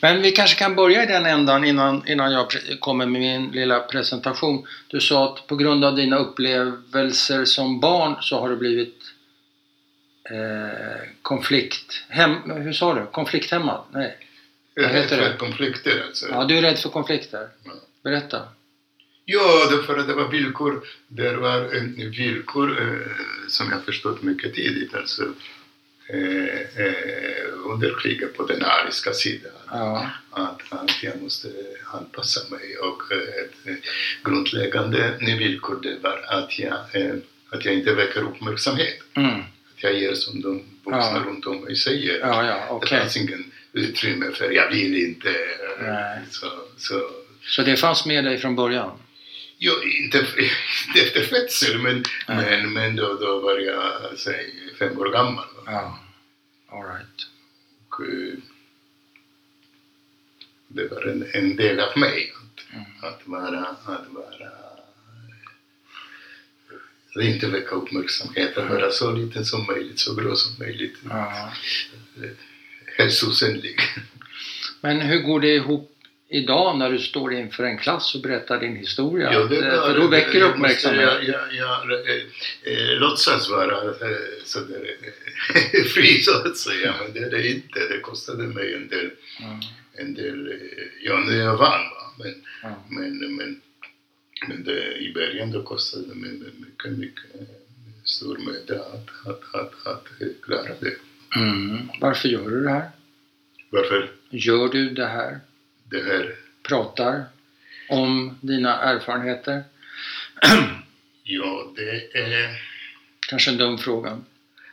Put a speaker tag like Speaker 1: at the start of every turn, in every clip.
Speaker 1: Men vi kanske kan börja i den ändan innan, innan jag kommer med min lilla presentation. Du sa att på grund av dina upplevelser som barn så har du blivit eh, konflikt... Hem, hur sa du? Konflikthämmad? Nej.
Speaker 2: Jag är
Speaker 1: det?
Speaker 2: för konflikter alltså.
Speaker 1: Ja, du är rädd för konflikter.
Speaker 2: Ja.
Speaker 1: Berätta.
Speaker 2: Ja, därför att det var villkor. Det var en villkor eh, som jag förstått mycket tidigt. Alltså, eh, eh, under kriget på den ariska sidan.
Speaker 1: Ja.
Speaker 2: Att, att jag måste anpassa mig och eh, ett eh, grundläggande villkor det var att jag, att jag inte väcker uppmärksamhet.
Speaker 1: Mm.
Speaker 2: Att jag ger som de vuxna
Speaker 1: Ja.
Speaker 2: runt om mig säger.
Speaker 1: Ja, ja,
Speaker 2: Det
Speaker 1: okej.
Speaker 2: fanns ingen utrymme för jag vill inte.
Speaker 1: Nej.
Speaker 2: Så, så,
Speaker 1: Så det fanns med dig från början?
Speaker 2: Jo, inte, inte efter födsel, men, men, men då, då var jag säg, fem år gammal.
Speaker 1: Ja. All right.
Speaker 2: Och, eh, det var en, en del av mig att,
Speaker 1: Mm.
Speaker 2: att vara, att vara att inte väcka uppmärksamhet, att vara så liten som möjligt, så bra som möjligt,
Speaker 1: Ja.
Speaker 2: hälsosenlig.
Speaker 1: Men hur går det ihop idag när du står inför en klass och berättar din historia?
Speaker 2: Ja, det var-
Speaker 1: För då väcker
Speaker 2: jag
Speaker 1: uppmärksamhet.
Speaker 2: Jag, jag, jag eh, eh, låtsas vara eh, sådär eh, fri så att säga, men det är det inte. Det kostade mig en del,
Speaker 1: Ja.
Speaker 2: en del eh, ja, när jag vann va. Men,
Speaker 1: Ja.
Speaker 2: men, men, men det, i början då kostade det mig mycket, mycket eh, stor möda att, att, att, att eh, klara det.
Speaker 1: Mm. Varför gör du det här?
Speaker 2: Varför
Speaker 1: Gör du det här?
Speaker 2: Det här
Speaker 1: Pratar om dina erfarenheter?
Speaker 2: Ja, det är...
Speaker 1: Kanske en dum fråga.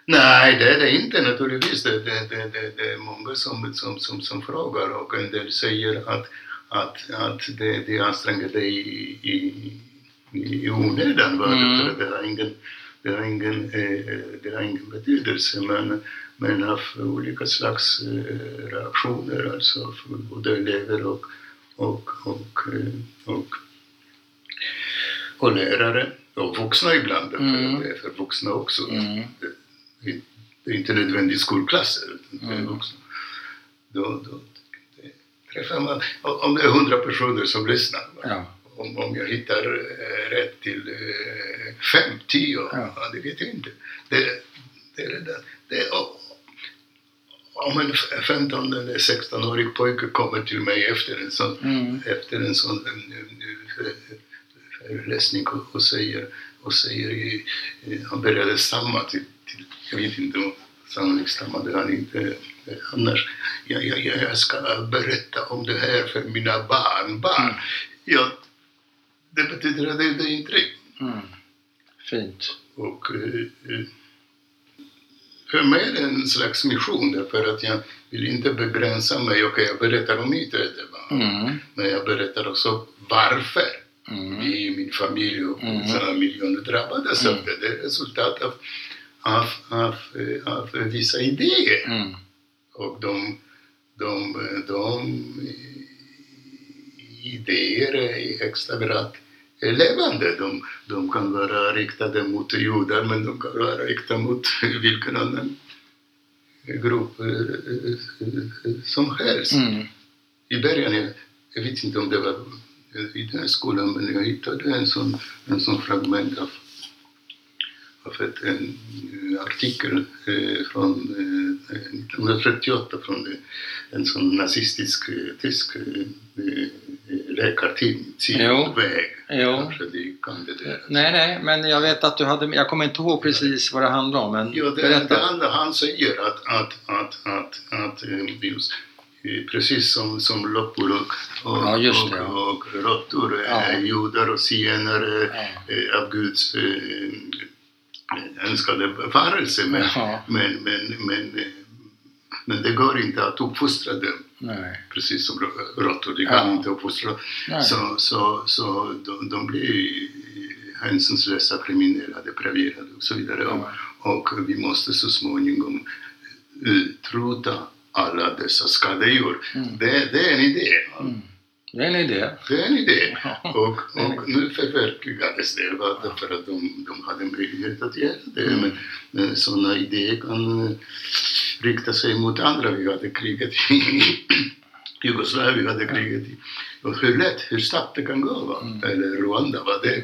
Speaker 2: Nej, det är det inte naturligtvis. Det, det, det, det, det är många som, som, som, som frågar och en del säger att, att, att det, det anstränger dig i, i, i onödan.
Speaker 1: Mm.
Speaker 2: Det har ingen, det har ingen, eh, det har ingen betydelse. Men, men av olika slags eh, reaktioner, alltså för både elever och, och, och, eh, och, och lärare och vuxna ibland.
Speaker 1: Mm.
Speaker 2: För det vuxna också.
Speaker 1: Mm.
Speaker 2: Det är inte nödvändigt skolklasser, utan det
Speaker 1: Mm.
Speaker 2: vuxna. Då, då det träffar man, om det är hundra personer som lyssnar?
Speaker 1: Ja.
Speaker 2: om, om jag hittar eh, rätt till fem, tio,
Speaker 1: Ja.
Speaker 2: det vet jag inte. Det, det är det, och, om en 15 eller 16-årig pojke kommer till mig efter en sån,
Speaker 1: Mm.
Speaker 2: efter en sån en, en, en föreläsning och, och säger, och säger eh, han började stamma till, till jag vet inte om sannolikt stammade han inte eh, annars. Jag, jag, jag ska berätta om det här för mina barnbarn.
Speaker 1: Mm.
Speaker 2: Ja, det betyder att det är det intryck.
Speaker 1: Mm. Fint.
Speaker 2: Och eh, eh, för mig är det en slags mission därför att jag vill inte begränsa mig. Okej, jag berättar om mitt öde?
Speaker 1: Mm.
Speaker 2: men jag berättar också varför
Speaker 1: Mm.
Speaker 2: vi min familj och
Speaker 1: Mm.
Speaker 2: sådana miljoner drabbades av
Speaker 1: Mm.
Speaker 2: det. Det är resultat av, av, av, av vissa idéer.
Speaker 1: Mm.
Speaker 2: Och de, de, de idéer är i högsta grad levande. De, de kan vara riktade mot judar men de kan vara riktade mot vilken annan grupp eh, eh, som helst.
Speaker 1: Mm.
Speaker 2: I början, jag, jag vet inte om det var i den här skolan, men jag hittade en sån, en sån fragment av, av ett, en eh, artikel eh, från eh, 1938 från eh, en sån nazistisk eh, tysk eh, läkartidning,
Speaker 1: Jo.
Speaker 2: Zielväg.
Speaker 1: Jo.
Speaker 2: Kanske ni kan det där.
Speaker 1: Nej, nej, men jag vet att du hade... Jag kommer inte ihåg precis vad det handlade om, men
Speaker 2: Ja, det,
Speaker 1: berätta.
Speaker 2: det andra han säger att, att, att, att, att eh, just, eh, precis som, som loppor och, och,
Speaker 1: Ja,
Speaker 2: och,
Speaker 1: det, ja.
Speaker 2: och råttor
Speaker 1: Ja.
Speaker 2: är judar och zigenare
Speaker 1: Ja.
Speaker 2: eh, av Guds eh, önskade varelse. Men, men, men, men, eh, men det går inte att uppfostra dem
Speaker 1: Nej.
Speaker 2: precis som råttor. De kan
Speaker 1: Ja.
Speaker 2: inte uppfostra. Så, så, så de, de blir hänsynslösa, kriminella, depraverade och så vidare. Och,
Speaker 1: Ja.
Speaker 2: och vi måste så småningom utrota alla dessa skadedjur.
Speaker 1: Mm.
Speaker 2: Det, det är en idé.
Speaker 1: Mm. Det är en idé.
Speaker 2: Det är en idé. Och,
Speaker 1: är
Speaker 2: och nu förverkligades det va, därför att de, de hade möjlighet att göra det.
Speaker 1: Mm.
Speaker 2: Men, sådana idéer kan eh, rikta sig mot andra. Vi hade kriget i, Jugoslavien hade kriget i. Och hur lätt, hur snabbt det kan gå. Va?
Speaker 1: Mm.
Speaker 2: Eller Rwanda var det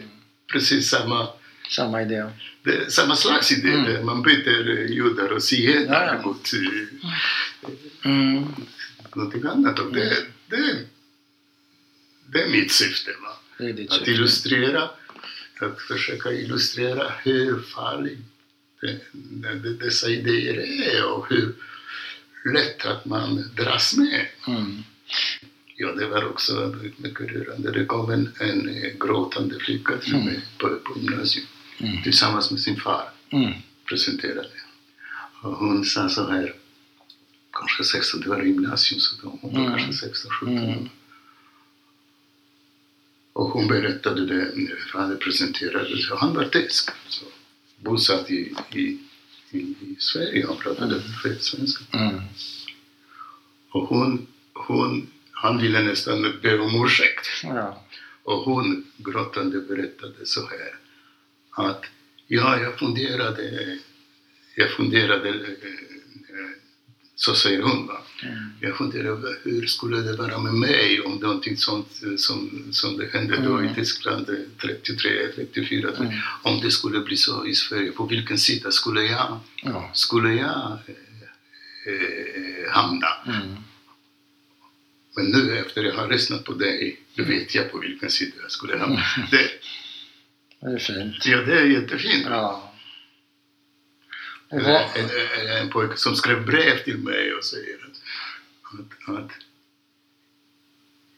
Speaker 2: precis samma,
Speaker 1: Samma idé.
Speaker 2: det, är samma slags idé.
Speaker 1: Mm.
Speaker 2: Man byter eh, judar och zigenare
Speaker 1: Ja, ja.
Speaker 2: mot eh,
Speaker 1: Mm.
Speaker 2: någonting annat. Och det, det, det är mitt syfte.
Speaker 1: Är
Speaker 2: Att
Speaker 1: syfte.
Speaker 2: illustrera, att försöka illustrera hur det, dessa idéer är och hur lätt att man dras med.
Speaker 1: Mm.
Speaker 2: Ja, det var också mycket rörande. Det kom en, en gråtande flicka till mig på, på gymnasiet
Speaker 1: Mm.
Speaker 2: tillsammans med sin far.
Speaker 1: Mm.
Speaker 2: Presenterade. Och hon sa så här, kanske 16, det var gymnasium, så då, hon var
Speaker 1: Mm.
Speaker 2: kanske 16, 17
Speaker 1: Mm.
Speaker 2: år. Och hon berättade det, för han det. Så Han var tysk, så bosatt i, i, i, Sverige. Han pratade
Speaker 1: Mm.
Speaker 2: svenska.
Speaker 1: Mm.
Speaker 2: Och hon, hon, han ville nästan be om ursäkt.
Speaker 1: Ja.
Speaker 2: Och hon gråtande berättade så här att ja, jag funderade, jag funderade, eh, så säger hon va.
Speaker 1: Mm.
Speaker 2: Jag funderade hur skulle det vara med mig om någonting sånt eh, som, som det hände då
Speaker 1: Mm.
Speaker 2: i Tyskland eh, 33, 34,
Speaker 1: Mm.
Speaker 2: om det skulle bli så i Sverige, på vilken sida skulle jag,
Speaker 1: Ja.
Speaker 2: skulle jag eh, eh, hamna?
Speaker 1: Mm.
Speaker 2: Men nu efter jag har lyssnat på dig, då vet jag på vilken sida jag skulle hamna. Det,
Speaker 1: Det är fint.
Speaker 2: ja, det är jättefint.
Speaker 1: Ja.
Speaker 2: En, en, en pojke som skrev brev till mig och säger att, att, att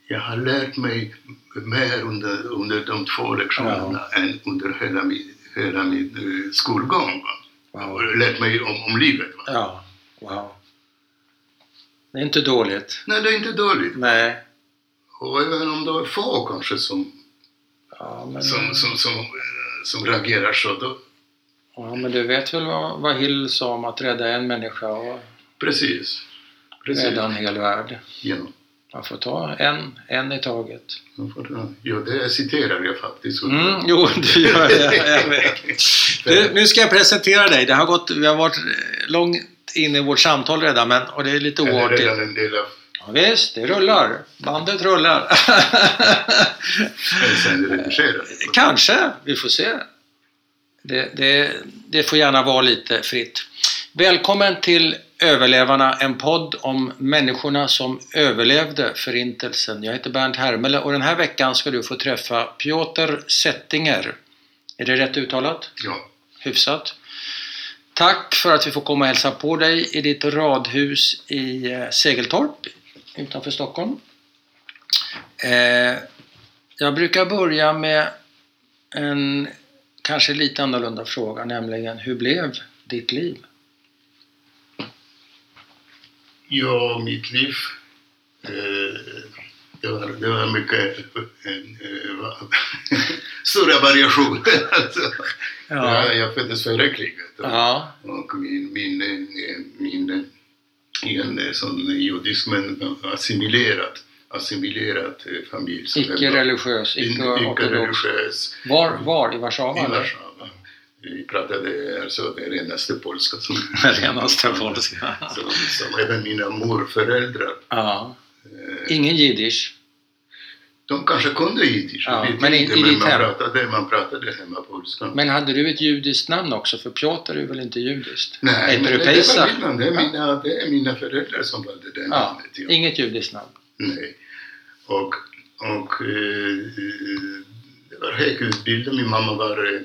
Speaker 2: jag har lärt mig mer under, under de två lektionerna än under hela min, hela min eh, skolgång.
Speaker 1: Wow.
Speaker 2: Och lärt mig om, om livet. Va?
Speaker 1: Ja. Wow. Det är inte dåligt.
Speaker 2: Nej, det är inte dåligt.
Speaker 1: Nej.
Speaker 2: Och även om det är få kanske som,
Speaker 1: Ja, men,
Speaker 2: som, som, som, eh, som reagerar så, då,
Speaker 1: ja, men du vet väl vad, vad Hill sa om att rädda en människa och
Speaker 2: precis. precis.
Speaker 1: rädda en hel värld.
Speaker 2: Ja.
Speaker 1: Man får ta en, en i taget.
Speaker 2: Ja, det citerar jag faktiskt.
Speaker 1: Mm, jo, du gör det. Jag vet. Du, nu ska jag presentera dig. Det har gått, vi har varit långt in i vårt samtal redan, men, och det är lite
Speaker 2: Är det
Speaker 1: oartigt.
Speaker 2: redan en del av
Speaker 1: Ja, visst, det rullar. Bandet rullar. Kanske, vi får se. Det, det, det får gärna vara lite fritt. Välkommen till Överlevarna, en podd om människorna som överlevde Förintelsen. Jag heter Bernt Hermele och den här veckan ska du få träffa Piotr Settinger. Är det rätt uttalat?
Speaker 2: Ja.
Speaker 1: Hyfsat. Tack för att vi får komma och hälsa på dig i ditt radhus i eh, Segeltorp utanför Stockholm. Eh, jag brukar börja med en kanske lite annorlunda fråga, nämligen hur blev ditt liv?
Speaker 2: Ja, mitt liv. Eh, det, var, det var mycket eh, stora variationer. alltså. ja. jag föddes före kriget. Och,
Speaker 1: ja.
Speaker 2: och min, min, min eh, en sån judisk men assimilerad, assimilerad eh, familj. som
Speaker 1: Icke
Speaker 2: var-
Speaker 1: icke. Var, var? I Warszawa?
Speaker 2: I? Warszawa. Vi pratade alltså det renaste polska som,
Speaker 1: Renaste polska.
Speaker 2: som, som även mina morföräldrar.
Speaker 1: Ja.
Speaker 2: eh,
Speaker 1: Ingen jiddisch?
Speaker 2: De kanske kunde jiddisch,
Speaker 1: Ja, men
Speaker 2: inte,
Speaker 1: i
Speaker 2: men man pratade, man pratade hemma polska.
Speaker 1: Men hade du ett judiskt namn också? För Piotr är väl inte judiskt?
Speaker 2: Nej, men det, det var mitt namn. Det är, mina, det är mina föräldrar som valde det
Speaker 1: Ja,
Speaker 2: namnet. Ja.
Speaker 1: inget judiskt namn.
Speaker 2: Nej. Och, och eh, det var högutbildad. Min mamma var eh,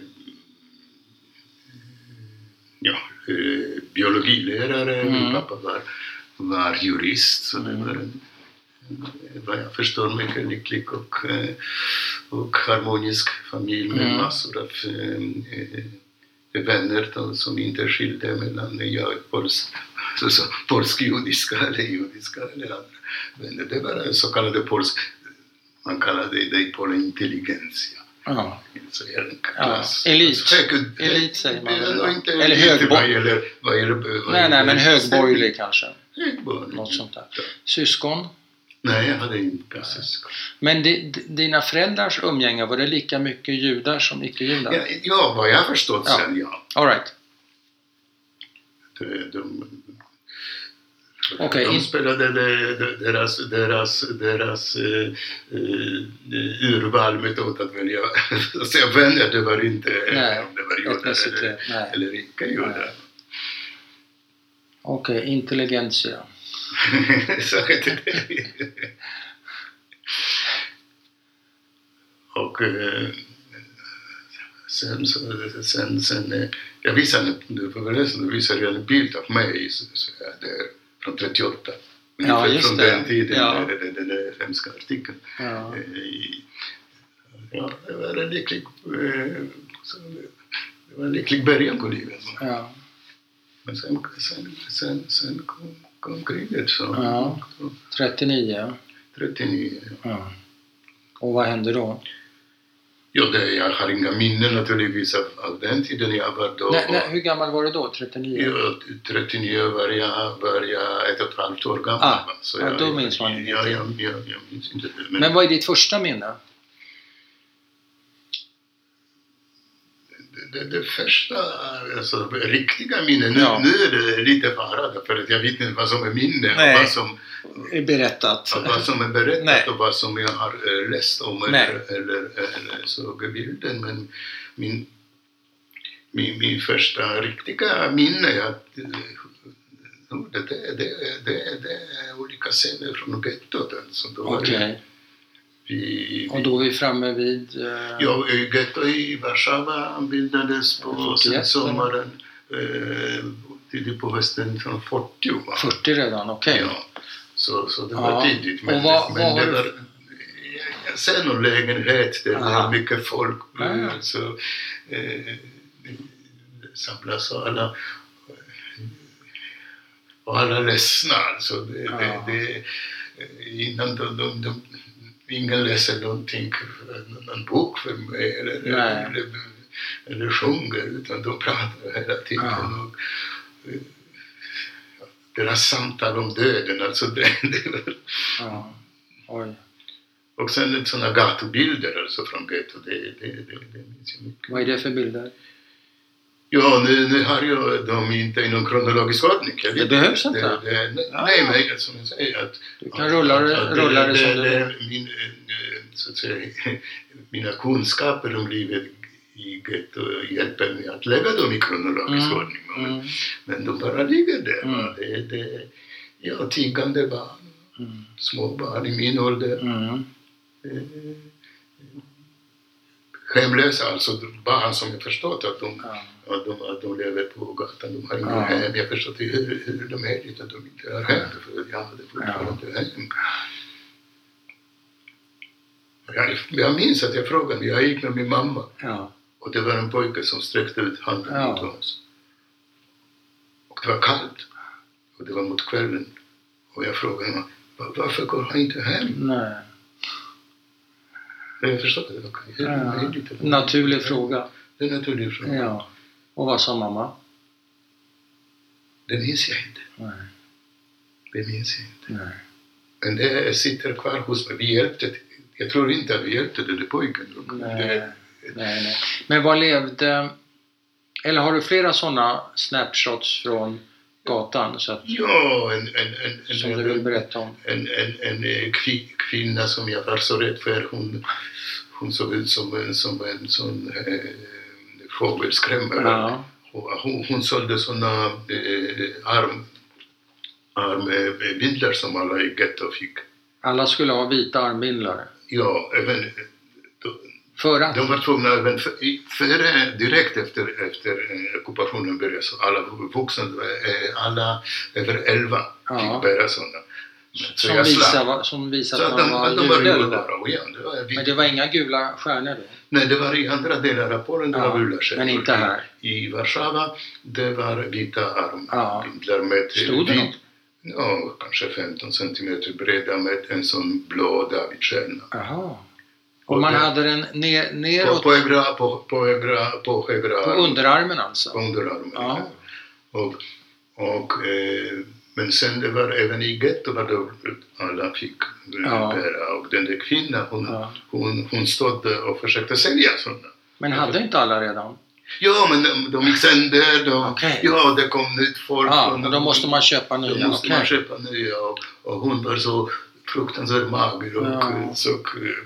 Speaker 2: ja, eh, biologilärare, min
Speaker 1: Mm.
Speaker 2: pappa var, var jurist. Så det var en, vad jag förstår, mycket lycklig och, eh, och harmonisk familj med
Speaker 1: Mm.
Speaker 2: massor av eh, eh, vänner som inte skilde mellan jag och pols, så, så, polsk-judiska eller judiska eller andra vänner. Det var så kallade polsk, man kallade det i Polen intelligensia.
Speaker 1: Ja.
Speaker 2: Så
Speaker 1: elit.
Speaker 2: Alltså, hög-
Speaker 1: Elit säger man va?
Speaker 2: inte
Speaker 1: Eller
Speaker 2: elit
Speaker 1: högbo-
Speaker 2: vad gäller, vad gäller, vad
Speaker 1: Nej, nej, men högborgerlig kanske.
Speaker 2: Högborgerlig.
Speaker 1: Något sånt där.
Speaker 2: Ja.
Speaker 1: Syskon?
Speaker 2: Nej, jag hade inte syskon.
Speaker 1: Men di, di- dina föräldrars umgänge, var det lika mycket judar som icke-judar?
Speaker 2: Ja, ja, vad jag har förstått
Speaker 1: Ja.
Speaker 2: sen, ja.
Speaker 1: All right.
Speaker 2: De, de,
Speaker 1: Okej,
Speaker 2: De spelade deras, deras, deras eh, eh, urvalmetod att välja att säga vänner, det var inte
Speaker 1: Nej,
Speaker 2: om det var judar eller,
Speaker 1: nej.
Speaker 2: eller icke judar.
Speaker 1: Okej, intelligentia.
Speaker 2: Säkert det. Och eh, sen, så, sen, sen jag visade på föreläsningen, visade jag en bild av mig så, så jag där, från 38. Ungefär
Speaker 1: just
Speaker 2: från
Speaker 1: det.
Speaker 2: den tiden,
Speaker 1: Ja.
Speaker 2: den, den, den där hemska artikeln.
Speaker 1: Ja.
Speaker 2: Eh, i- Ja, det var en lycklig, eh, det var en lycklig början på livet.
Speaker 1: Ja.
Speaker 2: Men sen, sen, sen, sen kom, kom kriget. Så,
Speaker 1: Ja.
Speaker 2: så
Speaker 1: 39.
Speaker 2: 39.
Speaker 1: Ja. Och vad hände då?
Speaker 2: Ja, det, jag har inga minnen naturligtvis av, av den tiden jag var då.
Speaker 1: Nej, nej, hur gammal var du då? 39?
Speaker 2: Ja, 39 var jag, var jag ett och ett halvt år gammal.
Speaker 1: Ah,
Speaker 2: så
Speaker 1: ja,
Speaker 2: jag,
Speaker 1: då minns man
Speaker 2: ja,
Speaker 1: ingenting.
Speaker 2: jag, jag, jag minns inte. Men,
Speaker 1: Men vad är ditt första minne?
Speaker 2: Det, det, första, alltså riktiga minnen, nu,
Speaker 1: Ja.
Speaker 2: nu är det lite fara för att jag vet inte vad som är minne
Speaker 1: Nej.
Speaker 2: och vad som,
Speaker 1: Är Berättat.
Speaker 2: och vad som är berättat
Speaker 1: Nej.
Speaker 2: och vad som jag har eh, läst om eller, eller, eller såg bilden. Men min, min, min första riktiga minne är att eh, det, det, det, det, det är olika scener från gettot. Alltså. Då vi,
Speaker 1: Och då är vi framme vid... eh,
Speaker 2: Ja, eh, getto i Warszawa bildades på
Speaker 1: 41,
Speaker 2: sommaren, eh, tidigt på hösten från 40. Va?
Speaker 1: 40 redan, okej.
Speaker 2: Ja, så, så det
Speaker 1: Ja.
Speaker 2: var tidigt. Men,
Speaker 1: Och vad-
Speaker 2: men
Speaker 1: vad
Speaker 2: det var, ser någon lägenhet där det
Speaker 1: Aha.
Speaker 2: var mycket folk.
Speaker 1: Ja, ja.
Speaker 2: Så, eh, det samlas och alla och alla ledsna. Alltså det,
Speaker 1: Ja.
Speaker 2: det, det, innan de, de, de, ingen läser någonting, någon bok för mig eller, eller, eller sjunger utan de pratar hela tiden.
Speaker 1: Ja.
Speaker 2: Och, eh, deras samtal om döden, alltså det, det var,
Speaker 1: Ja. Oj.
Speaker 2: och sen sådana gatubilder alltså från gettot, det, det, det, det minns jag mycket.
Speaker 1: Vad är det för bilder?
Speaker 2: Ja, nu, nu har jag dem inte i någon kronologisk ordning. Jag vet
Speaker 1: Det behövs
Speaker 2: inte. Det, det, nej,
Speaker 1: Ja.
Speaker 2: nej, men som jag säger att...
Speaker 1: Du kan rulla det, det som du vill.
Speaker 2: eh, så att säga, mina kunskaper om livet i getto hjälper mig att lägga dem i kronologisk
Speaker 1: Mm,
Speaker 2: ordning. Men,
Speaker 1: Mm.
Speaker 2: men de bara ligger där.
Speaker 1: Mm.
Speaker 2: Det, det, ja, tiggande barn,
Speaker 1: Mm.
Speaker 2: små barn i min ålder.
Speaker 1: Mm.
Speaker 2: Eh, Hemlösa, alltså barn som jag förstått att de
Speaker 1: Ja.
Speaker 2: Att de, att de lever på gatan, de har inga
Speaker 1: Ja.
Speaker 2: hem. Jag förstår inte hur, hur de är dit, att de inte har hem, för jag hade fortfarande hem. Jag, jag minns att jag frågade, jag gick med min mamma
Speaker 1: Ja.
Speaker 2: och det var en pojke som sträckte ut handen
Speaker 1: Ja.
Speaker 2: mot oss. Och det var kallt och det var mot kvällen. Och jag frågade honom, "Va- varför går han inte hem?
Speaker 1: Nej.
Speaker 2: Jag förstod det, okej. hur är
Speaker 1: Ja.
Speaker 2: det dit?
Speaker 1: Naturlig fråga.
Speaker 2: Det är en naturlig fråga.
Speaker 1: Ja. Och vad sa mamma?
Speaker 2: Det minns jag inte.
Speaker 1: Nej.
Speaker 2: Det minns jag inte.
Speaker 1: Nej.
Speaker 2: Men det sitter kvar hos mig. Vi hjälpte, jag tror inte att vi hjälpte den där pojken.
Speaker 1: Nej.
Speaker 2: Det,
Speaker 1: Nej, nej. Men vad levde... Eller har du flera sådana snapshots från gatan så att,
Speaker 2: ja, en, en, en,
Speaker 1: som
Speaker 2: en,
Speaker 1: du vill berätta om?
Speaker 2: en, en, en eh, kvi- kvinna som jag var så rädd för. Hon, hon såg ut som en, som en sån eh, fågelskrämmare.
Speaker 1: Ja.
Speaker 2: Hon, hon sålde såna eh, arm, armbindlar som alla i getto fick.
Speaker 1: Alla skulle ha vita armbindlar.
Speaker 2: Ja, även,
Speaker 1: För att?
Speaker 2: De var tvungna även för, före, direkt efter, efter eh, ockupationen började så alla vuxna, eh, alla över 11
Speaker 1: Ja.
Speaker 2: fick bära sådana. Så
Speaker 1: Som visar, som visar att man var
Speaker 2: de var Ja, det
Speaker 1: Men det var inga gula stjärnor då?
Speaker 2: Nej, det var i andra delar av Polen det
Speaker 1: Ja,
Speaker 2: var gula stjärnor.
Speaker 1: men inte här?
Speaker 2: I Warszawa det var vita
Speaker 1: Ja.
Speaker 2: armbindlar med
Speaker 1: Stod det något?
Speaker 2: Ja, kanske 15 centimeter breda med en sån blå Davidstjärna.
Speaker 1: Jaha. Och man hade den ner,
Speaker 2: På,
Speaker 1: neråt
Speaker 2: på, högra, på, på, högra, på högra
Speaker 1: på underarmen alltså?
Speaker 2: på underarmen.
Speaker 1: Ja.
Speaker 2: Och, och, eh, men sen det var även i gettot var det alla fick
Speaker 1: Ja.
Speaker 2: bära. Och den där kvinnan hon,
Speaker 1: Ja.
Speaker 2: hon, hon stod och försökte sälja sådana.
Speaker 1: Men hade inte alla redan?
Speaker 2: Ja, men de, de gick sönder. De,
Speaker 1: Okej.
Speaker 2: Ja, det kom nytt folk.
Speaker 1: Ja, och då måste man köpa
Speaker 2: Då
Speaker 1: nya.
Speaker 2: måste
Speaker 1: Okej.
Speaker 2: man köpa nya och, och hon var så fruktansvärt mager och
Speaker 1: Ja.
Speaker 2: så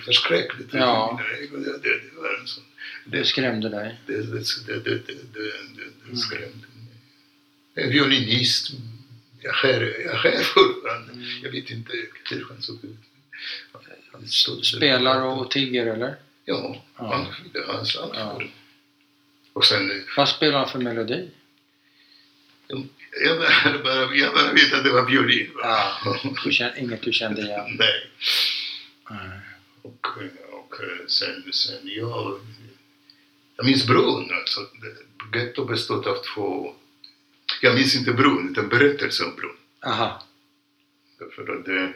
Speaker 2: förskräckligt.
Speaker 1: Ja.
Speaker 2: Det, det, det var en sån,
Speaker 1: Det skrämde dig.
Speaker 2: det, det, det, det, det, det, det, det skrämde mig. En violinist. Jag skär, jag skär fortfarande.
Speaker 1: Mm.
Speaker 2: Jag vet inte hur han såg ut. Han stod-
Speaker 1: Spelar och tigger eller?
Speaker 2: Ja, han hans det. Och sen, eh,
Speaker 1: Vad spelar han för melodi?
Speaker 2: jag bara, bara, jag bara vet att det var violin. va?
Speaker 1: Ja. Du känner, inget du kände igen?
Speaker 2: Nej.
Speaker 1: Nej.
Speaker 2: Och, och sen, sen jag... Jag minns bron alltså. Getto bestod av två... Jag minns inte bron, utan berättelsen om bron.
Speaker 1: Aha.
Speaker 2: För att det,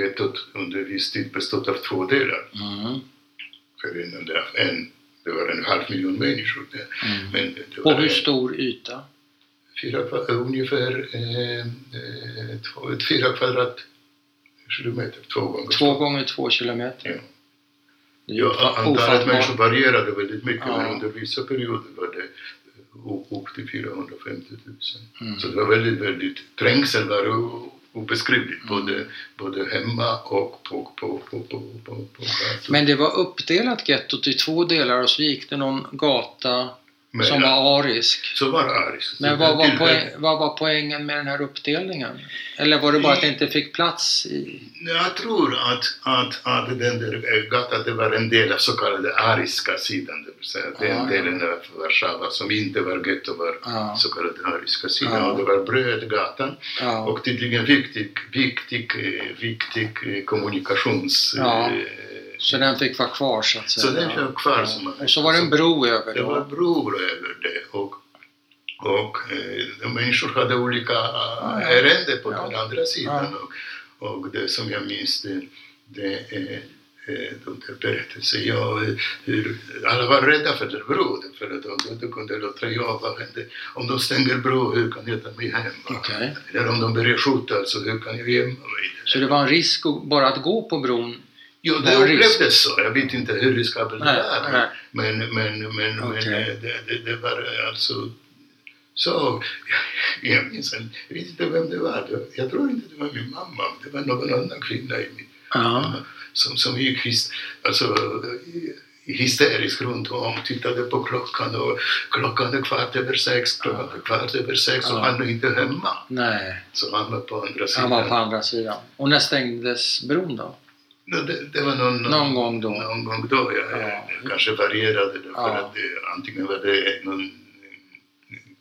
Speaker 2: gettot under viss tid bestod av två delar.
Speaker 1: Mm.
Speaker 2: För en, en, det var en halv miljon människor där.
Speaker 1: Mm.
Speaker 2: Men det var
Speaker 1: hur
Speaker 2: en-
Speaker 1: stor yta?
Speaker 2: fyra, kva- ungefär eh, eh, två, ett fyra kvadratkilometer, två gånger
Speaker 1: Två gånger två kilometer?
Speaker 2: Ja. Ja, antalet människor varierade väldigt mycket
Speaker 1: Ja.
Speaker 2: men under vissa perioder var det upp till 450 000.
Speaker 1: Mm.
Speaker 2: Så det var väldigt, väldigt, trängsel o- obeskrivligt
Speaker 1: Mm.
Speaker 2: både, både hemma och på, på, på, på, på, på gator.
Speaker 1: Men det var uppdelat gettot i två delar och så gick det någon gata
Speaker 2: Men,
Speaker 1: som var arisk.
Speaker 2: Så var det ariskt.
Speaker 1: Men vad var, poäng, vad var poängen med den här uppdelningen? Eller var det bara att det inte fick plats i...
Speaker 2: Jag tror att, att, att den där gatan det var en del av så kallade ariska sidan, det vill säga den
Speaker 1: Ah,
Speaker 2: delen av Warszawa som inte var getto var
Speaker 1: Ja,
Speaker 2: så kallade ariska sidan.
Speaker 1: Ja.
Speaker 2: Och det var Brödgatan
Speaker 1: ja,
Speaker 2: och tydligen viktig, viktig, viktig kommunikations...
Speaker 1: Ja.
Speaker 2: eh,
Speaker 1: så den fick vara kvar så att säga.
Speaker 2: Så den var kvar
Speaker 1: Ja.
Speaker 2: som
Speaker 1: Och så var det en bro över
Speaker 2: Det var
Speaker 1: då.
Speaker 2: bror över det och, och eh, de människor hade olika
Speaker 1: ja.
Speaker 2: ärenden på
Speaker 1: Ja.
Speaker 2: den andra sidan. Och, och det som jag minns det, det är eh, de där berättelserna. Ja, eh, hur alla var rädda för den bron för att de inte kunde låta vad händer om de stänger bro, hur kan jag ta mig hem?
Speaker 1: Okej.
Speaker 2: Eller om de börjar skjuta, alltså, hur kan jag gömma mig?
Speaker 1: Så det var en risk bara att gå på bron?
Speaker 2: Jo, det upplevdes så. Jag vet inte hur riskabelt det
Speaker 1: nej.
Speaker 2: Men, men, men,
Speaker 1: Okej.
Speaker 2: men eh, det, det, det var alltså så. Jag minns jag vet inte vem det var. Det- Jag tror inte det var min mamma. Det var någon annan kvinna i min,
Speaker 1: Ja.
Speaker 2: som, som gick alltså, hysterisk runt om, tittade på klockan och klockan är kvart över sex, klockan är kvart över sex och
Speaker 1: Ja.
Speaker 2: han är inte hemma.
Speaker 1: Nej,
Speaker 2: Så han var på andra sidan.
Speaker 1: han var på andra sidan. Och när stängdes bron då?
Speaker 2: No, det, det var någon,
Speaker 1: Någon gång då?
Speaker 2: Någon gång då, ja.
Speaker 1: Ja.
Speaker 2: Kanske varierade det, för
Speaker 1: Ja.
Speaker 2: att det, antingen var det någon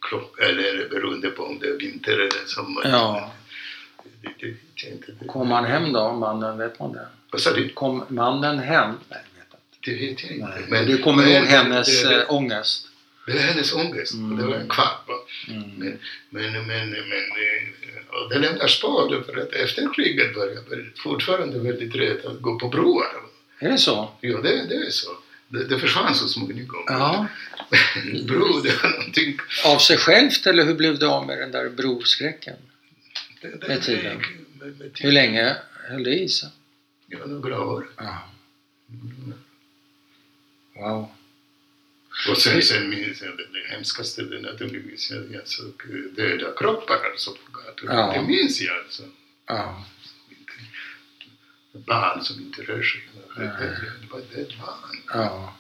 Speaker 2: klock, eller beroende på om det är vinter eller sommar.
Speaker 1: Ja.
Speaker 2: Det, det,
Speaker 1: Kom han hem då, mannen? Vet man det?
Speaker 2: Vad sa du?
Speaker 1: Kom mannen hem? Nej, vet inte.
Speaker 2: Det vet jag inte.
Speaker 1: Nej.
Speaker 2: Men-
Speaker 1: du kommer ihåg hennes
Speaker 2: det, det,
Speaker 1: äh, ångest?
Speaker 2: Det var hennes ångest. och Det var en kvart. va.
Speaker 1: Mm.
Speaker 2: Men, men, men, men eh, och det lämnar spår för att efter kriget var jag fortfarande väldigt rädd att gå på broar.
Speaker 1: Är det så?
Speaker 2: Ja, det, det är så. Det, det försvann så småningom.
Speaker 1: Ja.
Speaker 2: Bro, det var någonting
Speaker 1: Av sig självt eller hur blev du av med den där broskräcken?
Speaker 2: Det- det-
Speaker 1: Med tiden.
Speaker 2: Med, med tiden.
Speaker 1: Hur länge höll det i sig?
Speaker 2: Ja, några år.
Speaker 1: Ja. Wow.
Speaker 2: Och sen, sen minns jag det hemskaste, det naturligtvis, jag, jag såg eh, döda kroppar alltså på gatorna.
Speaker 1: Ja.
Speaker 2: Det minns jag alltså.
Speaker 1: Ja.
Speaker 2: Barn som inte rör sig.
Speaker 1: Nej.
Speaker 2: det, var det barn.
Speaker 1: Ja.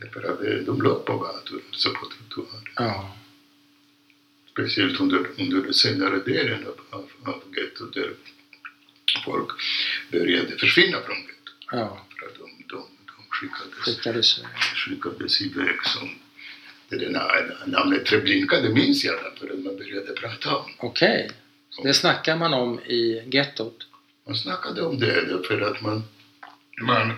Speaker 2: Det bara, de låg på gator, alltså på trottoarer.
Speaker 1: Ja.
Speaker 2: Speciellt under, under den senare delen av, av, av gettot där folk började försvinna från gettot.
Speaker 1: Ja.
Speaker 2: För att skickades
Speaker 1: Skickades.
Speaker 2: skickades iväg som det där na- namnet Treblinka, det minns jag därför att man började prata om.
Speaker 1: Okej. Det snackar man om i gettot?
Speaker 2: Man snackade om det därför att man, man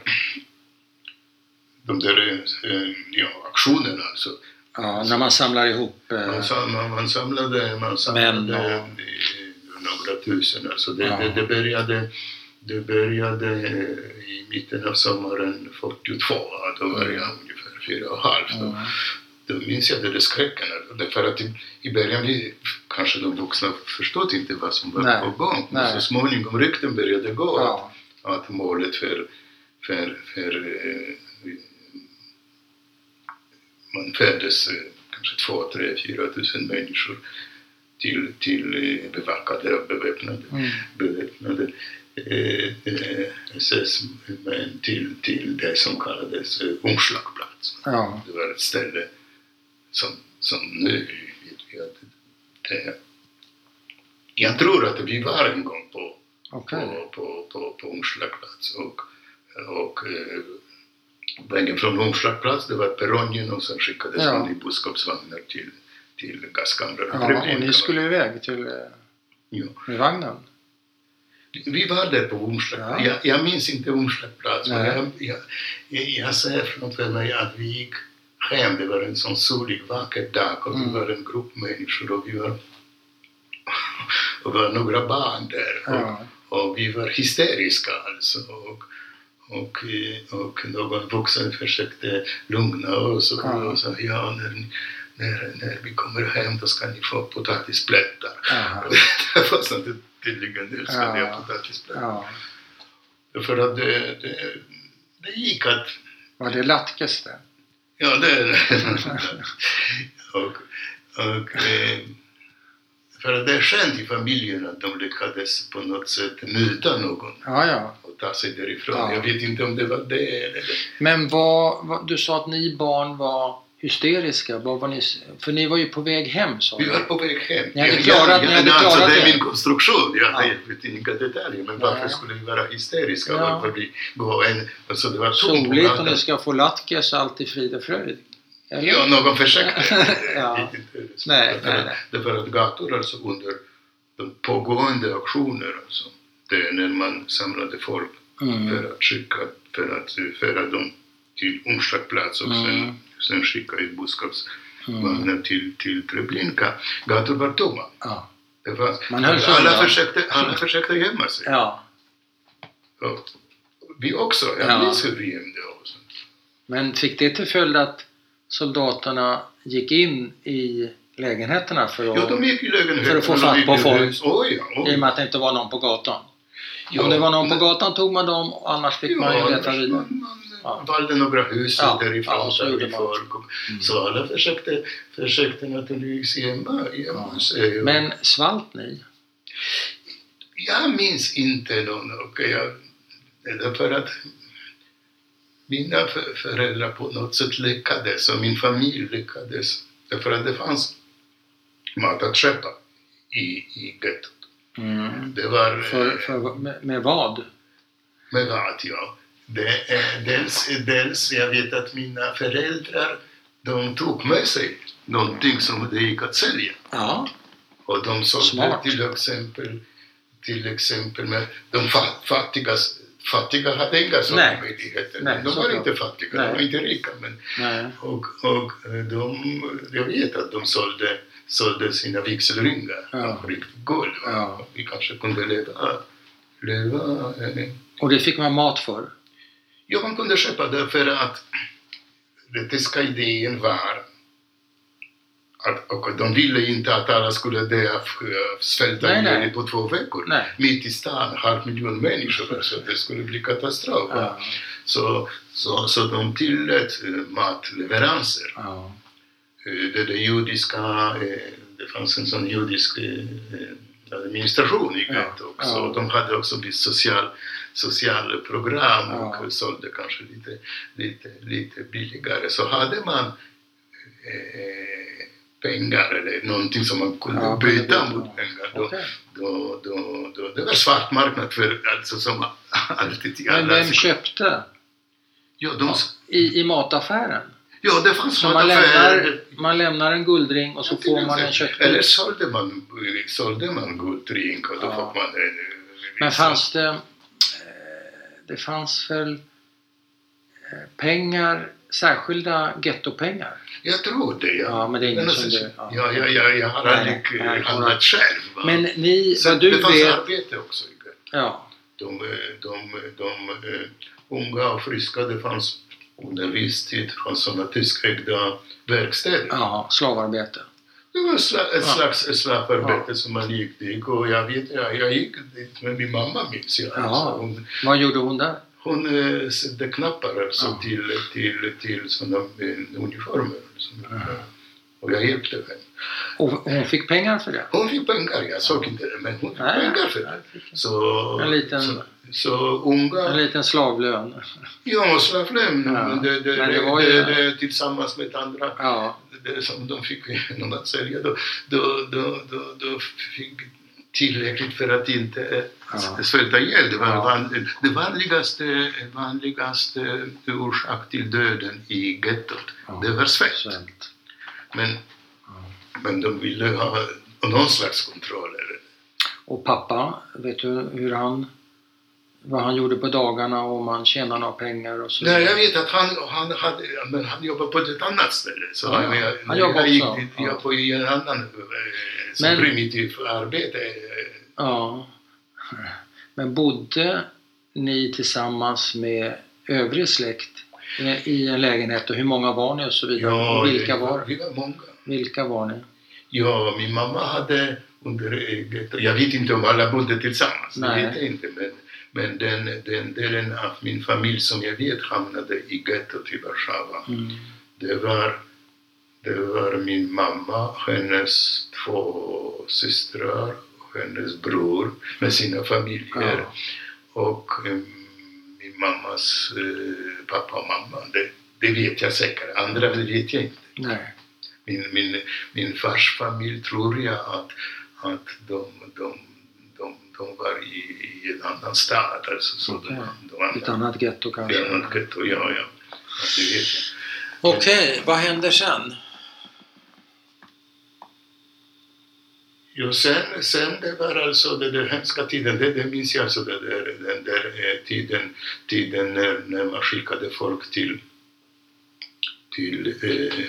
Speaker 2: de där eh, ja, aktionerna alltså.
Speaker 1: Ja, när man samlar ihop... eh,
Speaker 2: Man, sam, man, man samlade, man
Speaker 1: Män
Speaker 2: samlade
Speaker 1: och-
Speaker 2: i några tusen. Alltså det,
Speaker 1: Ja.
Speaker 2: det, det började, det började eh, i mitten av sommaren 42. ja, Då var jag ungefär fyra och halvt.
Speaker 1: Mm.
Speaker 2: Då minns jag det där skräcken. Därför att i, i början vi, kanske de vuxna förstod inte vad som var
Speaker 1: Nej.
Speaker 2: på gång. Men så småningom rykten började gå
Speaker 1: Ja.
Speaker 2: att målet för, för, för eh, man föddes eh, kanske två, tre, fyra tusen människor till, till eh, bevakade och beväpnade,
Speaker 1: Mm.
Speaker 2: beväpnade till, till det som kallades eh, omslagplats.
Speaker 1: Ja.
Speaker 2: Det var ett ställe som, som nu vet vi att det, jag tror att vi var en gång på,
Speaker 1: Okej.
Speaker 2: på, på, på, på omslagplats och, och eh, vägen från omslagplats det var perrongen och sen skickades
Speaker 1: Ja.
Speaker 2: man i boskapsvagnar till, till gaskamrar.
Speaker 1: Ja, och ni skulle iväg till eh,
Speaker 2: ja.
Speaker 1: vagnen?
Speaker 2: Vi var där på omslagplats.
Speaker 1: Ja.
Speaker 2: Jag, jag minns inte
Speaker 1: Nej.
Speaker 2: jag, jag, jag, ser framför mig att vi gick hem. Det var en sån solig, vacker dag och
Speaker 1: Mm.
Speaker 2: vi var en grupp människor och vi var, och var några barn där. Och,
Speaker 1: Ja.
Speaker 2: och vi var hysteriska alltså. Och, och, eh, och någon vuxen försökte lugna oss och,
Speaker 1: Ja.
Speaker 2: och sa ja, när, ni- när, när vi kommer hem då ska ni få potatisplättar. Det var sånt tydligen älskade jag
Speaker 1: Ja.
Speaker 2: potatisplättar.
Speaker 1: ja.
Speaker 2: För att det, det, det gick att...
Speaker 1: Var det latkes det?
Speaker 2: Ja, det... och, och, eh, för att det är skönt i familjen att de lyckades på något sätt muta någon
Speaker 1: Ja, ja.
Speaker 2: och ta sig därifrån.
Speaker 1: Ja.
Speaker 2: Jag vet inte om det var det eller...
Speaker 1: Men vad, vad, du sa att ni barn var hysteriska. Vad var ni, för ni var ju på väg hem sa
Speaker 2: Vi var på väg hem.
Speaker 1: Ni hade
Speaker 2: Ja,
Speaker 1: klarat-
Speaker 2: ja,
Speaker 1: ni
Speaker 2: ja,
Speaker 1: hade
Speaker 2: alltså,
Speaker 1: klarat
Speaker 2: det är min konstruktion. Jag
Speaker 1: Ja.
Speaker 2: vet inga detaljer. Men varför
Speaker 1: Nej.
Speaker 2: skulle vi vara hysteriska?
Speaker 1: Ja.
Speaker 2: Varför vi gå en... Alltså det var
Speaker 1: Soligt och ni ska få latkes allt i frid och fröjd. Eller?
Speaker 2: Ja, någon försökte.
Speaker 1: Ja. Nej,
Speaker 2: Därför
Speaker 1: nej,
Speaker 2: att-
Speaker 1: nej.
Speaker 2: Därför att gator alltså under de pågående aktioner alltså. Det är när man samlade folk
Speaker 1: Mm.
Speaker 2: för att skicka, för att föra dem till omslagplats och
Speaker 1: Mm.
Speaker 2: sen, sen skicka i boskapsvagnar
Speaker 1: Mm.
Speaker 2: till, till Treblinka. Gator var tomma.
Speaker 1: Ja.
Speaker 2: Det fanns, alla, försökte, alla försökte gömma sig.
Speaker 1: ja.
Speaker 2: Och vi också. Jag
Speaker 1: Ja.
Speaker 2: minns hur vi gömde oss.
Speaker 1: Men fick det till följd att soldaterna gick in i lägenheterna för att...
Speaker 2: Ja, de gick i lägenheten.
Speaker 1: För att få fatt på folk.
Speaker 2: Oj, ja, oj.
Speaker 1: I och med att det inte var någon på gatan.
Speaker 2: Ja,
Speaker 1: Om det var någon på
Speaker 2: men-
Speaker 1: gatan tog man dem annars fick man ju leta vidare.
Speaker 2: Man, man
Speaker 1: Ja.
Speaker 2: valde några hus
Speaker 1: Ja,
Speaker 2: därifrån
Speaker 1: ja, så
Speaker 2: där folk. Och,
Speaker 1: Mm.
Speaker 2: Så alla försökte, försökte naturligtvis gömma, gömma
Speaker 1: Ja.
Speaker 2: sig. Och
Speaker 1: Men svalt ni?
Speaker 2: Jag minns inte någon, och jag, därför att mina för- föräldrar på något sätt lyckades och min familj lyckades. Därför att det fanns mat att köpa i, i gettot.
Speaker 1: Mm.
Speaker 2: Det var...
Speaker 1: För, för, med, med vad?
Speaker 2: Med vad, ja. Det är dels, dels, jag vet att mina föräldrar, de tog med sig någonting som det gick att sälja.
Speaker 1: Ja.
Speaker 2: Och de sålde till exempel, till exempel med de fa- fattiga, fattiga hade inga sådana möjligheter.
Speaker 1: Nej,
Speaker 2: de var inte fattiga,
Speaker 1: Nej.
Speaker 2: de var inte rika. Men,
Speaker 1: Nej.
Speaker 2: och, och eh, de, jag vet att de sålde, sålde sina vigselringar
Speaker 1: Ja.
Speaker 2: riktigt guld.
Speaker 1: Ja.
Speaker 2: Vi kanske kunde leva, leva eh,
Speaker 1: Och det fick man mat för?
Speaker 2: Ja, man kunde köpa det för att den tyska idén var att, och de ville inte att alla skulle dö av av svälta ihjäl på två veckor.
Speaker 1: Nej.
Speaker 2: Mitt i stan, halv miljon människor, så det skulle bli katastrof.
Speaker 1: Ja.
Speaker 2: Så, så, så de tillät eh, matleveranser.
Speaker 1: ja.
Speaker 2: Eh, Det, det judiska, eh, det fanns en sån judisk eh, eh, administration i
Speaker 1: Ja,
Speaker 2: också.
Speaker 1: ja.
Speaker 2: Och De hade också viss social, social program
Speaker 1: Ja.
Speaker 2: och sålde kanske lite, lite, lite billigare. Så hade man eh, pengar eller någonting som man kunde
Speaker 1: Ja,
Speaker 2: byta mot pengar, då,
Speaker 1: Okej.
Speaker 2: då, då, då, det var svart marknad för alltså som alltid i
Speaker 1: Men
Speaker 2: alla...
Speaker 1: vem köpte?
Speaker 2: Ja, de,
Speaker 1: I, I mataffären?
Speaker 2: ja, det fanns
Speaker 1: Så man lämnar, man lämnar en guldring och så
Speaker 2: Ja,
Speaker 1: får man en köttbit?
Speaker 2: Eller sålde man, sålde man guldring och då
Speaker 1: Ja.
Speaker 2: fick man en...
Speaker 1: Men fanns det... eh, Det fanns väl eh, pengar, särskilda gettopengar?
Speaker 2: Jag tror det, ja.
Speaker 1: Ja, men det är ingen som det...
Speaker 2: ja, ja, ja, jag har aldrig eh, handlat själv. Va?
Speaker 1: Men ni,
Speaker 2: Sen,
Speaker 1: vad du
Speaker 2: det fanns
Speaker 1: vet...
Speaker 2: arbete också. i det.
Speaker 1: Ja,
Speaker 2: De, eh, de, de, eh, unga och friska, det fanns under viss tid fanns sådana tyskägda verkstäder.
Speaker 1: ja, slavarbete.
Speaker 2: Det var ett
Speaker 1: Ja.
Speaker 2: slags slavarbete
Speaker 1: Ja.
Speaker 2: som man gick dit och jag vet, jag, jag gick dit med min mamma minns jag.
Speaker 1: Ja.
Speaker 2: Alltså, hon,
Speaker 1: Vad gjorde hon där?
Speaker 2: hon eh, sätter knappar alltså
Speaker 1: Ja.
Speaker 2: till, till, till sådana uniformer. Som, Och jag hjälpte henne.
Speaker 1: Och hon fick pengar för det?
Speaker 2: Hon fick pengar, jag såg inte det, men hon fick
Speaker 1: Nej,
Speaker 2: pengar för det. Så,
Speaker 1: En liten-
Speaker 2: så, så unga...
Speaker 1: En liten slavlön?
Speaker 2: Ja, slavlön.
Speaker 1: Ja,
Speaker 2: Det, det,
Speaker 1: men det var ju-
Speaker 2: det, det, tillsammans med andra
Speaker 1: Ja.
Speaker 2: det som de fick genom att sälja, då, då, då, då, då fick tillräckligt för att inte
Speaker 1: Ja.
Speaker 2: svälta ihjäl. Det var
Speaker 1: Ja.
Speaker 2: van, det vanligaste, vanligaste orsak till döden i gettot.
Speaker 1: Ja.
Speaker 2: Det var svält. Men, men de ville ha någon slags kontroll.
Speaker 1: Och pappa, vet du hur han, vad han gjorde på dagarna och om han tjänade några pengar och så
Speaker 2: Nej, jag vet att han, han, hade, men han jobbade på ett annat ställe. Så
Speaker 1: Ja,
Speaker 2: jag, jag,
Speaker 1: han jobbade
Speaker 2: jag gick
Speaker 1: också, ja.
Speaker 2: jag på en annan eh,
Speaker 1: Men-
Speaker 2: primitivt arbete. eh,
Speaker 1: Ja. Men bodde ni tillsammans med övrig släkt i- i en lägenhet och hur många var ni och så vidare?
Speaker 2: Ja,
Speaker 1: och vilka var,
Speaker 2: Vi var många.
Speaker 1: vilka var ni?
Speaker 2: Ja, min mamma hade under. Jag vet inte om alla bodde tillsammans,
Speaker 1: Nej.
Speaker 2: det vet jag inte. Men, men den, den delen av min familj som jag vet hamnade i gettot i Warszawa,
Speaker 1: Mm.
Speaker 2: det var, det var min mamma, hennes två systrar och hennes bror med sina familjer.
Speaker 1: Ja.
Speaker 2: Och em, min mammas eh, pappa och mamma. Det, det vet jag säkert. Andra vet jag inte.
Speaker 1: Nej.
Speaker 2: Min, min, min fars familj tror jag att, att de, de, de, var i, i en annan stad. Alltså, så
Speaker 1: Okej.
Speaker 2: de, de
Speaker 1: Ett
Speaker 2: andra,
Speaker 1: annat getto kanske?
Speaker 2: en annan getto, ja, ja.
Speaker 1: Okej, vad händer sen?
Speaker 2: Jo, sen, sen det var alltså den där hemska tiden, det, det minns jag alltså det där, den där eh, tiden, tiden när, när man skickade folk till, till eh,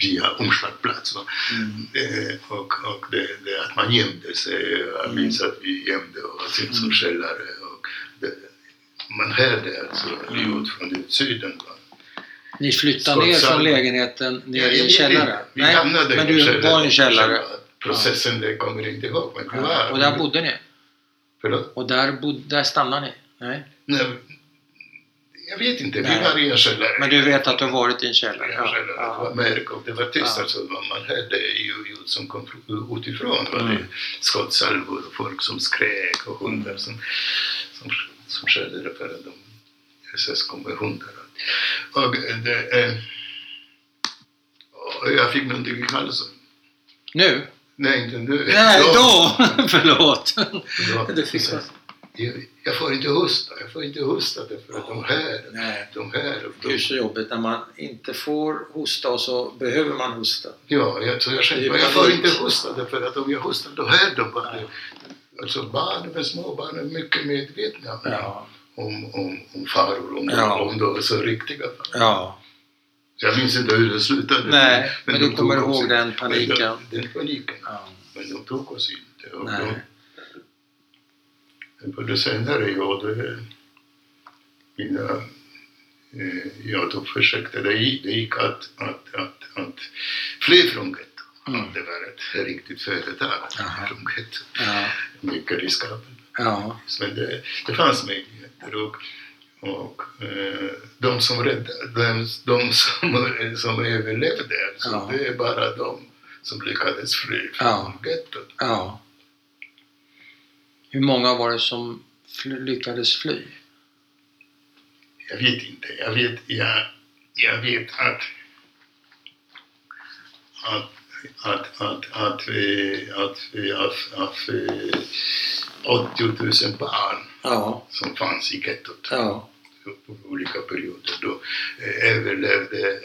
Speaker 2: via omslagplats.
Speaker 1: Mm.
Speaker 2: Eh, och och det, det att man gömde sig, jag minns att vi gömde oss i en sån källare. Och det, man hörde alltså ljud från utsidan. Va?
Speaker 1: Ni flyttade ner från lägenheten ner
Speaker 2: Jag
Speaker 1: i en källare?
Speaker 2: inte. Vi hamnade
Speaker 1: men du
Speaker 2: källare.
Speaker 1: var i en källare?
Speaker 2: Processen, det kommer jag inte ihåg. Men
Speaker 1: Ja.
Speaker 2: var,
Speaker 1: Och där bodde ni?
Speaker 2: Förlåt?
Speaker 1: Och där, bod, där stannade ni? Nej?
Speaker 2: Nej, jag vet inte, vi var i en källare.
Speaker 1: Men du vet att du har varit i en källare?
Speaker 2: I en källare. Det var
Speaker 1: Ja.
Speaker 2: märk och det var tyst
Speaker 1: Ja.
Speaker 2: alltså. Man hörde ju ljud som kom fr- utifrån. Var
Speaker 1: Mm.
Speaker 2: det skottsalvor och folk som skrek och hundar som, som, som skällde för att de SS kom med hundar. Och, det, eh, och jag fick någonting i halsen.
Speaker 1: Nu?
Speaker 2: Nej, inte nu.
Speaker 1: Nej, då! Förlåt!
Speaker 2: Då.
Speaker 1: Du fick
Speaker 2: Så, jag, jag får inte hosta, jag får inte hosta därför att de hör.
Speaker 1: Nej.
Speaker 2: De hör. Och
Speaker 1: Det är
Speaker 2: de,
Speaker 1: så jobbigt när man inte får hosta och så behöver man hosta.
Speaker 2: Ja, jag, så jag men jag får inte hosta därför att om jag hostar då hör de bara. Alltså barn, med små barn är mycket medvetna
Speaker 1: Ja.
Speaker 2: om, om, om faror, om,
Speaker 1: Ja.
Speaker 2: om de är så riktiga faror.
Speaker 1: Ja.
Speaker 2: Jag minns inte hur det slutade.
Speaker 1: Nej, men du
Speaker 2: de
Speaker 1: kommer ihåg den paniken.
Speaker 2: Men Den, den paniken.
Speaker 1: ja.
Speaker 2: Men de tog oss inte. Och
Speaker 1: Nej.
Speaker 2: De, på det mina, eh, ja, då försökte det, gick- det gick att, att, att, att fly från gettot.
Speaker 1: Mm.
Speaker 2: Det var ett riktigt företag från gettot.
Speaker 1: Ja.
Speaker 2: Mycket riskabelt.
Speaker 1: Ja.
Speaker 2: Men det, det fanns möjligheter. Och, och eh, de som räddade, de, de som, som överlevde,
Speaker 1: Ja.
Speaker 2: det är bara de som lyckades fly från
Speaker 1: Ja.
Speaker 2: gettot.
Speaker 1: ja. Hur många var det som fly, lyckades fly?
Speaker 2: Jag vet inte. Jag vet, jag, jag vet att, att, att, att, att, eh, att, eh, att, att, eh, 80 000 barn
Speaker 1: Ja.
Speaker 2: som fanns i gettot
Speaker 1: Ja.
Speaker 2: på olika perioder då eh, överlevde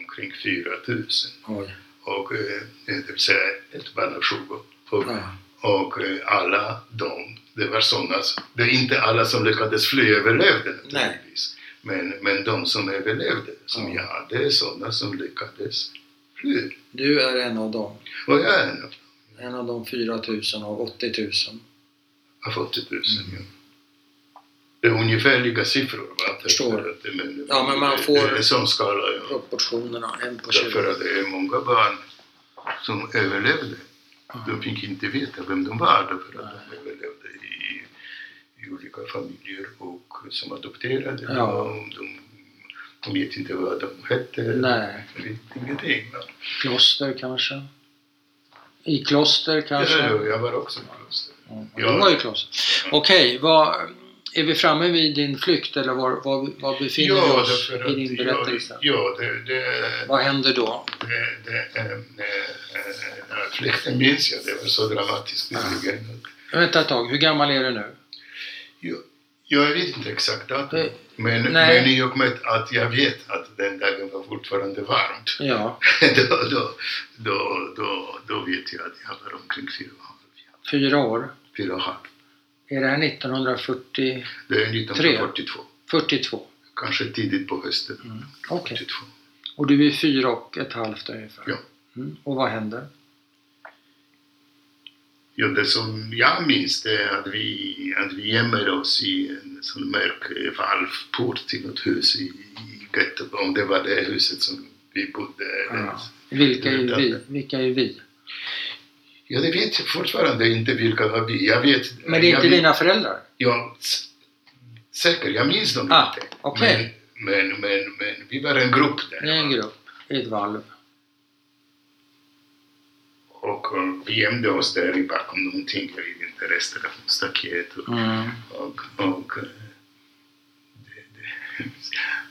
Speaker 2: omkring 4 000.
Speaker 1: Oj.
Speaker 2: Och, eh, det vill säga ett barn av 20. Och,
Speaker 1: Ja.
Speaker 2: Och eh, alla de, det var sådana, det är inte alla som lyckades fly överlevde naturligtvis. Men, men de som överlevde, som
Speaker 1: Ja.
Speaker 2: jag hade, är sådana som lyckades fly.
Speaker 1: Du är en av dem.
Speaker 2: Och jag är en av
Speaker 1: En av de 4 000 av 80 000.
Speaker 2: av 80 000.
Speaker 1: Mm.
Speaker 2: Ja. Det är ungefärliga siffror. Va?
Speaker 1: Förstår.
Speaker 2: Det- Men,
Speaker 1: Ja, men man får-
Speaker 2: Det en sån skala. Ja.
Speaker 1: Proportionerna, en på 20.
Speaker 2: Därför att det är många barn som överlevde. De fick inte veta vem de var därför att de överlevde i, i olika familjer och som adopterade.
Speaker 1: Ja.
Speaker 2: De, de vet inte vad de hette.
Speaker 1: Nej.
Speaker 2: Vet ingenting.
Speaker 1: Kloster kanske? I kloster kanske?
Speaker 2: Ja, jag var också i kloster.
Speaker 1: Ja. Du var i kloster. Okej, vad, är vi framme vid din flykt eller var, var, var befinner vi oss i din berättelse?
Speaker 2: Ja, ja det, det,
Speaker 1: Vad händer då?
Speaker 2: det, det, äh, äh, flykten minns jag, det var så dramatiskt nyligen.
Speaker 1: Vänta ett tag, hur gammal är du nu?
Speaker 2: Jag, jag vet inte exakt datum,
Speaker 1: Det-
Speaker 2: men,
Speaker 1: nej.
Speaker 2: men i och med att jag vet att den dagen var fortfarande varmt,
Speaker 1: Ja,
Speaker 2: då, då, då, då, då vet jag att jag var omkring fyra halv.
Speaker 1: fyra år.
Speaker 2: Fyra och en halv.
Speaker 1: Är det här 1940,
Speaker 2: Det är 1942.
Speaker 1: 42?
Speaker 2: Kanske tidigt på hösten.
Speaker 1: Mm.
Speaker 2: 42.
Speaker 1: Och du är fyra och ett halvt ungefär?
Speaker 2: Ja.
Speaker 1: Mm. Och vad händer?
Speaker 2: Ja, det som jag minns det är att vi, att vi gömmer oss i en sån mörk valvport till något hus i, i Göteborg. Det var det huset som vi bodde
Speaker 1: Ja. Vilka är
Speaker 2: Vänta.
Speaker 1: vi? Vilka är vi?
Speaker 2: Ja, det vet jag fortfarande inte vilka var vi. Jag vet...
Speaker 1: Men det är inte
Speaker 2: vet,
Speaker 1: dina föräldrar?
Speaker 2: Ja, säkert. Jag minns dem
Speaker 1: Ah,
Speaker 2: inte.
Speaker 1: okej.
Speaker 2: Men, men, men, men vi var en grupp där.
Speaker 1: Är en grupp i ett valv.
Speaker 2: Och eh, vi gömde oss där i bakom någonting. Jag vet inte, resten av staket. Och,
Speaker 1: Mm.
Speaker 2: och, och eh, det, det,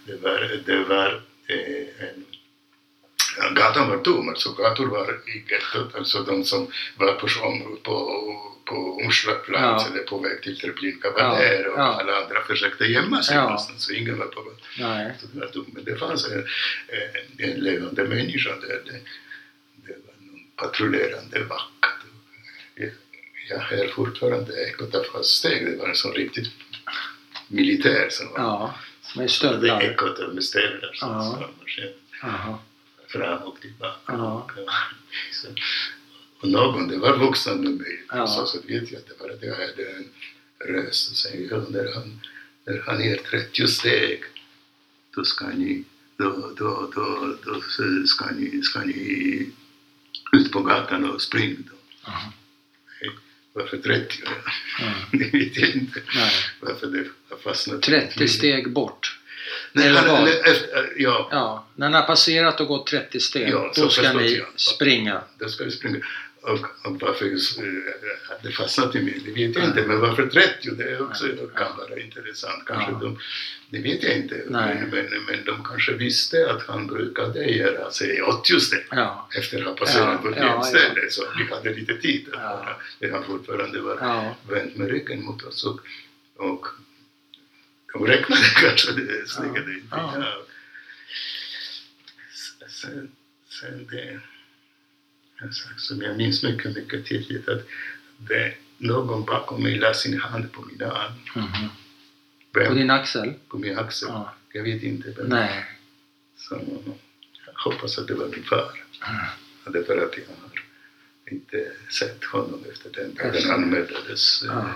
Speaker 2: det var, det var eh, gatan var tom, alltså gator var i gettot, alltså de som var på, på, på, Onsdagsplats
Speaker 1: Ja.
Speaker 2: eller på väg till Treplin Kabaler och
Speaker 1: Ja.
Speaker 2: alla andra försökte gömma sig
Speaker 1: Ja.
Speaker 2: någonstans, så ingen var på väg. Så det var tomt. Men det fanns en, en, en levande människa där. Det, det var någon patrullerande vakt. Jag, jag hör fortfarande ekot av hans steg. Det var en sån riktigt militär som var
Speaker 1: Ja, med
Speaker 2: det
Speaker 1: stövlar.
Speaker 2: ekot med stövlar som
Speaker 1: Ja.
Speaker 2: som
Speaker 1: Jaha.
Speaker 2: Fram och tillbaka.
Speaker 1: Ja.
Speaker 2: Så, och någon, det var vuxna med mig,
Speaker 1: Ja.
Speaker 2: så, så vet jag det var att jag hade en röst och säger ja, när han, när han är 30 steg då ska ni, då, då, då, då ska ni, ska ni ut på gatan och springa då. Varför 30?
Speaker 1: Mm.
Speaker 2: Det vet jag inte.
Speaker 1: Nej.
Speaker 2: Varför det har fastnat.
Speaker 1: 30 steg bort.
Speaker 2: Nej,
Speaker 1: eller
Speaker 2: han, efter, ja,
Speaker 1: Ja, när ni har passerat och gått 30 steg,
Speaker 2: Ja,
Speaker 1: då ska ni
Speaker 2: ja.
Speaker 1: springa.
Speaker 2: då ska vi springa. Och, och varför just, eh, det fastnat i mig, det vet jag inte. Men varför 30? Det är också,
Speaker 1: Ja.
Speaker 2: kan vara intressant. Kanske
Speaker 1: Ja.
Speaker 2: de, det vet jag inte.
Speaker 1: Nej.
Speaker 2: Men, men, men de kanske visste att han brukade göra sig 80 steg
Speaker 1: Ja,
Speaker 2: efter att ha passerat
Speaker 1: Ja,
Speaker 2: på ett
Speaker 1: ja,
Speaker 2: ja, ställe. Så vi hade lite tid att
Speaker 1: Ja.
Speaker 2: vara han fortfarande var
Speaker 1: ja,
Speaker 2: vänt med ryggen mot oss. Och, och de räknade kanske det stegen inte.
Speaker 1: Ja.
Speaker 2: Ja. Sen, sen det, en sak som jag minns mycket, mycket tydligt att det, någon bakom mig la sin hand på min arm.
Speaker 1: Mhm.
Speaker 2: Vem?
Speaker 1: På din axel?
Speaker 2: På min axel.
Speaker 1: Ja.
Speaker 2: Jag vet inte vem.
Speaker 1: Nej.
Speaker 2: Så jag hoppas att det var min far.
Speaker 1: Mm.
Speaker 2: Det är för att jag har inte sett honom efter den dagen han mördades
Speaker 1: Ja.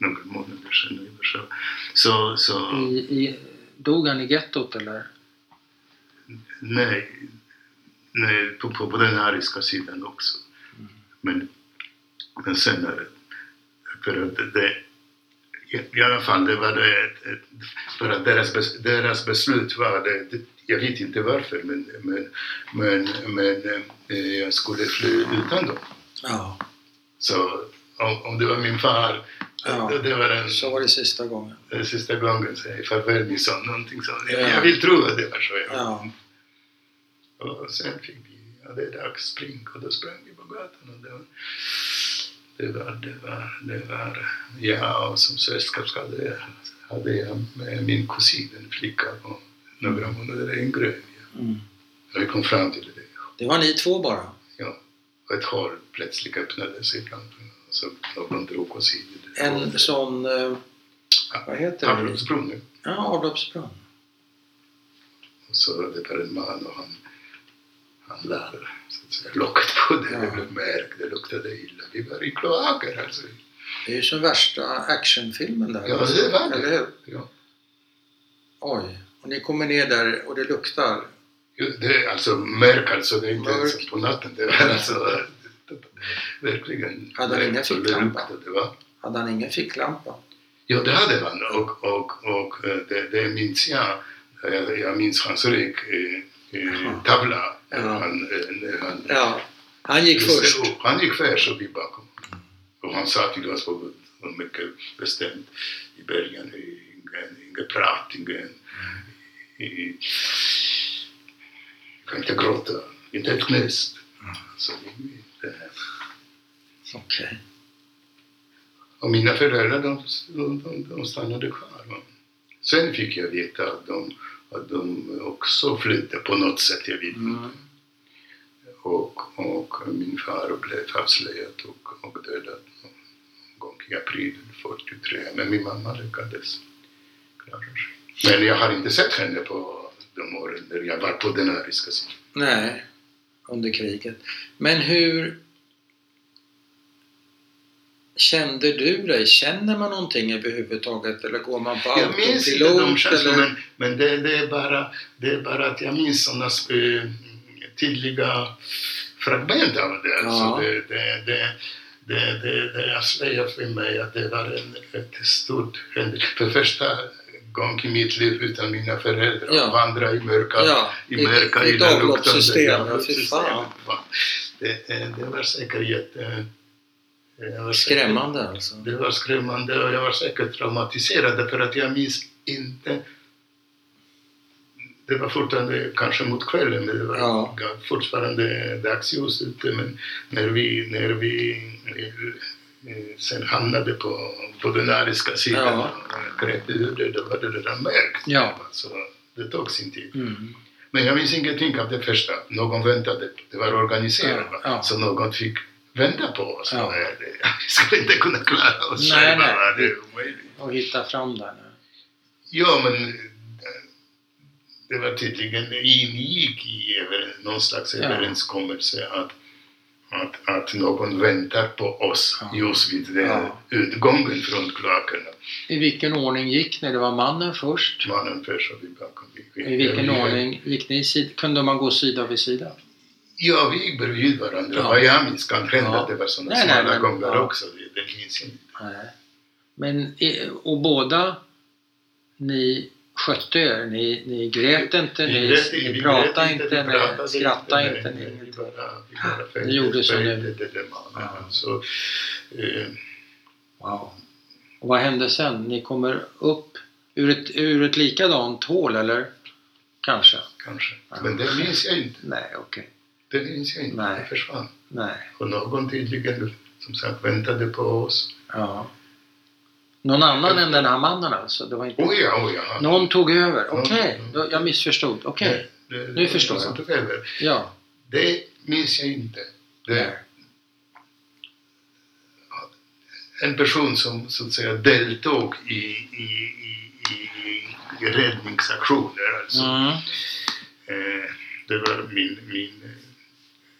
Speaker 2: Några månader sedan. ungefär Så, så, så
Speaker 1: I, i, dog han i gettot eller?
Speaker 2: nej, nej på, på, på den ariska sidan också.
Speaker 1: Mm.
Speaker 2: Men, men senare. För att det, det, i, I alla fall, det var det, för att deras, bes, deras beslut var det, det, jag vet inte varför, men, men, men, men eh, jag skulle fly utan dem.
Speaker 1: Ja.
Speaker 2: Så om, om det var min far,
Speaker 1: Ja.
Speaker 2: det, var den,
Speaker 1: Så var det sista gången.
Speaker 2: den sista gången, säg farväl min son, någonting sånt. Jag,
Speaker 1: Ja.
Speaker 2: jag vill tro att det var så.
Speaker 1: Ja.
Speaker 2: Och sen fick vi, ja det är dags, spring. Och då sprang vi på gatan. Och det, var, det, var, det, var, det var, ja, och som sällskap hade jag, jag med min kusin, en flicka på några månader yngre.
Speaker 1: Mm.
Speaker 2: Och vi kom fram till det.
Speaker 1: Det var ni två bara?
Speaker 2: Ja, och ett hål plötsligt öppnade sig framför mig. Någon drog oss i det.
Speaker 1: En sån, eh, vad heter det?
Speaker 2: Avloppsbrunn.
Speaker 1: Ja, avloppsbrunn.
Speaker 2: Och så det var en man och han, han lade så att säga, locket på det.
Speaker 1: Ja.
Speaker 2: Det blev märkt, det luktade illa. Vi var i kloaker alltså.
Speaker 1: Det är ju som värsta actionfilmen där.
Speaker 2: Ja, det var det.
Speaker 1: Eller hur?
Speaker 2: Ja.
Speaker 1: Oj. Och ni kommer ner där och det luktar.
Speaker 2: Det är alltså mörk alltså, det är inte som på natten. Det var alltså verkligen
Speaker 1: Hade han
Speaker 2: det
Speaker 1: ficklampa?
Speaker 2: luktade, va?
Speaker 1: Hade han ingen ficklampa?
Speaker 2: Ja, det hade han och, och, och eh, det, det minns jag. Jag, jag minns hans rök, eh.
Speaker 1: Ja.
Speaker 2: Han, han,
Speaker 1: Ja. Han gick
Speaker 2: det,
Speaker 1: först.
Speaker 2: och Han gick tvärs och vi bakom. Och han sa till oss på mycket bestämt i början, ingen, ingen prat, ingen... Kan inte gråta, inte ett knäst. Så vi, det,
Speaker 1: Okej.
Speaker 2: och mina föräldrar de, de, de, de stannade kvar. va. Sen fick jag veta att de, att de också flydde på något sätt, jag vet inte.
Speaker 1: Mm.
Speaker 2: Och, och min far blev avslöjad och, och dödad någon gång i april 43. Men min mamma lyckades klara sig. Men jag har inte sett henne på de åren när jag var på den ariska sidan.
Speaker 1: Nej, under kriget. Men hur kände du dig? Känner man någonting överhuvudtaget eller går man på
Speaker 2: Jag minns inte de
Speaker 1: autopilot?
Speaker 2: känslorna, men, men det, det, är bara, det är bara att jag minns sådana äh, tydliga fragment av det.
Speaker 1: Ja.
Speaker 2: Alltså det, det, det, det, det, det avslöjar för mig att det var en, ett stort händelse. För första gången i mitt liv utan mina föräldrar.
Speaker 1: Ja.
Speaker 2: Vandra i mörka,
Speaker 1: Ja,
Speaker 2: i mörka
Speaker 1: i fan.
Speaker 2: Fan. Det, var säkert jätte... var säkert-
Speaker 1: Skrämmande alltså.
Speaker 2: det var skrämmande och jag var säkert traumatiserad för att jag minns inte det var fortfarande kanske mot kvällen, men det var
Speaker 1: Ja.
Speaker 2: fortfarande dagsljus ute. Men när vi, när vi sen hamnade på, på ariska sidan och grävde ur det, då var det redan mörkt.
Speaker 1: Ja.
Speaker 2: Så det tog sin tid.
Speaker 1: Mm.
Speaker 2: Men jag minns ingenting av det första. Någon väntade. Det var organiserat.
Speaker 1: Ja, ja.
Speaker 2: Så någon fick vänta på oss.
Speaker 1: Ja.
Speaker 2: Vi skulle inte kunna klara oss
Speaker 1: Nej,
Speaker 2: själva.
Speaker 1: nej.
Speaker 2: Det är omöjligt.
Speaker 1: Och hitta fram där nu.
Speaker 2: Ja, men eh, det var tydligen, ingick i någon slags överenskommelse att, att, att någon väntar på oss
Speaker 1: Ja.
Speaker 2: just vid den
Speaker 1: Ja.
Speaker 2: utgången från kloakerna.
Speaker 1: I vilken ordning gick ni? Det var mannen först.
Speaker 2: Mannen först och vi bakom.
Speaker 1: I vilken
Speaker 2: vi-
Speaker 1: ordning gick ni? sid- Kunde man gå sida vid sida?
Speaker 2: Ja, vi gick bredvid varandra.
Speaker 1: Ja.
Speaker 2: Vad jag minns kan hända
Speaker 1: Ja.
Speaker 2: att det var sådana
Speaker 1: Nej, nej,
Speaker 2: smala
Speaker 1: men-
Speaker 2: gångar
Speaker 1: ja.
Speaker 2: också. Det, det minns jag inte.
Speaker 1: Nej. Men, och båda ni skötte er? Ni, ni grät inte, ni,
Speaker 2: grät
Speaker 1: ni pratade inte, ni skrattade inte?
Speaker 2: nej,
Speaker 1: Ni,
Speaker 2: Vi bara, bara
Speaker 1: Ni
Speaker 2: följde-
Speaker 1: gjorde ni-. Ja.
Speaker 2: Så, eh,
Speaker 1: wow. Och vad hände sen? Ni kommer upp ur ett, ur ett likadant hål, eller? Kanske?
Speaker 2: kanske.
Speaker 1: Ja.
Speaker 2: Men det minns jag inte.
Speaker 1: Nej, okej.
Speaker 2: Det minns jag inte.
Speaker 1: Nej.
Speaker 2: Det försvann.
Speaker 1: Nej.
Speaker 2: Och någon tydligen, som sagt, väntade på oss.
Speaker 1: Ja. Någon annan än den här mannen alltså? Det var inte...
Speaker 2: Oh ja, oh ja.
Speaker 1: Någon tog över? Okej, då- jag missförstod. Okej,
Speaker 2: det-
Speaker 1: Nu förstår jag.
Speaker 2: tog över.
Speaker 1: ja.
Speaker 2: Det minns jag inte. Det, en person som så att säga deltog i, i, i, i, räddningsaktioner. Alltså.
Speaker 1: Mm.
Speaker 2: Eh, det var min, min,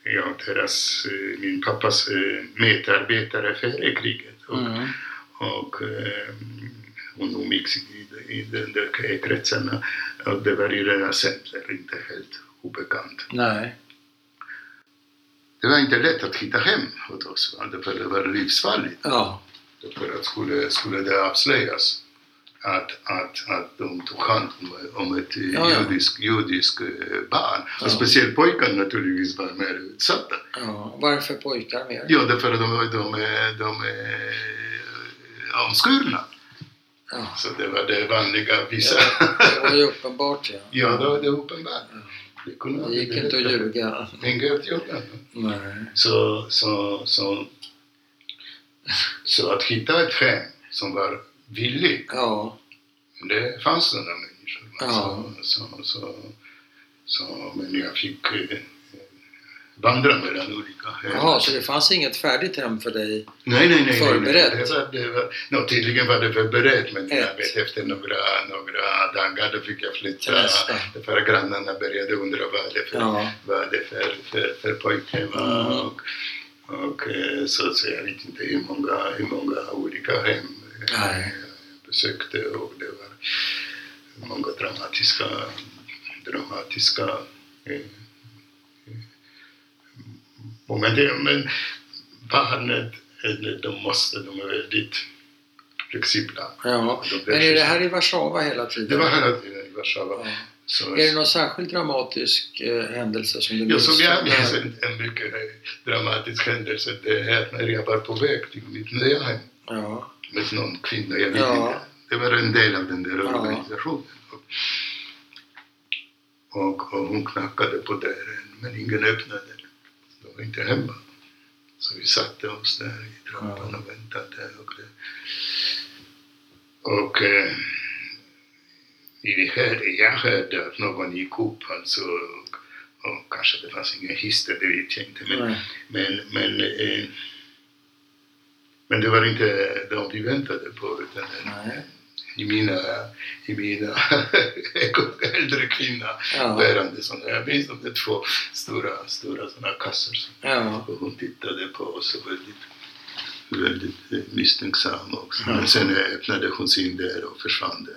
Speaker 2: ja, deras, eh, min pappas eh, medarbetare före kriget. Och,
Speaker 1: Mm.
Speaker 2: Och eh, hon umgicks i, i den där kretsarna. Och det var i Rena Center, inte helt obekant.
Speaker 1: Nej.
Speaker 2: Det var inte lätt att hitta hem åt oss, för det var livsfarligt.
Speaker 1: Ja.
Speaker 2: För att skulle, skulle det avslöjas att, att, att de tog hand om, ett
Speaker 1: Ja, ja.
Speaker 2: judisk, judisk eh, barn.
Speaker 1: Ja.
Speaker 2: Och speciellt pojkar naturligtvis var mer utsatta.
Speaker 1: ja. Varför pojkar mer?
Speaker 2: Ja, därför att de, de, de är omskurna.
Speaker 1: Ja.
Speaker 2: Så det var det vanliga vissa.
Speaker 1: Det var ju uppenbart ja.
Speaker 2: Ja, det var det uppenbart. Flickorna
Speaker 1: Det gick
Speaker 2: ville
Speaker 1: inte att ljuga.
Speaker 2: Inget gjorde.
Speaker 1: Nej.
Speaker 2: Så, så, så, så att hitta ett hem som var villigt,
Speaker 1: Ja.
Speaker 2: det fanns sådana människor.
Speaker 1: Ja.
Speaker 2: Så, så, så, så, men jag fick vandra mellan olika hem.
Speaker 1: Jaha, så det fanns inget färdigt hem för dig?
Speaker 2: Nej, nej, nej. nej,
Speaker 1: Förberett?
Speaker 2: Nej, det var, det var, no, tydligen var det förberett, men jag vet efter några, några dagar då fick jag flytta. För grannarna började undra vad det för,
Speaker 1: Ja.
Speaker 2: vad det för, för, för pojke var.
Speaker 1: Mm.
Speaker 2: Och, och eh, så, så jag vet inte hur många, hur många olika hem
Speaker 1: Nej.
Speaker 2: jag besökte och det var många dramatiska, dramatiska eh, eh, moment. Men barnet eller de måste, de är väldigt flexibla.
Speaker 1: Ja. Men är det här i Warszawa hela tiden?
Speaker 2: Det var hela tiden i Warszawa.
Speaker 1: Ja.
Speaker 2: Så,
Speaker 1: Är det någon särskilt dramatisk eh, händelse som du
Speaker 2: Ja, som jag
Speaker 1: minns?
Speaker 2: minns en, en mycket dramatisk händelse, det är när jag var på väg till mitt nya hem
Speaker 1: Ja.
Speaker 2: med någon kvinna. Jag vet
Speaker 1: Ja.
Speaker 2: inte. Det var en del av den där
Speaker 1: Ja.
Speaker 2: organisationen. Och, och, och hon knackade på dörren, men ingen öppnade. Var inte hemma. Så vi satte oss där i trappan och väntade. Och, det, och eh, vi hörde, jag hörde att någon gick upp alltså, och, och kanske det fanns ingen hiss det vet jag inte. Men,
Speaker 1: Nej.
Speaker 2: men, men, eh, men det var inte de vi väntade på utan
Speaker 1: Nej.
Speaker 2: I mina, i mina äldre kvinna
Speaker 1: Ja.
Speaker 2: bärande sådana. Jag minns de där två stora, stora sådana kassar.
Speaker 1: Ja.
Speaker 2: Och hon tittade på oss och väldigt, väldigt eh, misstänksam också.
Speaker 1: Ja.
Speaker 2: Men sen öppnade hon sin dörr och försvann där.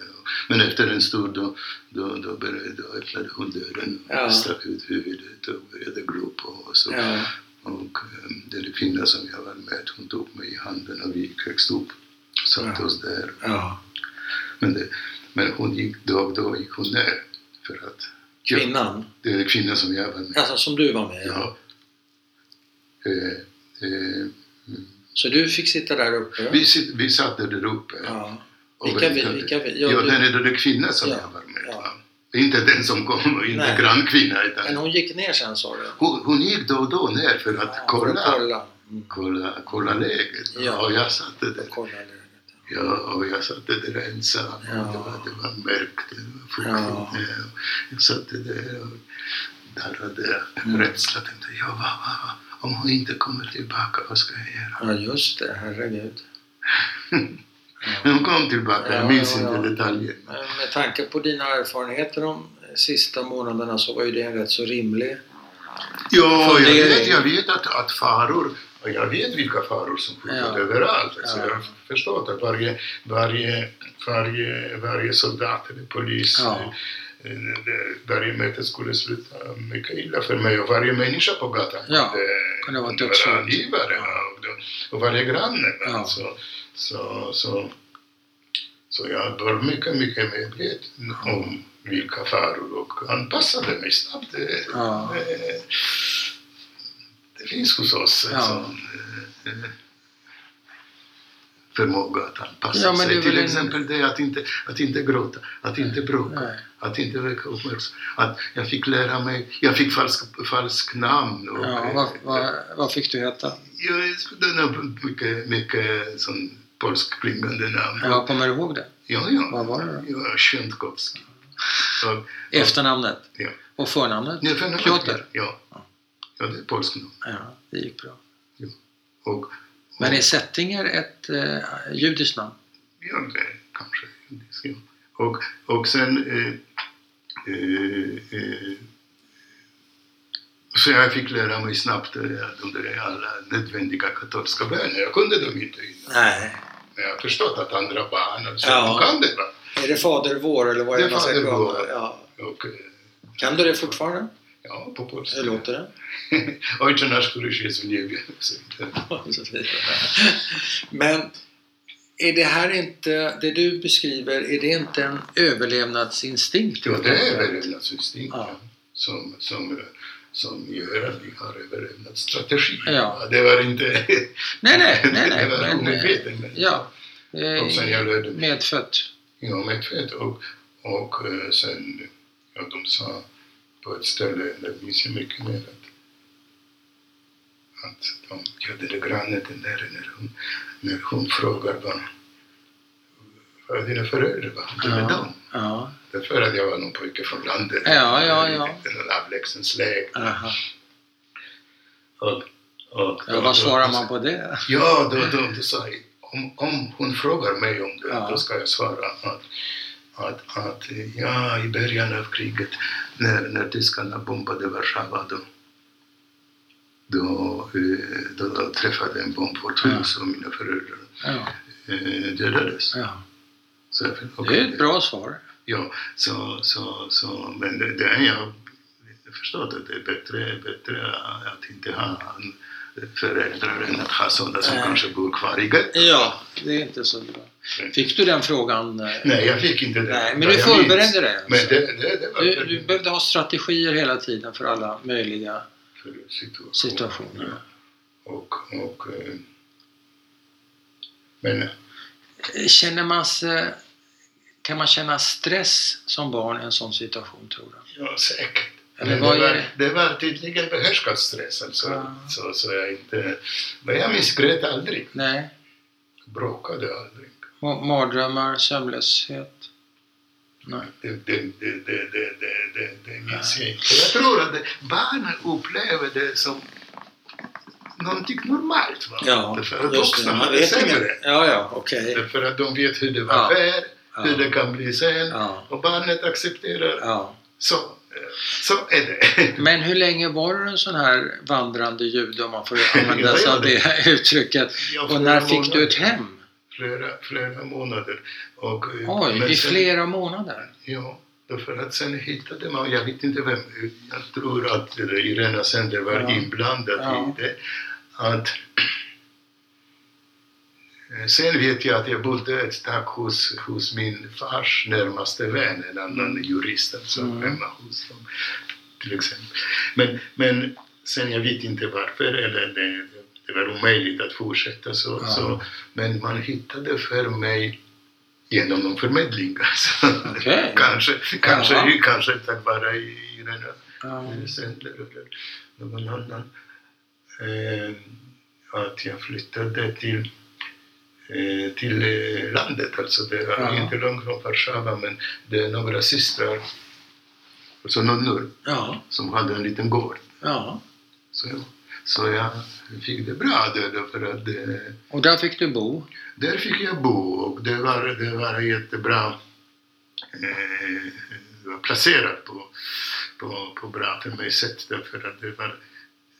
Speaker 2: Men efter en stund då, då, då, började, då öppnade hon dörren och
Speaker 1: Ja.
Speaker 2: stack ut huvudet och började glo på oss. Och,
Speaker 1: Ja.
Speaker 2: och eh, den kvinna som jag var med, hon tog mig i handen och vi gick högst upp satte
Speaker 1: Ja.
Speaker 2: oss där.
Speaker 1: ja.
Speaker 2: Men, det, men hon gick, då då gick hon ner för att
Speaker 1: Kvinnan?
Speaker 2: det är den kvinna som jag var med.
Speaker 1: Alltså som du var med?
Speaker 2: Ja. Eh, eh,
Speaker 1: Så du fick sitta där uppe?
Speaker 2: vi, vi satt där uppe.
Speaker 1: Ja. Vilka vi? Vilka vi?
Speaker 2: Ja,
Speaker 1: Ja, du,
Speaker 2: den är den kvinna som
Speaker 1: Ja,
Speaker 2: jag var med.
Speaker 1: ja.
Speaker 2: Inte den som kom, inte
Speaker 1: Nej.
Speaker 2: grannkvinna. Utan
Speaker 1: men hon gick ner sen sa du?
Speaker 2: hon, hon gick då och då ner för att
Speaker 1: Ja,
Speaker 2: kolla,
Speaker 1: För att kolla. Mm.
Speaker 2: kolla, kolla läget.
Speaker 1: Ja.
Speaker 2: Och jag satt där. Ja, och jag satt där ensam.
Speaker 1: Ja.
Speaker 2: Det, var, det var mörkt, det var fuktigt.
Speaker 1: Ja.
Speaker 2: Ja. Jag satt där och darrade
Speaker 1: Mm.
Speaker 2: rädsla. Tänkte, ja, vad, vad, om hon inte kommer tillbaka, vad ska jag göra?
Speaker 1: Ja, just det. Herregud.
Speaker 2: Hon kom tillbaka, jag
Speaker 1: Ja,
Speaker 2: minns
Speaker 1: ja,
Speaker 2: inte detaljer.
Speaker 1: Men med tanke på dina erfarenheter de sista månaderna så var ju det en rätt så rimlig...
Speaker 2: Ja, jag vet, jag vet att, att faror, jag vet vilka faror som skjuter
Speaker 1: Ja.
Speaker 2: överallt. Alltså,
Speaker 1: Ja.
Speaker 2: Jag har förstått att varje, varje, varje, varje soldat eller polis,
Speaker 1: Ja.
Speaker 2: eh, det- varje möte skulle sluta mycket illa för mig och varje människa på gatan
Speaker 1: Ja,
Speaker 2: kunde,
Speaker 1: vara
Speaker 2: angivare. Och, varje granne.
Speaker 1: Ja.
Speaker 2: Så, så, så, så jag var mycket, mycket medveten om vilka faror och anpassade mig snabbt. Det,
Speaker 1: Ja.
Speaker 2: Det, finns hos oss en
Speaker 1: Ja.
Speaker 2: sån eh, förmåga att anpassa
Speaker 1: Ja,
Speaker 2: sig. Till
Speaker 1: en-
Speaker 2: exempel det att inte, att inte gråta, att inte bråka,
Speaker 1: Nej.
Speaker 2: att inte väcka uppmärksamhet. Att jag fick lära mig, jag fick falsk, falsk namn. Och,
Speaker 1: Ja, vad, vad, vad fick du heta?
Speaker 2: jag är mycket, mycket sån polskklingande namn.
Speaker 1: Jag kommer du ihåg det?
Speaker 2: Ja, ja.
Speaker 1: Vad var det då?
Speaker 2: Ja, Sjöntkovskij.
Speaker 1: Efternamnet?
Speaker 2: Ja.
Speaker 1: Och förnamnet?
Speaker 2: Nej, för
Speaker 1: Piotr?
Speaker 2: Ja. ja, det är polskt namn.
Speaker 1: Ja, det gick bra.
Speaker 2: Och,
Speaker 1: Men är Sättinger ett eh, judiskt namn?
Speaker 2: Ja, det kanske. Ja. Och, och sen... Eh, eh, eh, så jag fick lära mig snabbt de där alla nödvändiga katolska böner. Jag kunde dem inte innan.
Speaker 1: Nej.
Speaker 2: Men jag har förstått att andra barn alltså,
Speaker 1: Ja.
Speaker 2: de kan det. Va?
Speaker 1: Är det Fader vår eller vad är
Speaker 2: Det
Speaker 1: det man ska
Speaker 2: Fader vår.
Speaker 1: Ja.
Speaker 2: Och, eh,
Speaker 1: Kan du det fortfarande?
Speaker 2: Ja, på polska.
Speaker 1: Hur låter det?
Speaker 2: Ojcze nasz. Så, eh,
Speaker 1: Men är det här inte, det du beskriver, är det inte en överlevnadsinstinkt?
Speaker 2: Ja, det är överlevnadsinstinkt
Speaker 1: Ja.
Speaker 2: som, som, som gör att vi har överlevnadsstrategier.
Speaker 1: Ja.
Speaker 2: Det var inte...
Speaker 1: Nej, nej, nej, nej.
Speaker 2: det var omedvetet. Men,
Speaker 1: Ja.
Speaker 2: Och sen jag lärde mig.
Speaker 1: medfött.
Speaker 2: Ja, medvetet. Och, och eh, sen, ja, de sa på ett ställe, det minns jag mycket mer, att, att de, där grannen, den där, när hon, när hon frågar vad, är dina föräldrar, vad har du med
Speaker 1: Ja.
Speaker 2: dem?
Speaker 1: Ja.
Speaker 2: Därför att jag var någon pojke från landet.
Speaker 1: Ja, ja, ja.
Speaker 2: En avlägsen släkt.
Speaker 1: Aha.
Speaker 2: Och, och,
Speaker 1: Ja, vad svarar man på det?
Speaker 2: Ja, då, då, då sa jag, om, om hon frågar mig om det,
Speaker 1: Ja.
Speaker 2: då ska jag svara att, att, att ja, i början av kriget, när, när tyskarna bombade Warszawa, då, då, eh, då, då träffade en bomb vårt hus och mina föräldrar
Speaker 1: Ja.
Speaker 2: eh, dödades.
Speaker 1: ja.
Speaker 2: Så jag,
Speaker 1: Det är ett bra svar.
Speaker 2: Ja, så, så, så, men det, det är jag förstår att det är bättre, bättre att inte ha föräldrar än att ha sådana som
Speaker 1: Nej.
Speaker 2: kanske bor kvar i gettot.
Speaker 1: Ja, det är inte så bra. Fick du den frågan? eh?
Speaker 2: Nej, jag fick inte det.
Speaker 1: Nej, men du förberedde dig
Speaker 2: Men
Speaker 1: alltså.
Speaker 2: det, det, det var
Speaker 1: Du, du behövde ha strategier hela tiden för alla möjliga
Speaker 2: för situationer.
Speaker 1: situationer.
Speaker 2: Och, och, eh, men
Speaker 1: Känner man sig, kan man känna stress som barn i en sån situation tror du?
Speaker 2: ja, säkert.
Speaker 1: Eller
Speaker 2: det, var,
Speaker 1: det?
Speaker 2: var tydligen behärskad stress alltså.
Speaker 1: Ja.
Speaker 2: Så, så jag inte... Men jag missgrät aldrig.
Speaker 1: Nej?
Speaker 2: Bråkade aldrig.
Speaker 1: Ma- Mardrömmar, sömnlöshet? Nej.
Speaker 2: Det, det, det, det, det, det, det, det minns jag inte. Jag tror att barnen upplever det som någonting normalt. Va? Därför att vuxna har det sämre.
Speaker 1: Ja, ja, okej.
Speaker 2: Därför att de vet hur det var
Speaker 1: Ja.
Speaker 2: förr,
Speaker 1: Ja.
Speaker 2: hur det kan bli sen.
Speaker 1: Ja,
Speaker 2: Och barnet accepterar.
Speaker 1: ja.
Speaker 2: Så, så är det.
Speaker 1: Men hur länge var du en sån här vandrande jude om man får använda sig av det uttrycket?
Speaker 2: Ja,
Speaker 1: Och när fick du ett
Speaker 2: månader.
Speaker 1: hem?
Speaker 2: Flera, flera månader. Och, eh,
Speaker 1: Oj, i
Speaker 2: sen-
Speaker 1: flera månader?
Speaker 2: Ja, därför att sen hittade man, jag vet inte vem, jag tror att eh, Irena Sender var
Speaker 1: Ja.
Speaker 2: inblandad
Speaker 1: Ja.
Speaker 2: i det. Att, eh, sen vet jag att jag bodde ett tag hos, hos min fars närmaste vän, en annan jurist, alltså
Speaker 1: Mm.
Speaker 2: hemma hos dem till exempel. Men, men sen jag vet inte varför, eller det, det var omöjligt att fortsätta så,
Speaker 1: Ja.
Speaker 2: så. Men man hittade för mig genom någon förmedling. Alltså.
Speaker 1: Okej.
Speaker 2: kanske, kanske,
Speaker 1: Jaha.
Speaker 2: kanske tack vare Irena
Speaker 1: Ja.
Speaker 2: Sendler eller någon annan. Eh, att jag flyttade till, eh, till eh, landet, alltså det var
Speaker 1: Ja.
Speaker 2: inte långt från Warszawa men det är några systrar, alltså nunnor,
Speaker 1: Ja,
Speaker 2: som hade en liten gård.
Speaker 1: ja.
Speaker 2: Så, jag- så jag fick det bra där därför att eh,
Speaker 1: Och där fick du bo?
Speaker 2: där fick jag bo och det var, det var jättebra eh, det var placerat på, på, på bra för mig sätt därför att det var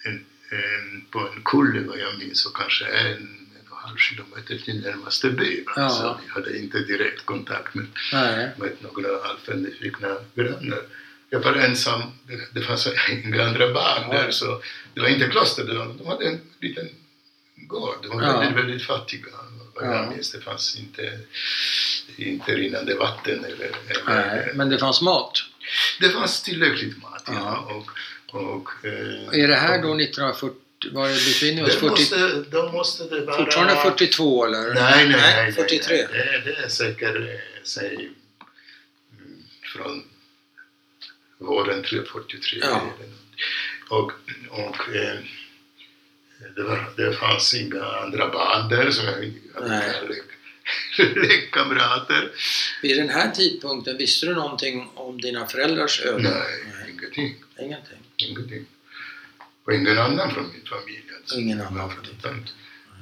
Speaker 2: en, en, på en kulle vad jag minns och kanske en halv kilometer till närmaste by.
Speaker 1: Ja.
Speaker 2: Så vi hade inte direkt kontakt med,
Speaker 1: Nej.
Speaker 2: med några alltför nyfikna grannar. Jag var ensam, det, det fanns inga andra barn
Speaker 1: Ja.
Speaker 2: där så det var inte kloster, de, de hade en liten gård. De var
Speaker 1: Ja.
Speaker 2: väldigt, väldigt fattiga.
Speaker 1: Ja.
Speaker 2: det fanns inte, inte rinnande vatten eller,
Speaker 1: Nej.
Speaker 2: eller
Speaker 1: Men det fanns mat?
Speaker 2: det fanns tillräckligt mat. Ja.
Speaker 1: Ja.
Speaker 2: Och, och, eh,
Speaker 1: Är det här då 1940? Var befinner vi oss?
Speaker 2: det
Speaker 1: 40,
Speaker 2: måste, då måste det vara...
Speaker 1: fortfarande 42 eller?
Speaker 2: Nej, nej, nej. nej,
Speaker 1: 43.
Speaker 2: Nej, det, det är säkert, eh, säg, mm, från våren 43.
Speaker 1: Ja.
Speaker 2: Och, och eh, det, var, det fanns inga andra barn där, så jag hade
Speaker 1: Nej.
Speaker 2: lekkamrater.
Speaker 1: Vid den här tidpunkten, visste du någonting om dina föräldrars öde?
Speaker 2: Nej, ingenting.
Speaker 1: Ingenting.
Speaker 2: Ingenting. Och ingen annan från min familj. Alltså.
Speaker 1: Ingen annan från din
Speaker 2: Utan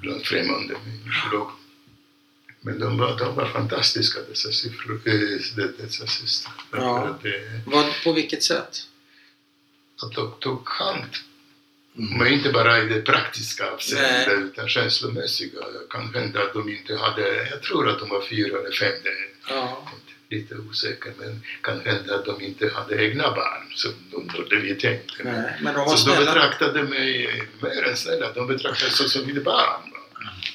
Speaker 2: Bland främmande människor. Men de var, de var fantastiska dessa, siffror, äh, dessa systrar.
Speaker 1: Ja.
Speaker 2: Det-
Speaker 1: Vad, på vilket sätt?
Speaker 2: att de tog hand
Speaker 1: Mm.
Speaker 2: Men inte bara i det praktiska avseendet utan känslomässiga. Det kan hända att de inte hade, jag tror att de var fyra eller fem,
Speaker 1: Ja.
Speaker 2: Lite osäker, men kan hända att de inte hade egna barn. Så de, vet jag inte.
Speaker 1: Nej, men de var
Speaker 2: Så de betraktade mig mer än snälla, de betraktade sig som mitt barn.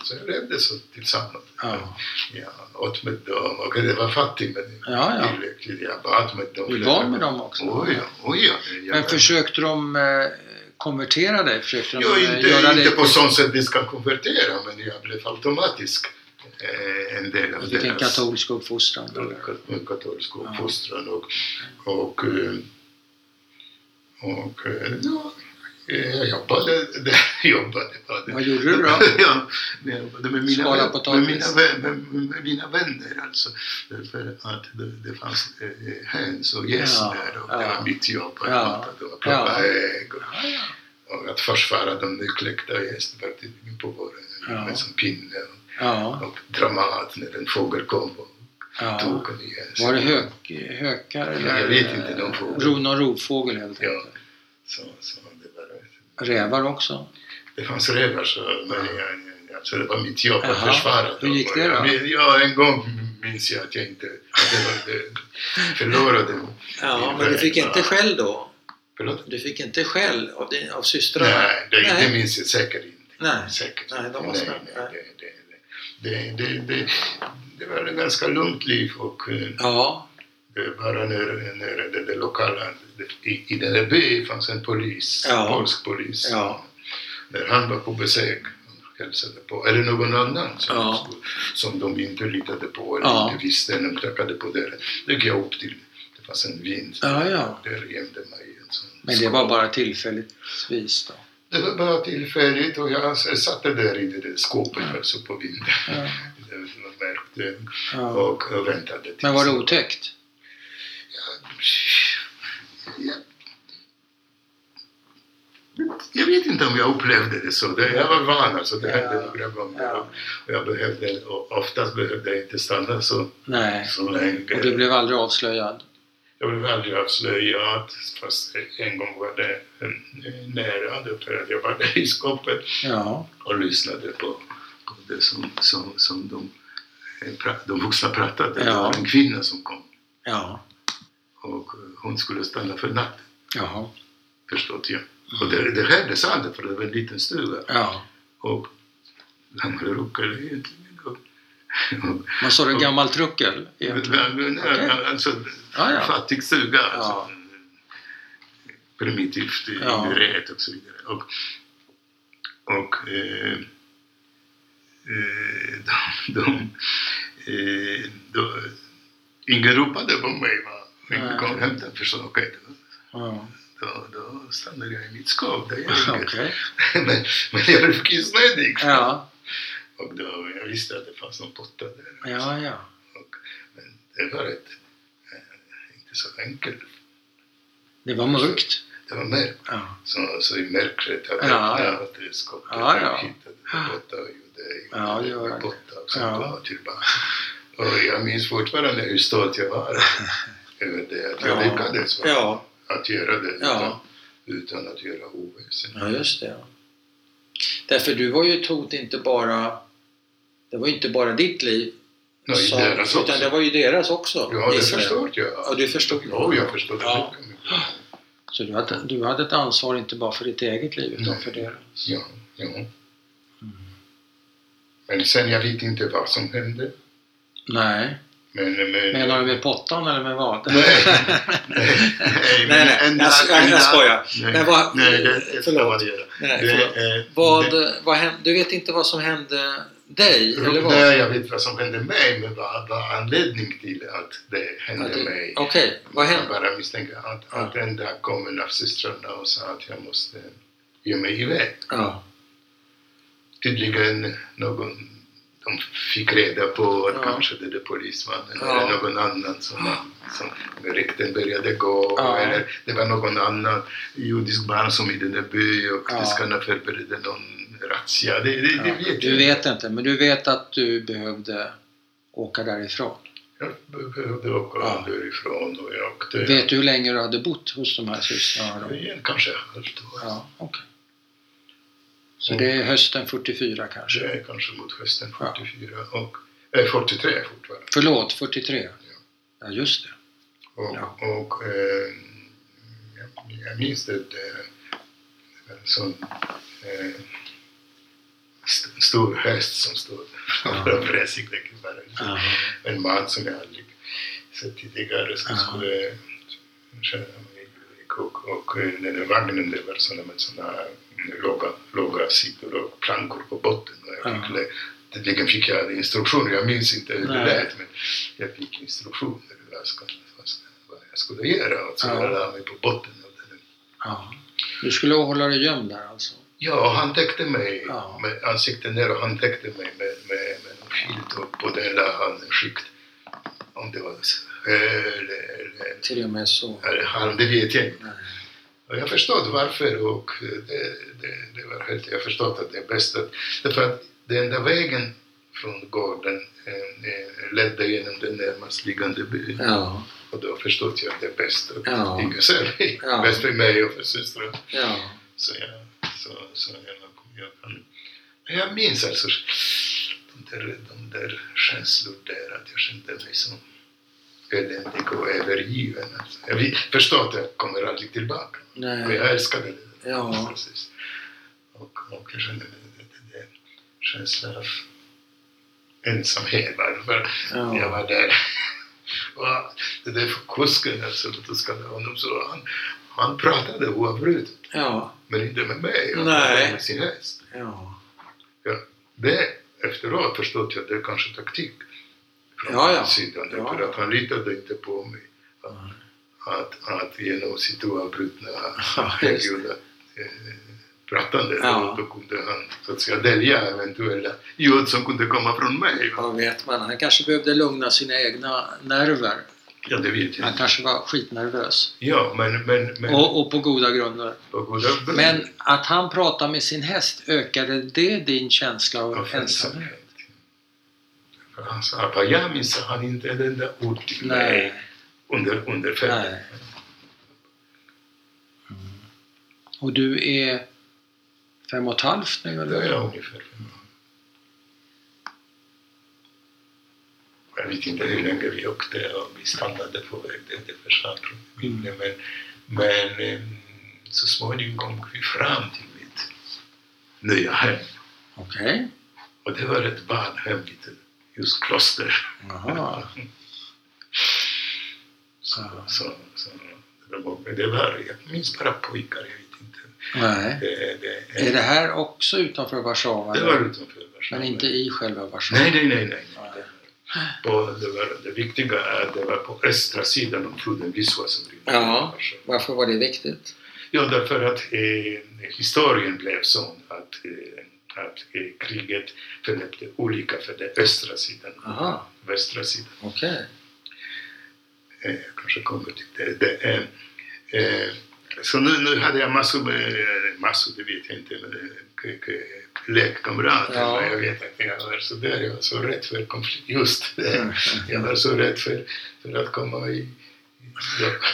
Speaker 2: Så jag levde så tillsammans.
Speaker 1: Ja.
Speaker 2: Jag åt med dem och det var fattigt men
Speaker 1: Ja, ja.
Speaker 2: tillräckligt. Jag bad med dem.
Speaker 1: Du var med dem också?
Speaker 2: Oj, ja, oj, ja.
Speaker 1: Men försökte de eh, konvertera dig? Försökte de
Speaker 2: Jo,
Speaker 1: eh,
Speaker 2: inte,
Speaker 1: göra
Speaker 2: inte
Speaker 1: dig
Speaker 2: på sånt sätt de ska konvertera, men jag blev automatiskt eh, en del av
Speaker 1: Du fick en
Speaker 2: deras
Speaker 1: katolsk uppfostran?
Speaker 2: kat- katolsk
Speaker 1: Ja.
Speaker 2: uppfostran. Och, och, eh, och eh, ja, eh, jag jobbade, jag jobbade, jobbade.
Speaker 1: Vad gjorde du då?
Speaker 2: ja, jag jobbade med mina,
Speaker 1: Skala potatis.
Speaker 2: med, mina, med, med mina vänner alltså. Därför att det, det fanns eh, höns och gäss
Speaker 1: Ja,
Speaker 2: där och det
Speaker 1: ja.
Speaker 2: var mitt jobb att
Speaker 1: Ja,
Speaker 2: och plocka
Speaker 1: ja.
Speaker 2: ägg. Och,
Speaker 1: Ja, ja.
Speaker 2: och att försvara de nykläckta gästpartierna på våren
Speaker 1: Ja.
Speaker 2: med som pinne och,
Speaker 1: Ja,
Speaker 2: och dra mat när en fågel kom och
Speaker 1: ja.
Speaker 2: tog en gäss.
Speaker 1: Var det hök, hökar eller?
Speaker 2: Jag vet inte, någon fågel.
Speaker 1: Ro, någon rovfågel helt
Speaker 2: Ja.
Speaker 1: enkelt?
Speaker 2: Så, så det, var,
Speaker 1: Rävar också?
Speaker 2: det fanns rävar så, men jag, jag, så det var mitt jobb att
Speaker 1: Jaha.
Speaker 2: försvara dem.
Speaker 1: Hur gick det
Speaker 2: jag
Speaker 1: då?
Speaker 2: min- Ja, en gång minns jag att jag inte att det var, det, förlorade.
Speaker 1: Ja, men du fick inte skäll då?
Speaker 2: Förlåt?
Speaker 1: Du fick inte skäll av, din, av systrarna?
Speaker 2: Nej, det,
Speaker 1: Nej.
Speaker 2: det minns jag säkert inte.
Speaker 1: Nej.
Speaker 2: Säkert.
Speaker 1: Nej, de var snälla.
Speaker 2: Det, det, det, det, var ett ganska lugnt liv och eh,
Speaker 1: Ja.
Speaker 2: bara nere, nere det, det lokala, i, i den där byn fanns en polis,
Speaker 1: Ja.
Speaker 2: polsk polis.
Speaker 1: Ja.
Speaker 2: När han var på besök hälsade på, eller någon annan som,
Speaker 1: Ja.
Speaker 2: som de inte litade på eller
Speaker 1: Ja.
Speaker 2: inte visste, de knackade på dörren. Då gick jag upp till, det fanns en vind,
Speaker 1: Ja, ja.
Speaker 2: där gömde mig en sån
Speaker 1: Men det var bara tillfälligtvis då?
Speaker 2: Det var bara tillfälligt och jag satte där i det där skåpet alltså på vinden.
Speaker 1: Ja.
Speaker 2: Mörkt eh,
Speaker 1: Ja.
Speaker 2: och, väntade. tills-
Speaker 1: Men var det otäckt?
Speaker 2: Ja. Jag vet inte om jag upplevde det så. Jag var van alltså. Det hände
Speaker 1: Ja.
Speaker 2: några gånger.
Speaker 1: Ja.
Speaker 2: Jag behövde, och oftast behövde jag inte stanna så,
Speaker 1: Nej.
Speaker 2: så länge.
Speaker 1: Och du blev aldrig avslöjad?
Speaker 2: Jag blev aldrig avslöjad. Fast en gång var det nära. För att jag var där i skåpet.
Speaker 1: Ja.
Speaker 2: och lyssnade på, på det som, som, som de, eh, de vuxna pratade. Det
Speaker 1: Ja.
Speaker 2: var en kvinna som kom
Speaker 1: Ja.
Speaker 2: och hon skulle stanna för natten,
Speaker 1: Jaha.
Speaker 2: förstått jag. Och det, det hördes aldrig för det var en liten stuga.
Speaker 1: Ja.
Speaker 2: Och gamla ruckade
Speaker 1: Vad sa du? Gammalt ruckel? egentligen? Okej.
Speaker 2: Alltså,
Speaker 1: Ja, ja.
Speaker 2: fattig stuga.
Speaker 1: Ja.
Speaker 2: Alltså, primitivt
Speaker 1: Ja.
Speaker 2: inrett och så vidare. Och, och eh, eh, de, de, eh, de, ingen ropade på mig. Va? Ingen kom och hämtade. Då,
Speaker 1: Ja.
Speaker 2: då, då stannade jag i mitt skåp där jag ligger.
Speaker 1: Okej.
Speaker 2: men, men jag blev kissnödig.
Speaker 1: Ja.
Speaker 2: Och då, jag visste att det fanns någon potta där.
Speaker 1: Ja, ja.
Speaker 2: Och, men det var ett, eh, inte så enkelt.
Speaker 1: Det var mörkt.
Speaker 2: Det var mörkt.
Speaker 1: Ja.
Speaker 2: Så, så i mörkret att
Speaker 1: Ja,
Speaker 2: öppna
Speaker 1: ja.
Speaker 2: skottet
Speaker 1: Ja, ja.
Speaker 2: och hittade potta och gjorde,
Speaker 1: Ja,
Speaker 2: gjorde
Speaker 1: det.
Speaker 2: potta och
Speaker 1: Ja.
Speaker 2: jag tillbaka. Och jag minns fortfarande hur stolt jag var över det, att jag
Speaker 1: Ja.
Speaker 2: lyckades va?
Speaker 1: Ja.
Speaker 2: att göra det
Speaker 1: Ja.
Speaker 2: utan, utan att göra oväsen.
Speaker 1: Ja, just det. ja. Därför du var ju ett hot inte bara... Det var ju inte bara ditt liv.
Speaker 2: Nej,
Speaker 1: som-
Speaker 2: deras också.
Speaker 1: utan det var ju deras också.
Speaker 2: Ja, det förstod jag.
Speaker 1: Ja, du förstod.
Speaker 2: Ja, jag förstod
Speaker 1: Ja. Så du hade, du hade ett ansvar inte bara för ditt eget liv utan
Speaker 2: Nej.
Speaker 1: för deras.
Speaker 2: Ja, ja. Men sen jag vet inte vad som hände.
Speaker 1: Nej.
Speaker 2: Men, men,
Speaker 1: Menar du med pottan eller med vad?
Speaker 2: Nej, nej, nej,
Speaker 1: Nej, nej,
Speaker 2: en
Speaker 1: jag-
Speaker 2: dag-
Speaker 1: jag- jag skojar.
Speaker 2: Nej,
Speaker 1: Men vad-
Speaker 2: nej, det, ska man göra.
Speaker 1: Nej,
Speaker 2: Det, eh,
Speaker 1: Vad,
Speaker 2: det-
Speaker 1: vad hände, du vet inte vad som hände dig? Eller vad?
Speaker 2: Nej, jag vet vad som hände mig, men vad var anledning till att det hände
Speaker 1: Att det-
Speaker 2: mig?
Speaker 1: Okej, vad
Speaker 2: Jag
Speaker 1: hände?
Speaker 2: bara misstänker att,
Speaker 1: Ja.
Speaker 2: att en dag kom en av systrarna och sa att jag måste ge mig iväg.
Speaker 1: Ja.
Speaker 2: Tydligen någon de fick reda på att
Speaker 1: Ja.
Speaker 2: kanske det är polismannen
Speaker 1: Ja.
Speaker 2: eller någon annan som, som rykten började gå
Speaker 1: Ja.
Speaker 2: eller det var någon annan judisk barn som i den där byn och
Speaker 1: Ja.
Speaker 2: ha förberett någon razzia. Det, det, det
Speaker 1: Ja.
Speaker 2: vet
Speaker 1: Du
Speaker 2: jag
Speaker 1: vet inte, men du vet att du behövde åka därifrån.
Speaker 2: Jag behövde åka
Speaker 1: Ja.
Speaker 2: därifrån och jag åkte
Speaker 1: Vet du hur länge du hade bott hos de här systrarna?
Speaker 2: kanske halvt år.
Speaker 1: Ja, okej. Så det är hösten 44 kanske?
Speaker 2: Det är kanske mot hösten
Speaker 1: Ja.
Speaker 2: 44 och äh, 43 fortfarande.
Speaker 1: Förlåt, 43? Ja, just det.
Speaker 2: Och,
Speaker 1: Ja.
Speaker 2: och eh, jag, jag minns det, det var en sån eh, stor häst som stod framför.
Speaker 1: Ja.
Speaker 2: En man som jag aldrig sett tidigare som
Speaker 1: Ja.
Speaker 2: skulle köra mig och, och eh, den där vagnen det var såna med såna låga, låga sidor och plankor på botten. Och jag
Speaker 1: Ja.
Speaker 2: fick, Tydligen fick jag instruktioner, jag minns inte hur det lät men jag fick instruktioner hur jag, ska, vad, ska, vad jag skulle göra och så
Speaker 1: Ja.
Speaker 2: jag la mig på botten av den.
Speaker 1: ja. Du skulle hålla dig gömd där alltså?
Speaker 2: Ja, han täckte mig
Speaker 1: Ja.
Speaker 2: med ansiktet ner och han täckte mig med, med, med en filt och på den la han en. Om det var eller, eller,
Speaker 1: Till och med så?
Speaker 2: eller halm, det vet jag inte.
Speaker 1: Nej.
Speaker 2: Och jag förstod varför och det, det, det var helt, jag förstod att det är bäst att, därför att den enda vägen från gården eh, eh, ledde genom den närmast liggande byn.
Speaker 1: Ja,
Speaker 2: Och då förstod jag att det är bäst att
Speaker 1: Ja.
Speaker 2: ligga själv.
Speaker 1: Ja.
Speaker 2: Bäst för mig och för systern.
Speaker 1: ja.
Speaker 2: Så jag, så, så jag, jag kan... Men jag minns alltså de där, de där känslor där, att jag kände mig som eländig och övergiven. Alltså. Jag förstår att jag kommer aldrig tillbaka. Och
Speaker 1: Nej.
Speaker 2: jag älskade det.
Speaker 1: Ja.
Speaker 2: Precis. Och, och jag kände det, det, det, känslan av ensamhet bara.
Speaker 1: Ja.
Speaker 2: Jag var där. Och det där för kusken, alltså, kalla honom så, han, han pratade oavbrutet.
Speaker 1: Ja.
Speaker 2: Men inte med mig, han
Speaker 1: Nej.
Speaker 2: med sin häst.
Speaker 1: Ja.
Speaker 2: Ja, det efteråt förstått jag att det är kanske taktik från
Speaker 1: Ja, ja.
Speaker 2: hans sida.
Speaker 1: Ja.
Speaker 2: Att han litade inte på mig. Att, att genom sitt oavbrutna
Speaker 1: Ja,
Speaker 2: eh, pratande
Speaker 1: Ja.
Speaker 2: då kunde han så att säga dölja eventuella ljud som kunde komma från mig.
Speaker 1: Vad vet man? Han kanske behövde lugna sina egna nerver.
Speaker 2: Ja, det vet jag
Speaker 1: Han kanske var skitnervös.
Speaker 2: Ja, men, men, men
Speaker 1: Och, och på goda grunder.
Speaker 2: på goda grunder
Speaker 1: Men att han pratade med sin häst, ökade det din känsla av
Speaker 2: av
Speaker 1: ensamhet?
Speaker 2: För han sa, minns sa han inte ett enda ord till mig
Speaker 1: Nej.
Speaker 2: under, under färden.
Speaker 1: Nej. Och du är fem och ett halvt nu eller?
Speaker 2: är ungefär fem år. Jag vet inte hur länge vi åkte och vi stannade på väg, det, försvann från minne. Men, men eh, så småningom kom vi fram till mitt nya hem.
Speaker 1: Okej.
Speaker 2: Och det var ett barnhem, lite just kloster. Så, så, så, det, var, det var, jag minns bara pojkar, jag vet inte.
Speaker 1: Nej.
Speaker 2: Det, det,
Speaker 1: Är det här också utanför Warszawa?
Speaker 2: det var utanför Warszawa.
Speaker 1: Men inte i själva Warszawa?
Speaker 2: Nej, nej, nej. nej. På, det, var, det viktiga är att det var på östra sidan av floden Wisła som rinner
Speaker 1: Ja. Varför var det viktigt?
Speaker 2: Ja, därför att eh, historien blev sån att, eh, att eh, kriget förlöpte olika för den östra sidan
Speaker 1: Aha.
Speaker 2: och västra sidan.
Speaker 1: Okej.
Speaker 2: Eh, jag kanske kommer till det. det eh, eh, så nu, nu hade jag massor med, massor det vet jag inte, men lekkamrater.
Speaker 1: Ja.
Speaker 2: Jag vet att jag var så där, jag var så rädd för konflikt. Just det. Jag var så rädd för, för att komma i...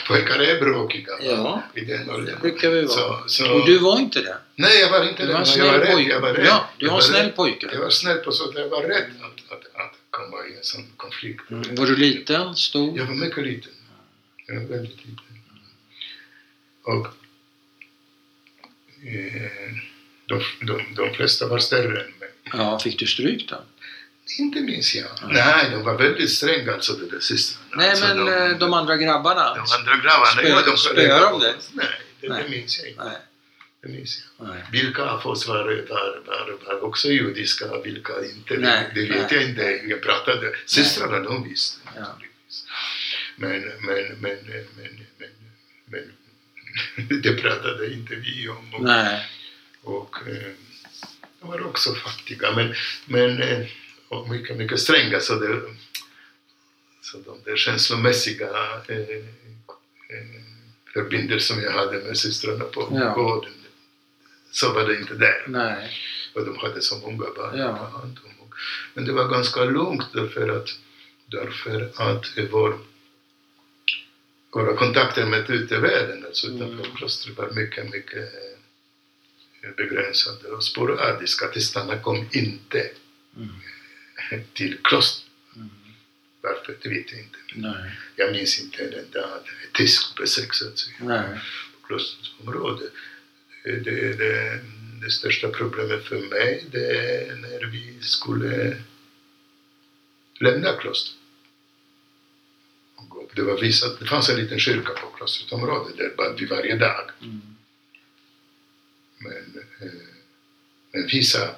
Speaker 2: Pojkar är bråkiga.
Speaker 1: Ja.
Speaker 2: I den åldern.
Speaker 1: brukar vi vara.
Speaker 2: Så, så,
Speaker 1: Och du var inte det?
Speaker 2: Nej, jag var inte det. men jag var rädd. Jag var rädd.
Speaker 1: Ja, du var en snäll pojke.
Speaker 2: Jag var snäll på så att jag var rädd att, att, att komma i en sån konflikt.
Speaker 1: Mm. Var du liten? Stor?
Speaker 2: Jag var mycket liten. Jag var väldigt liten. Och eh, de, de, de flesta var större än mig.
Speaker 1: Ja, fick du stryk då?
Speaker 2: Inte minns jag.
Speaker 1: Ja.
Speaker 2: Nej, de var väldigt stränga alltså de där systrarna.
Speaker 1: Nej,
Speaker 2: alltså,
Speaker 1: men de, de andra grabbarna?
Speaker 2: de andra grabbarna.
Speaker 1: Spö-
Speaker 2: ja, de
Speaker 1: spöar de dig?
Speaker 2: Nej, det,
Speaker 1: Nej.
Speaker 2: det minns jag inte.
Speaker 1: Nej.
Speaker 2: Det minns jag.
Speaker 1: Nej.
Speaker 2: Vilka av oss var, var, var, var också judiska och vilka inte?
Speaker 1: Nej,
Speaker 2: det, det vet
Speaker 1: nej.
Speaker 2: jag inte. Jag pratade. Systrarna, de visste.
Speaker 1: Ja.
Speaker 2: Men, men, men, men, men, men, det pratade inte vi om.
Speaker 1: Nej.
Speaker 2: Och eh, de var också fattiga. Men, men eh, och mycket, mycket stränga. Så, det, så de där känslomässiga eh, eh, förbindelser som jag hade med systrarna på
Speaker 1: Ja.
Speaker 2: gården. Så var det inte där.
Speaker 1: Nej.
Speaker 2: Och de hade så många barn
Speaker 1: Ja.
Speaker 2: ta hand om. Men det var ganska lugnt därför att, därför att vår, våra kontakter med utevärlden, alltså utanför
Speaker 1: Mm.
Speaker 2: klostret, var mycket, mycket begränsade och sporadiska. Tisdagarna kom inte
Speaker 1: Mm.
Speaker 2: till klostret.
Speaker 1: Mm.
Speaker 2: Varför, det vet jag inte.
Speaker 1: Nej.
Speaker 2: Jag minns inte en enda tyskbesök så att säga
Speaker 1: Nej.
Speaker 2: på klostrets område. Det, det, det, det största problemet för mig det är när vi skulle lämna klostret. Det, var vissa, det fanns en liten kyrka på klostrets område där vi varje dag.
Speaker 1: Mm.
Speaker 2: Men, eh, men vissa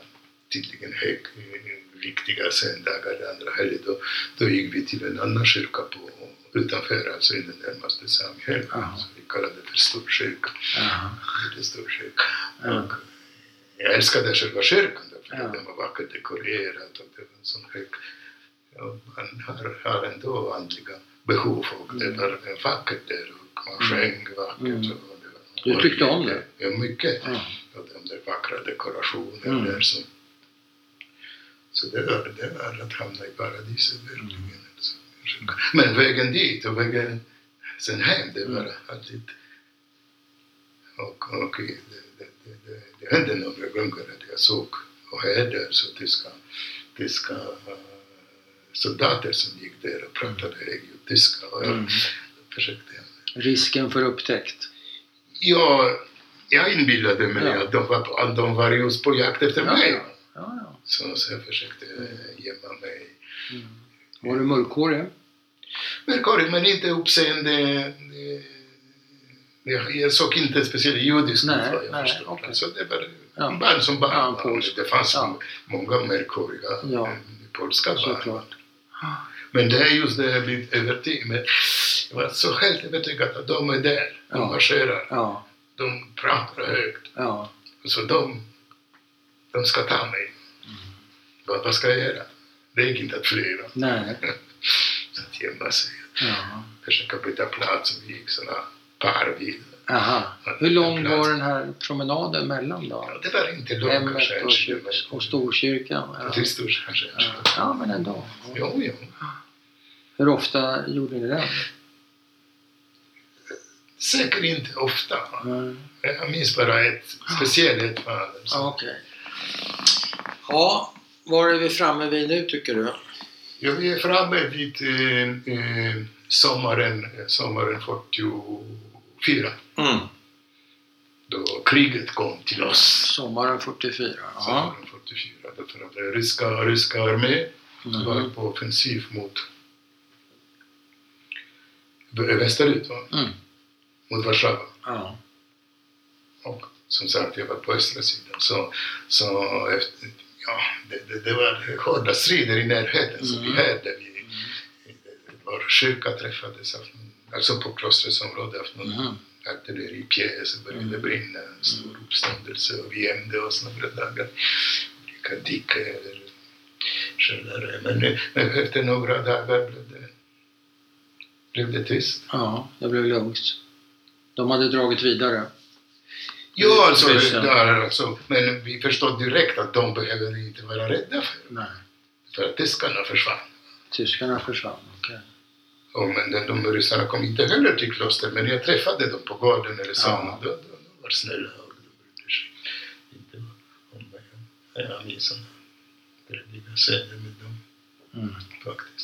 Speaker 2: tydligen hög, eh, viktiga söndagar, andra helger, då, då gick vi till en annan kyrka på, utanför, alltså i den närmaste samhället. Så vi kallade det för Storkyrkan. Det.
Speaker 1: Ja.
Speaker 2: Och jag älskade själva kyrkan
Speaker 1: Ja.
Speaker 2: att den var vackert dekorerad och det var en sån hög... Ja, man har, har ändå andliga behov och det
Speaker 1: Mm.
Speaker 2: var vackert där och man sjöng vackert.
Speaker 1: Mm. Du tyckte om det?
Speaker 2: Ja, mycket.
Speaker 1: Ja.
Speaker 2: De där vackra dekorationerna
Speaker 1: Mm.
Speaker 2: där som... Så det var, det var att hamna i paradiset verkligen.
Speaker 1: Mm.
Speaker 2: Men vägen dit och vägen sen hem, det var
Speaker 1: Mm.
Speaker 2: alltid... Och, och det, det, det, det, hände några gånger att jag såg och hörde så tyska, tyska uh, soldater som gick där och pratade tyska. Och jag
Speaker 1: Mm.
Speaker 2: försökte...
Speaker 1: Risken för upptäckt.
Speaker 2: Ja, jag inbillade mig
Speaker 1: Ja.
Speaker 2: att, de var, att de var just på jakt efter mig.
Speaker 1: ja. Ja.
Speaker 2: Så, så jag försökte eh, gömma mig.
Speaker 1: Mm. Var du mörkhårig?
Speaker 2: Mörkhårig, men inte uppseende. eh, Jag, jag såg inte speciellt judisk ut vad jag
Speaker 1: nej,
Speaker 2: förstod.
Speaker 1: okej.
Speaker 2: Så det var
Speaker 1: Ja.
Speaker 2: barn som barn. Det fanns många mörkhåriga eh, polska barn. Men det är just det jag blivit övertygad med. Jag var så helt övertygad att de är där. De
Speaker 1: Ja.
Speaker 2: marscherar.
Speaker 1: Ja,
Speaker 2: De pratar högt.
Speaker 1: ja.
Speaker 2: Så de, de ska ta mig. Vad, vad ska jag göra? Det gick inte att fly.
Speaker 1: Nej.
Speaker 2: Så att gömma sig.
Speaker 1: Ja.
Speaker 2: Försöka byta plats. Vi gick såna parvis.
Speaker 1: Aha. Hur lång var den här promenaden mellan då?
Speaker 2: Ja, det var inte långt
Speaker 1: Hemmet
Speaker 2: kanske.
Speaker 1: och, och Storkyrkan? Ja.
Speaker 2: Till kanske.
Speaker 1: Ja. ja, men ändå.
Speaker 2: Jo, jo.
Speaker 1: Hur ofta gjorde ni det?
Speaker 2: Säkert inte ofta.
Speaker 1: Mm.
Speaker 2: Jag minns bara ett speciellt fall.
Speaker 1: Ja, Okej. Ja, var är vi framme vid nu tycker du?
Speaker 2: Ja, vi är framme vid eh, eh, sommaren, eh, sommaren 44.
Speaker 1: Mm.
Speaker 2: Då kriget kom till oss.
Speaker 1: Sommaren 44. Ja.
Speaker 2: Sommaren 44. Därför att ryska, ryska armén var
Speaker 1: Mm.
Speaker 2: på offensiv mot västerut, va?
Speaker 1: Mm.
Speaker 2: mot Warszawa.
Speaker 1: Ja.
Speaker 2: Och som sagt, jag var på östra sidan. Så, så efter, ja, det, det, det var hårda strider i närheten. Så vi
Speaker 1: Mm.
Speaker 2: hörde, vi, vår kyrka träffades, av, alltså på klostrets område, av någon
Speaker 1: Mm.
Speaker 2: artilleripjäs. Det började
Speaker 1: Mm.
Speaker 2: brinna, stor uppståndelse och vi gömde oss några dagar. Olika källare. Men efter några dagar blev det, blev det tyst.
Speaker 1: ja, det blev lugnt. De hade dragit vidare.
Speaker 2: Ja, alltså, där, alltså, men vi förstod direkt att de behöver inte vara rädda för,
Speaker 1: Nej,
Speaker 2: för att tyskarna försvann.
Speaker 1: tyskarna försvann. Okej.
Speaker 2: Men de, de ryssarna kom inte heller till klostret, men jag träffade dem på gården eller så.
Speaker 1: Ja.
Speaker 2: De, de, de var snälla och de brydde sig inte om mig. Jag minns väldiga scener med dem
Speaker 1: Mm.
Speaker 2: faktiskt.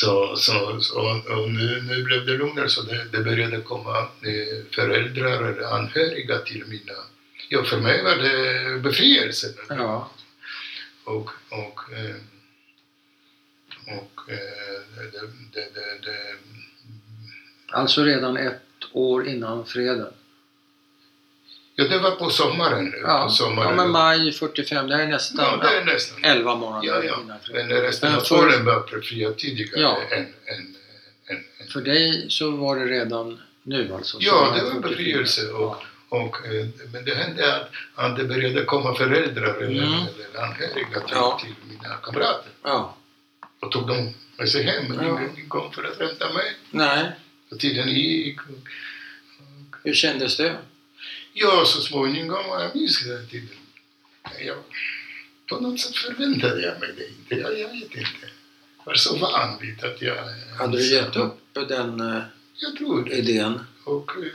Speaker 2: Så, så, så och nu, nu blev det lugnare så det, det började komma eh, föräldrar eller anhöriga till mina... Ja, för mig var det befrielse.
Speaker 1: Ja.
Speaker 2: Och, och, eh, och eh, det, det, det, det, det,
Speaker 1: Alltså redan ett år innan freden.
Speaker 2: Ja, det var på sommaren. nu,
Speaker 1: Ja,
Speaker 2: på sommaren.
Speaker 1: ja men maj 45, det är nästan
Speaker 2: Ja, det är nästan.
Speaker 1: 11 månader
Speaker 2: Ja, ja.
Speaker 1: innan.
Speaker 2: Men resten
Speaker 1: Men
Speaker 2: av Polen var befriad tidigare
Speaker 1: Ja.
Speaker 2: än, än, än, än
Speaker 1: För dig så var det redan nu alltså?
Speaker 2: Ja, det var
Speaker 1: 44.
Speaker 2: befrielse och-
Speaker 1: Ja.
Speaker 2: Och, eh, men det hände att, att det började komma föräldrar eller,
Speaker 1: Mm.
Speaker 2: eller anhöriga till,
Speaker 1: Ja.
Speaker 2: till mina kamrater.
Speaker 1: ja.
Speaker 2: Och tog dem med sig hem. Men
Speaker 1: Ja.
Speaker 2: ingen kom för att hämta mig.
Speaker 1: Nej,
Speaker 2: Och tiden gick. Och,
Speaker 1: hur kändes det?
Speaker 2: Ja, så småningom, jag minns den tiden. Jag, på något sätt förväntade jag mig det inte. Jag, jag vet inte. Jag var så van vid att jag...
Speaker 1: Hade du gett upp den eh,
Speaker 2: Jag tror det.
Speaker 1: idén?
Speaker 2: Och eh,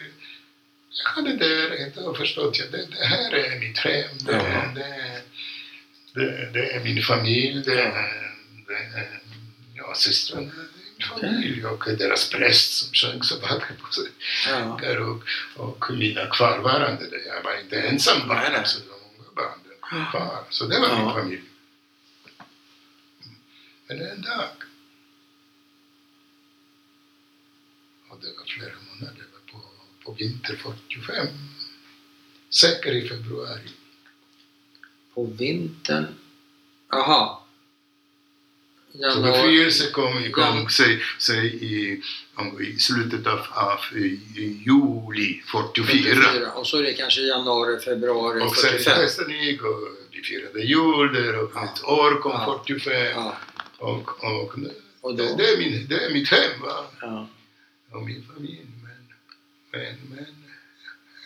Speaker 2: jag hade det rätt och förstått att det, det här är mitt hem. Det,
Speaker 1: Ja.
Speaker 2: det, det, det är min familj. Det, det ja, systrarna. Familj och deras präst som sjöng så vackert på sig.
Speaker 1: Ja.
Speaker 2: Och, och mina kvarvarande. där. Jag var inte ensam barn.
Speaker 1: nej.
Speaker 2: Så det var många barn kvar. Så det var
Speaker 1: Ja.
Speaker 2: min familj. Men en dag. Och det var flera månader. Det på, på vinter 45. Säkert i februari.
Speaker 1: På vintern? Jaha.
Speaker 2: Så
Speaker 1: Januari.
Speaker 2: befrielse kom
Speaker 1: Ja.
Speaker 2: säg, säg i, om, i slutet av, av i, i juli 44.
Speaker 1: 44. Och så är det kanske januari, februari
Speaker 2: Och sen
Speaker 1: 45.
Speaker 2: festen gick och vi firade jul där och
Speaker 1: Ja.
Speaker 2: ett år kom
Speaker 1: Ja.
Speaker 2: 45.
Speaker 1: Ja.
Speaker 2: Och, och,
Speaker 1: Och
Speaker 2: det, det, är min, det är mitt hem va?
Speaker 1: Ja.
Speaker 2: och min familj. Men, men, men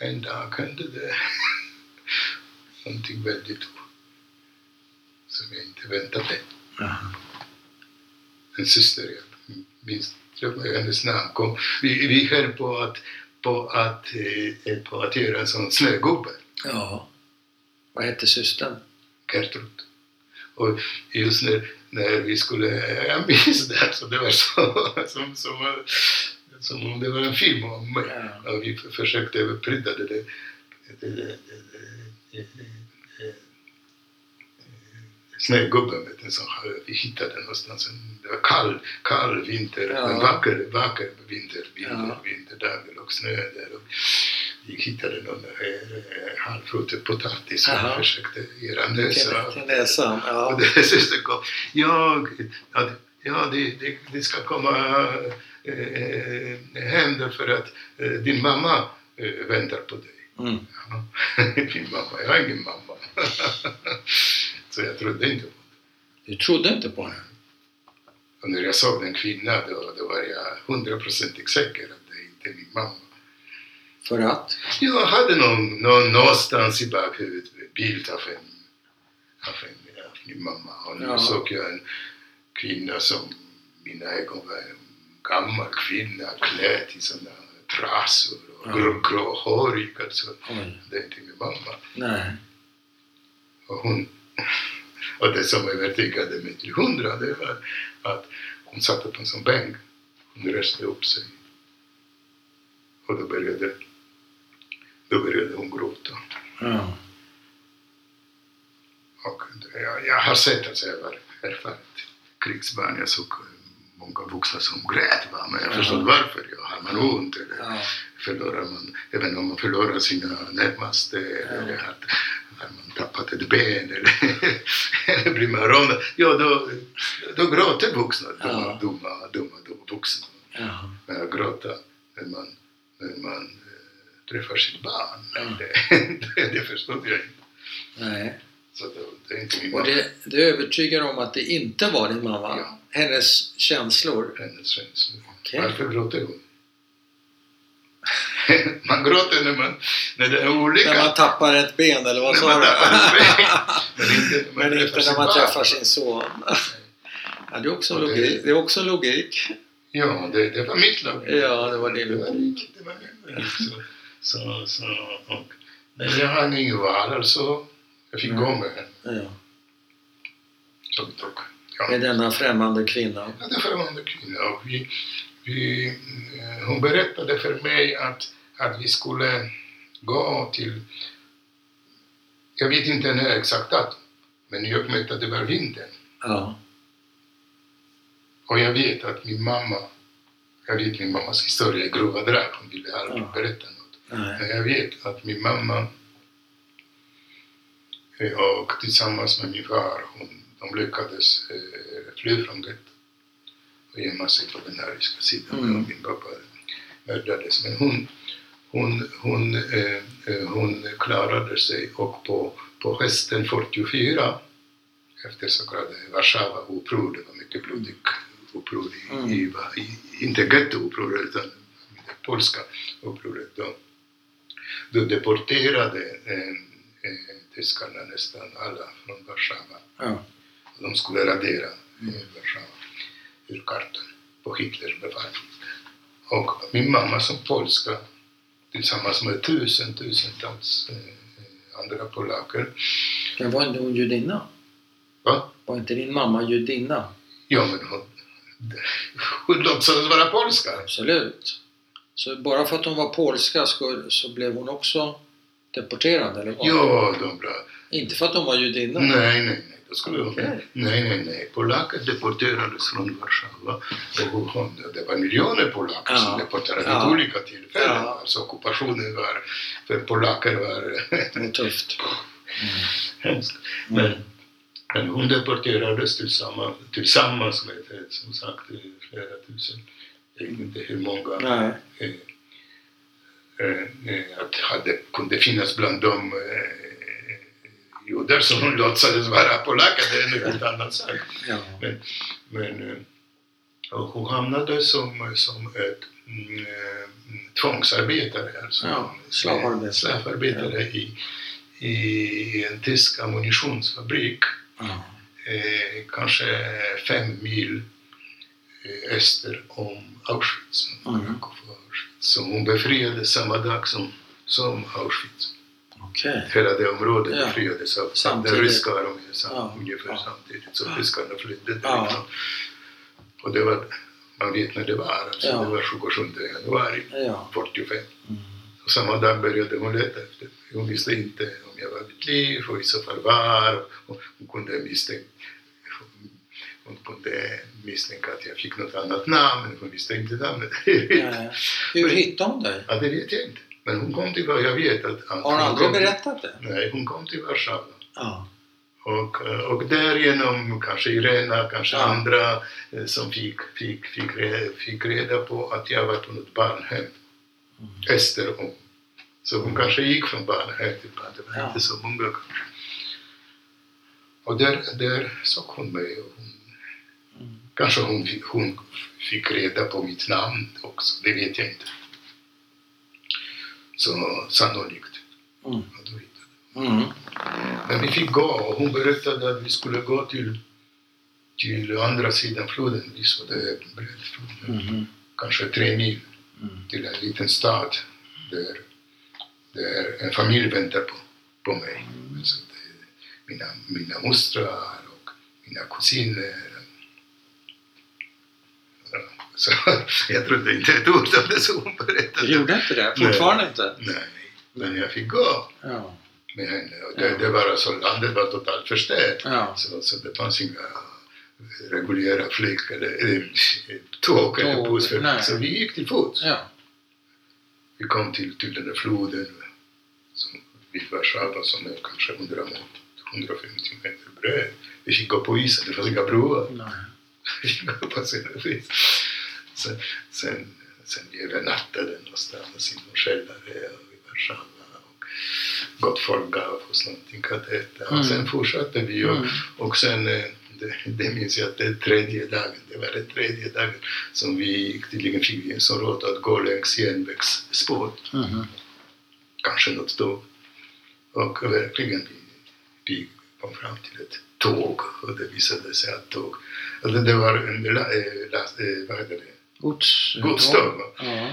Speaker 2: en dag hände det någonting väldigt som jag inte väntade.
Speaker 1: Ja.
Speaker 2: En syster, jag minns hennes namn, kom. Vi, vi höll på att, på, att, eh, på att göra en sån snögubbe.
Speaker 1: ja. Vad hette systern?
Speaker 2: Gertrud. Och just när, när vi skulle, jag minns det, så det var så, som, som, som om det var en film om mig.
Speaker 1: Ja.
Speaker 2: Och vi försökte det, det, det, det, det Snögubben vet du, som vi hittade någonstans. Det var kall, kall vinter,
Speaker 1: Ja.
Speaker 2: en vacker, vacker vinter, vinter,
Speaker 1: Ja.
Speaker 2: vinterdag. Det låg snö där. Och vi hittade någon eh, halvrutten potatis och
Speaker 1: Jaha.
Speaker 2: försökte göra nösa.
Speaker 1: Till, näsan.
Speaker 2: Och
Speaker 1: Ja.
Speaker 2: det syster kom. Ja, ja, ja det, det, det ska komma eh, hem därför att eh, din mamma eh, väntar på dig.
Speaker 1: Mm.
Speaker 2: Ja. Min mamma, jag har ingen mamma. Så jag trodde inte på det.
Speaker 1: Du trodde inte på det?
Speaker 2: Och när jag såg den kvinnan då, då var jag hundraprocentigt säker att det inte är min mamma.
Speaker 1: För att?
Speaker 2: Jag hade någon, någon, någonstans i bakhuvudet bild av en, av en av min mamma. Och nu
Speaker 1: Ja.
Speaker 2: såg jag en kvinna som mina ögon var en gammal kvinna klädd i sådana trasor och
Speaker 1: Ja.
Speaker 2: grå, gråhårig. Alltså.
Speaker 1: Oj.
Speaker 2: Det är inte min mamma.
Speaker 1: Nej.
Speaker 2: Och, hon, och det som övertygade mig till hundra det var att hon satt på en sån bänk. Hon reste upp sig. Och då började, då började hon gråta.
Speaker 1: Ja.
Speaker 2: Och jag, jag har sett, alltså jag var erfaret krigsbarn, jag såg många vuxna som grät va? men jag
Speaker 1: Ja.
Speaker 2: förstod varför. Ja, har man ont eller
Speaker 1: Ja.
Speaker 2: förlorar man, även om man förlorar sina närmaste eller att har man tappat ett ben eller, eller blir man rånad. Ja, då, då gråter vuxna,
Speaker 1: Ja.
Speaker 2: dumma, dumma, dumma vuxna.
Speaker 1: Ja.
Speaker 2: Men att gråta när man, när man eh, träffar sitt barn,
Speaker 1: Ja.
Speaker 2: det, det, det förstod jag inte.
Speaker 1: Nej.
Speaker 2: Så det, det är inte min
Speaker 1: Och
Speaker 2: mamma.
Speaker 1: det, det övertygar om att det inte var din mamma?
Speaker 2: Ja.
Speaker 1: Hennes känslor?
Speaker 2: hennes känslor.
Speaker 1: Okej.
Speaker 2: Varför gråter hon? man gråter när, man, när det är olycka.
Speaker 1: När man tappar ett ben eller vad sa du?
Speaker 2: Men inte man
Speaker 1: Men inte
Speaker 2: sin
Speaker 1: när man träffar sin son. Ja, det, är också
Speaker 2: Och det-
Speaker 1: logik. det är också logik.
Speaker 2: Ja, det, det var mitt lag.
Speaker 1: Ja, det var din
Speaker 2: Det var,
Speaker 1: logik.
Speaker 2: det var min logik. Så, så, så, och, men jag hade ingen val, alltså. Jag fick
Speaker 1: Mm.
Speaker 2: gå med henne.
Speaker 1: Ja.
Speaker 2: Så tog, ja.
Speaker 1: Med denna främmande kvinna.
Speaker 2: Ja, det främmande kvinna. Och vi, vi, eh, hon berättade för mig att, att vi skulle gå till, jag vet inte när exakt datum, men och med att det var vintern.
Speaker 1: Ja.
Speaker 2: Och jag vet att min mamma, jag vet min mammas historia i grova drag, hon ville aldrig
Speaker 1: Ja.
Speaker 2: berätta något.
Speaker 1: Nej.
Speaker 2: Men jag vet att min mamma eh, och tillsammans med min far, hon, de lyckades eh, fly från gettot gömma sig på den ariska sidan.
Speaker 1: Mm.
Speaker 2: Och min pappa mördades. Men hon, hon, hon, eh, eh, hon klarade sig och på, på hösten 44 efter så kallade Warszawa-uppror, det var mycket blodigt uppror i,
Speaker 1: Mm.
Speaker 2: i, i inte gettoupproret utan det polska upproret. Då, då deporterade eh, eh, tyskarna nästan alla från Warszawa.
Speaker 1: Ja.
Speaker 2: De skulle radera eh, Warszawa ur kartan på Hitlers befallning. Och min mamma som polska tillsammans med tusen, tusentals eh, andra polacker.
Speaker 1: Men var inte hon judinna?
Speaker 2: Va?
Speaker 1: Var inte din mamma judinna?
Speaker 2: Ja, men hon, hon låtsades vara polska.
Speaker 1: Absolut. Så bara för att hon var polska så, så blev hon också deporterad, eller vad?
Speaker 2: Ja, de bra.
Speaker 1: Inte för att hon var judinna?
Speaker 2: Nej, nej, nej. Skulle
Speaker 1: Okej.
Speaker 2: nej, nej, nej. Polacker deporterades från Warszawa. Och det var miljoner polacker
Speaker 1: Ja.
Speaker 2: som deporterades
Speaker 1: Ja.
Speaker 2: vid olika tillfällen.
Speaker 1: Ja.
Speaker 2: Alltså ockupationen var, för polacker var
Speaker 1: tufft. Mm.
Speaker 2: Men, men hon deporterades tillsammans, tillsammans med, eh, som sagt, eh, flera tusen. Jag vet inte hur många.
Speaker 1: Nej.
Speaker 2: eh, eh, eh, att hade, kunde finnas bland dem eh, judar som hon låtsades vara polacker, det är en helt annan sak.
Speaker 1: Ja.
Speaker 2: Men, men eh, och hon hamnade som, som ett mm, eh, tvångsarbetare, alltså
Speaker 1: Ja, slavarbetare.
Speaker 2: slavarbetare i, i en tysk ammunitionsfabrik,
Speaker 1: Ja.
Speaker 2: eh, kanske fem mil eh, öster om Auschwitz.
Speaker 1: Mm.
Speaker 2: Auschwitz. Hon befriades samma dag som, som Auschwitz.
Speaker 1: Okej.
Speaker 2: Hela det området
Speaker 1: Ja.
Speaker 2: befriades av
Speaker 1: Samtidigt.
Speaker 2: den ryska armén sam,
Speaker 1: Ja.
Speaker 2: ungefär
Speaker 1: Ja.
Speaker 2: samtidigt. Så
Speaker 1: Ja.
Speaker 2: ryskarna flydde
Speaker 1: Ja.
Speaker 2: därifrån. Och det var, man vet när det var, alltså
Speaker 1: Ja.
Speaker 2: det var 27 januari
Speaker 1: Ja.
Speaker 2: 45.
Speaker 1: Mm.
Speaker 2: Och samma dag började hon leta efter mig. Hon visste inte om jag var vid liv och i så fall var. Och hon kunde misstänka hon kunde misstänka att jag fick något annat namn, hon visste inte namnet.
Speaker 1: Nej. Hur hittade hon dig?
Speaker 2: ja, det vet jag inte. Men hon kom till jag vet att... att
Speaker 1: Har hon
Speaker 2: hon
Speaker 1: aldrig berättat det?
Speaker 2: Nej, hon kom till Warszawa.
Speaker 1: Ja.
Speaker 2: Och, eh, och därigenom kanske Irena, kanske
Speaker 1: Ja.
Speaker 2: andra eh, som fick, fick, fick, fick reda på att jag var på något barnhem.
Speaker 1: Mm.
Speaker 2: Ester om. Så hon kanske gick från barnhem till barnhem. Det var inte så många kanske. Och där, där såg hon mig. Och hon,
Speaker 1: Mm.
Speaker 2: kanske hon, hon fick reda på mitt namn också. Det vet jag inte. Så sannolikt.
Speaker 1: Mm. Mm.
Speaker 2: men vi fick gå och hon berättade att vi skulle gå till, till andra sidan floden. Såg det bred flod.
Speaker 1: Mhm.
Speaker 2: Kanske tre mil
Speaker 1: Mm.
Speaker 2: till en liten stad där, där en familj väntar på, på mig. Så det, mina, mina mostrar och mina kusiner. Ja, Så jag trodde inte ett ord av det som hon
Speaker 1: Du
Speaker 2: berättade.
Speaker 1: gjorde inte det?
Speaker 2: Nej.
Speaker 1: Fortfarande inte?
Speaker 2: Nej, men jag fick gå
Speaker 1: Ja.
Speaker 2: med henne. Och det, det var alltså, landet var totalt förstört.
Speaker 1: Ja.
Speaker 2: Så, så det fanns inga reguljära flyg eller, eller tåg eller buss.
Speaker 1: nej.
Speaker 2: Så vi gick till fots.
Speaker 1: Ja.
Speaker 2: Vi kom till, till den där floden som vid Warszawa som är kanske 100 meter, 150 meter bred. Vi fick gå på isen, det fanns inga broar.
Speaker 1: Nej.
Speaker 2: Vi fick gå på sin vis. Sen, sen, sen övernattade någonstans i någon källare i Warszawa. Och gott folk gav oss någonting att äta.
Speaker 1: Mm.
Speaker 2: Och sen fortsatte vi och,
Speaker 1: Mm.
Speaker 2: och sen eh, det, det minns jag att det tredje dagen, det var den tredje dagen som vi tydligen fick sån råd att gå längs järnvägsspår,
Speaker 1: Mhm.
Speaker 2: kanske något tåg. Och verkligen vi, vi kom fram till ett tåg och det visade sig att tåg, att det, var en eh, last, eh, vad heter det,
Speaker 1: Gods...
Speaker 2: godståg.
Speaker 1: Ja.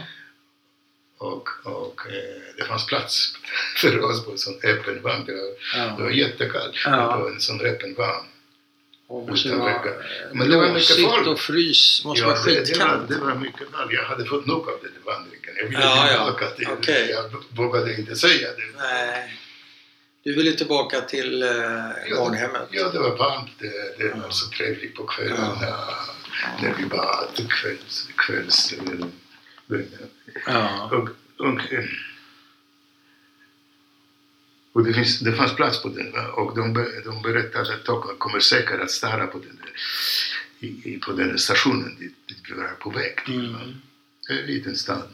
Speaker 2: Och, och eh, det fanns plats för oss på en sån öppen vagn. Det var,
Speaker 1: Ja.
Speaker 2: jättekallt.
Speaker 1: Ja.
Speaker 2: Var en sån öppen vagn.
Speaker 1: Och
Speaker 2: Utan. Men det var mycket folk.
Speaker 1: och frys. Måste vara
Speaker 2: det, det, var,
Speaker 1: skitkallt.
Speaker 2: det var mycket kallt. Jag hade fått nog av den vandringen. Jag ville
Speaker 1: Ja, ja.
Speaker 2: tillbaka till
Speaker 1: Okej.
Speaker 2: Jag vågade inte säga det.
Speaker 1: Nej. Du ville tillbaka till eh, barnhemmet?
Speaker 2: Ja, det var varmt. Det, det var
Speaker 1: Ja.
Speaker 2: så trevligt på kvällarna. När vi bad kvälls... kvälls eh,
Speaker 1: Ja.
Speaker 2: och, och, eh, och det, finns, det fanns plats på den. Och de, de berättade att de kommer säkert att stanna på den, i, på den stationen dit, dit vi var på väg?
Speaker 1: Mm.
Speaker 2: En liten stad,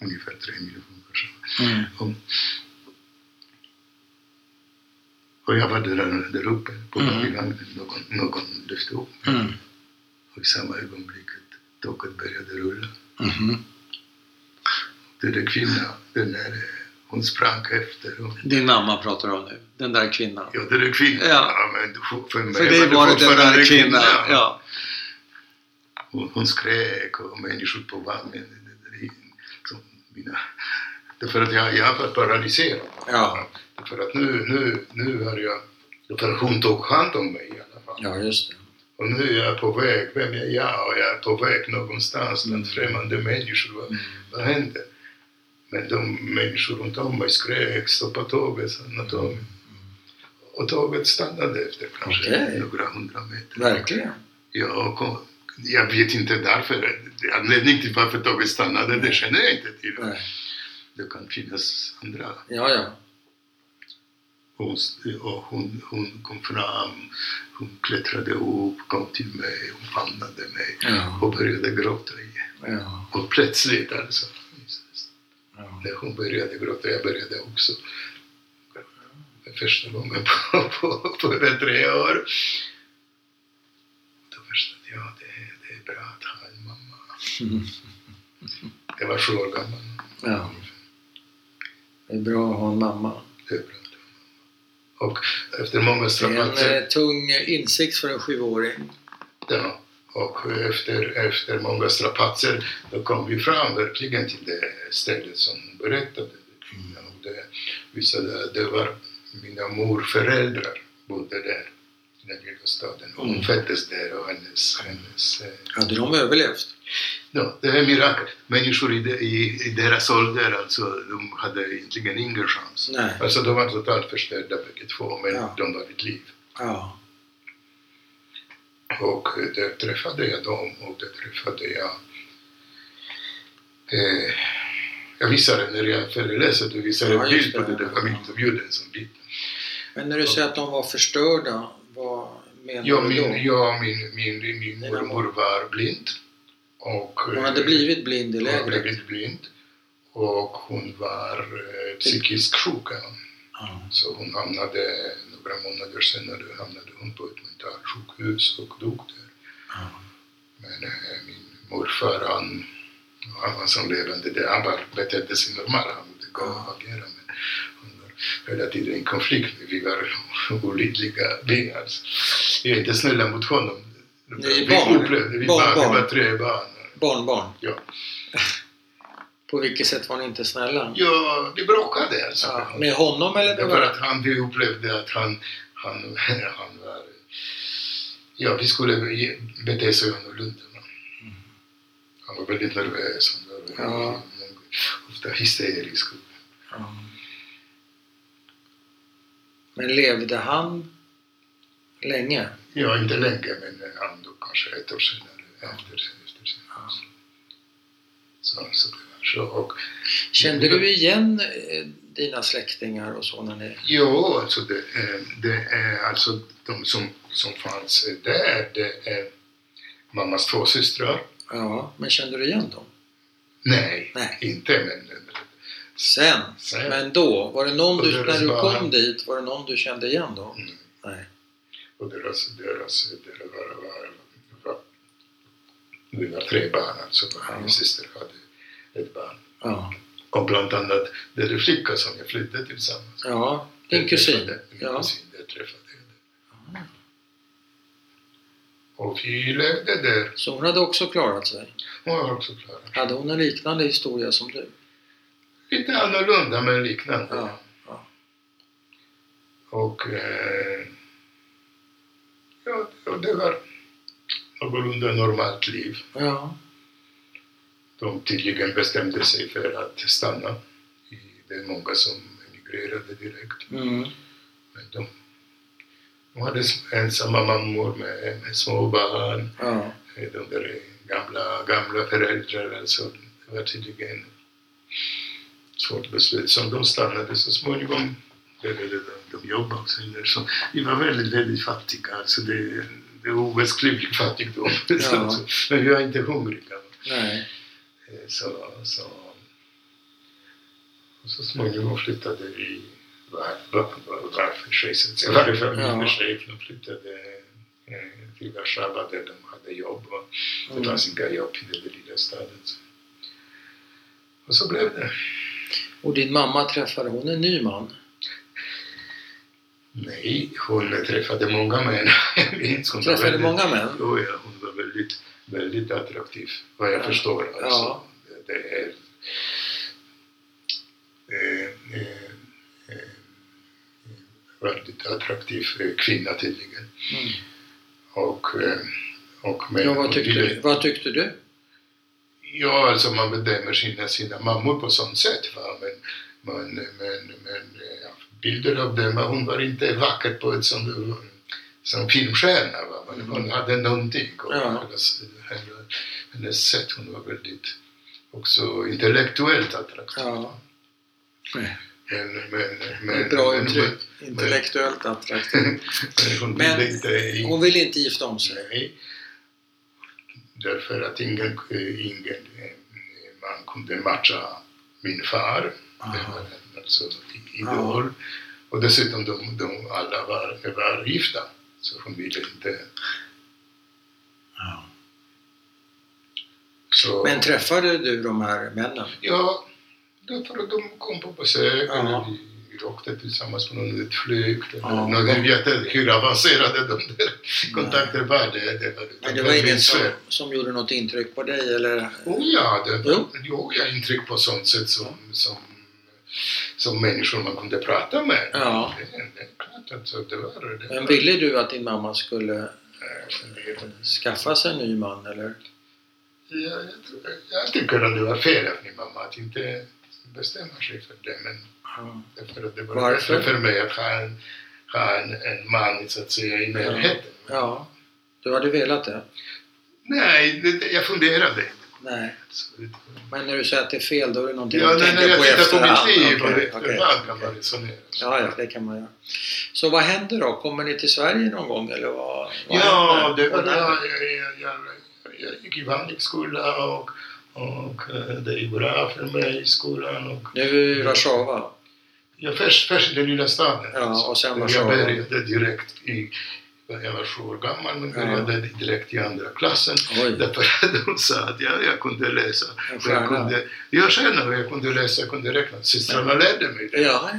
Speaker 2: ungefär tre mil från Warszawa.
Speaker 1: Mm.
Speaker 2: Och, och jag var där, där uppe på
Speaker 1: Mm.
Speaker 2: mm. någon, någon lyfte upp mig.
Speaker 1: Mm.
Speaker 2: Och i samma ögonblick att tåget började rulla.
Speaker 1: Mhm.
Speaker 2: Den där kvinnan, den där, hon sprang efter. Och,
Speaker 1: Din mamma pratar om nu. Den där kvinnan.
Speaker 2: ja, den där kvinnan.
Speaker 1: Ja.
Speaker 2: men för- mig
Speaker 1: För dig var det den där kvinnan. Ja.
Speaker 2: Hon, hon skrek och människor på vagnen. Mina, därför att jag, jag var paralyserad.
Speaker 1: Ja.
Speaker 2: För att nu, nu, nu har jag... För att hon tog hand om mig i alla fall.
Speaker 1: ja, just det.
Speaker 2: Och nu är jag på väg. Vem är jag? Och jag är på väg någonstans bland
Speaker 1: Mm.
Speaker 2: främmande människor. Vad,
Speaker 1: Mm.
Speaker 2: vad händer? Men de människor runt om mig skrek stoppa tåget, sa Tommy. Och tåget stannade efter kanske
Speaker 1: Okej.
Speaker 2: några hundra meter.
Speaker 1: Verkligen.
Speaker 2: Ja, och kom, jag vet inte därför. Anledningen till varför tåget stannade, det känner jag inte till.
Speaker 1: Nej.
Speaker 2: Det kan finnas andra.
Speaker 1: Ja, ja.
Speaker 2: Hon, hon, hon kom fram, hon klättrade upp, kom till mig, hon famnade mig
Speaker 1: Ja.
Speaker 2: och började gråta igen.
Speaker 1: Ja.
Speaker 2: Och plötsligt alltså,
Speaker 1: ja.
Speaker 2: när hon började gråta, jag började också. För första gången på, på, på tre år. Då förstod jag, det, det är bra att ha en mamma.
Speaker 1: Mm.
Speaker 2: Jag var sju år gammal.
Speaker 1: Ja. Det är bra att ha en mamma.
Speaker 2: Det är bra att ha en mamma. Och efter många
Speaker 1: Det är en eh, tung insikt för en sjuåring.
Speaker 2: Ja, och efter, efter många strapatser då kom vi fram verkligen till det stället som berättade. Och det, visade att det var mina morföräldrar bodde där den lilla staden. Hon
Speaker 1: Mm.
Speaker 2: föddes där och hennes, hennes eh,
Speaker 1: Hade de överlevt?
Speaker 2: Ja, det är mirakel. Människor i, de- i, i deras ålder, alltså, de hade egentligen ingen chans.
Speaker 1: Nej.
Speaker 2: Alltså de var totalt förstörda bägge två, men
Speaker 1: Ja.
Speaker 2: de var vid liv.
Speaker 1: Ja.
Speaker 2: Och eh, där träffade jag dem och där träffade jag... Eh, jag visade när jag föreläste, du visade
Speaker 1: Ja,
Speaker 2: en bild på
Speaker 1: det.
Speaker 2: den där familjeintervjun som liten.
Speaker 1: Men när du säger att de var förstörda, vad menar
Speaker 2: Ja,
Speaker 1: du då?
Speaker 2: min, ja, min, min, min mormor var blind. Och,
Speaker 1: Hon hade
Speaker 2: eh,
Speaker 1: blivit blind i
Speaker 2: Hon hade
Speaker 1: lägret?
Speaker 2: blivit blind. Och hon var eh, psykiskt sjuk. Ja. Så hon hamnade, några månader senare hamnade hon på ett mentalsjukhus och dog där.
Speaker 1: Ja.
Speaker 2: Men eh, min morfar, han, han var som levande där. Han bara betedde sig normalt, han bodde gå och agera. Men han var hela tiden i konflikt. Vi var olidliga. Vi är inte snälla mot honom.
Speaker 1: Är
Speaker 2: vi
Speaker 1: barn.
Speaker 2: upplevde, vi
Speaker 1: Barn,
Speaker 2: barn, var tre barn.
Speaker 1: Barnbarn?
Speaker 2: Ja.
Speaker 1: På vilket sätt var ni inte snälla?
Speaker 2: Ja, vi bråkade alltså.
Speaker 1: Ja. Med honom eller
Speaker 2: Därför att han, vi upplevde att han, han, han var... Ja, vi skulle bete sig annorlunda.
Speaker 1: Mm.
Speaker 2: Han var väldigt nervös. Han var
Speaker 1: Ja.
Speaker 2: ofta hysterisk.
Speaker 1: Ja. Men levde han länge?
Speaker 2: Ja, inte länge, men han dog kanske ett år senare. Efter, efter sin
Speaker 1: Ja.
Speaker 2: så, så så. Och,
Speaker 1: Kände du igen eh, dina släktingar och så när ni...
Speaker 2: Jo, alltså det, är- det är alltså de som, som fanns där, det är mammas två systrar.
Speaker 1: Ja, men kände du igen dem?
Speaker 2: Nej,
Speaker 1: Nej.
Speaker 2: inte men
Speaker 1: Sen?
Speaker 2: Sen.
Speaker 1: Men då? Var det någon du, när du kom dit, var det någon du kände igen då?
Speaker 2: Mm.
Speaker 1: Nej.
Speaker 2: Och deras, deras, deras var, var, var, var tre barn alltså.
Speaker 1: Ja.
Speaker 2: Min syster hade ett barn.
Speaker 1: Ja.
Speaker 2: Och bland annat den flicka som jag flyttade tillsammans.
Speaker 1: Ja, din
Speaker 2: Jag
Speaker 1: kusin.
Speaker 2: träffade- Min
Speaker 1: Ja.
Speaker 2: kusin, där träffade jag det. Och vi levde där.
Speaker 1: Så hon hade också klarat sig?
Speaker 2: Hon var också klar.
Speaker 1: Hade hon en liknande historia som du?
Speaker 2: Lite annorlunda men liknande.
Speaker 1: Ja, ja.
Speaker 2: Och eh, ja, det var någorlunda normalt liv.
Speaker 1: Ja.
Speaker 2: De tydligen bestämde sig för att stanna. Det är många som emigrerade direkt.
Speaker 1: Mm.
Speaker 2: Men de, de hade ensamma mammor med, med små barn.
Speaker 1: Ja.
Speaker 2: Eh, De där gamla, gamla föräldrar. Alltså, det var tydligen svårt beslut. Så de stannade så småningom. började De, de jobba också. Så vi var väldigt, väldigt fattiga. Alltså det, det var obeskrivlig fattigdom.
Speaker 1: Ja.
Speaker 2: Men vi var inte hungriga.
Speaker 1: Nej.
Speaker 2: Eh, Så, så, och så småningom flyttade vi var, var, var, för sig, så att säga. Varje familj för sig. De flyttade eh, till Warszawa där de hade jobb. Det
Speaker 1: Mm.
Speaker 2: fanns inga jobb i den lilla staden. Och så blev det.
Speaker 1: Och din mamma träffade hon en ny man?
Speaker 2: Nej, hon träffade många män. Hon
Speaker 1: Träffade
Speaker 2: väldigt-
Speaker 1: många män?
Speaker 2: Jo, ja, hon var väldigt, väldigt attraktiv, vad jag
Speaker 1: Ja.
Speaker 2: förstår. Alltså,
Speaker 1: Ja.
Speaker 2: det, är... Eh, eh, eh, väldigt attraktiv eh, kvinna tydligen.
Speaker 1: Mm.
Speaker 2: Och, eh, och men,
Speaker 1: Ja, vad tyckte,
Speaker 2: ville-
Speaker 1: du? vad tyckte du?
Speaker 2: Ja, alltså man bedömer sina, sina mammor på sånt sätt. Va? Men, men, men, men ja, bilder av dem, hon var inte vacker på ett som, som filmstjärna. Va? Men hon hade någonting. Och
Speaker 1: Ja.
Speaker 2: hennes, hennes, hennes sätt, hon var väldigt också intellektuellt attraktiv.
Speaker 1: Ja.
Speaker 2: Men, men, men,
Speaker 1: Bra uttryck. Intellektuellt attraktiv.
Speaker 2: Men, hon ville inte...
Speaker 1: Hon ville inte gifta om sig?
Speaker 2: Nej. Därför att ingen, ingen man kunde matcha min far. Det
Speaker 1: Aha.
Speaker 2: var alltså, i- idol. Och dessutom de, de alla var, var gifta. Så hon ville inte...
Speaker 1: Ja.
Speaker 2: Så,
Speaker 1: Men träffade du de här männen?
Speaker 2: ja, därför att de kom på besök.
Speaker 1: Ja.
Speaker 2: Åkte tillsammans på någon utflykt.
Speaker 1: Ja.
Speaker 2: Ja. Någon, jag vet inte hur avancerade de där kontakter var. Det, det var,
Speaker 1: Men det var ingen som, som gjorde något intryck på dig eller?
Speaker 2: Oh ja, det,
Speaker 1: Jo.
Speaker 2: jo. jag intryck på sånt sätt som, som, som människor man kunde prata med.
Speaker 1: Ja.
Speaker 2: Det, det är klart att så det var det.
Speaker 1: Men ville du att din mamma skulle skaffa sig en ny man eller?
Speaker 2: Jag, jag, jag tycker att det var fel av min mamma att inte bestämma sig för det. Men
Speaker 1: Ja.
Speaker 2: därför att det var
Speaker 1: Varför?
Speaker 2: bättre för mig att ha en, ha en, en man så att säga i närheten.
Speaker 1: ja. Du hade velat det?
Speaker 2: Nej, det, det- jag funderade.
Speaker 1: Nej. Men när du säger att det är fel, då är det någonting
Speaker 2: ja,
Speaker 1: du
Speaker 2: när,
Speaker 1: tänker
Speaker 2: när jag
Speaker 1: på i
Speaker 2: tittar på
Speaker 1: efterhand?
Speaker 2: mitt liv
Speaker 1: okej,
Speaker 2: ibland kan man resonera.
Speaker 1: Ja, ja, det kan man göra. Så vad händer då? Kommer ni till Sverige någon gång eller vad? vad
Speaker 2: Ja,
Speaker 1: händer?
Speaker 2: det var
Speaker 1: när-
Speaker 2: jag, jag, jag, jag gick i vanlig skola och, och eh, det är bra för mig i skolan. Och
Speaker 1: Nu i Warszawa?
Speaker 2: jag först, först den lilla staden.
Speaker 1: Ja, och sen
Speaker 2: jag
Speaker 1: Warszawa.
Speaker 2: började direkt i, jag var sju år gammal, men
Speaker 1: Ja.
Speaker 2: började direkt i andra klassen.
Speaker 1: Oj,
Speaker 2: Därför att de sa att jag, jag kunde läsa. Och Jag kunde, jag och jag kunde läsa, jag kunde räkna. Systrarna lärde mig det.
Speaker 1: Ja, ja.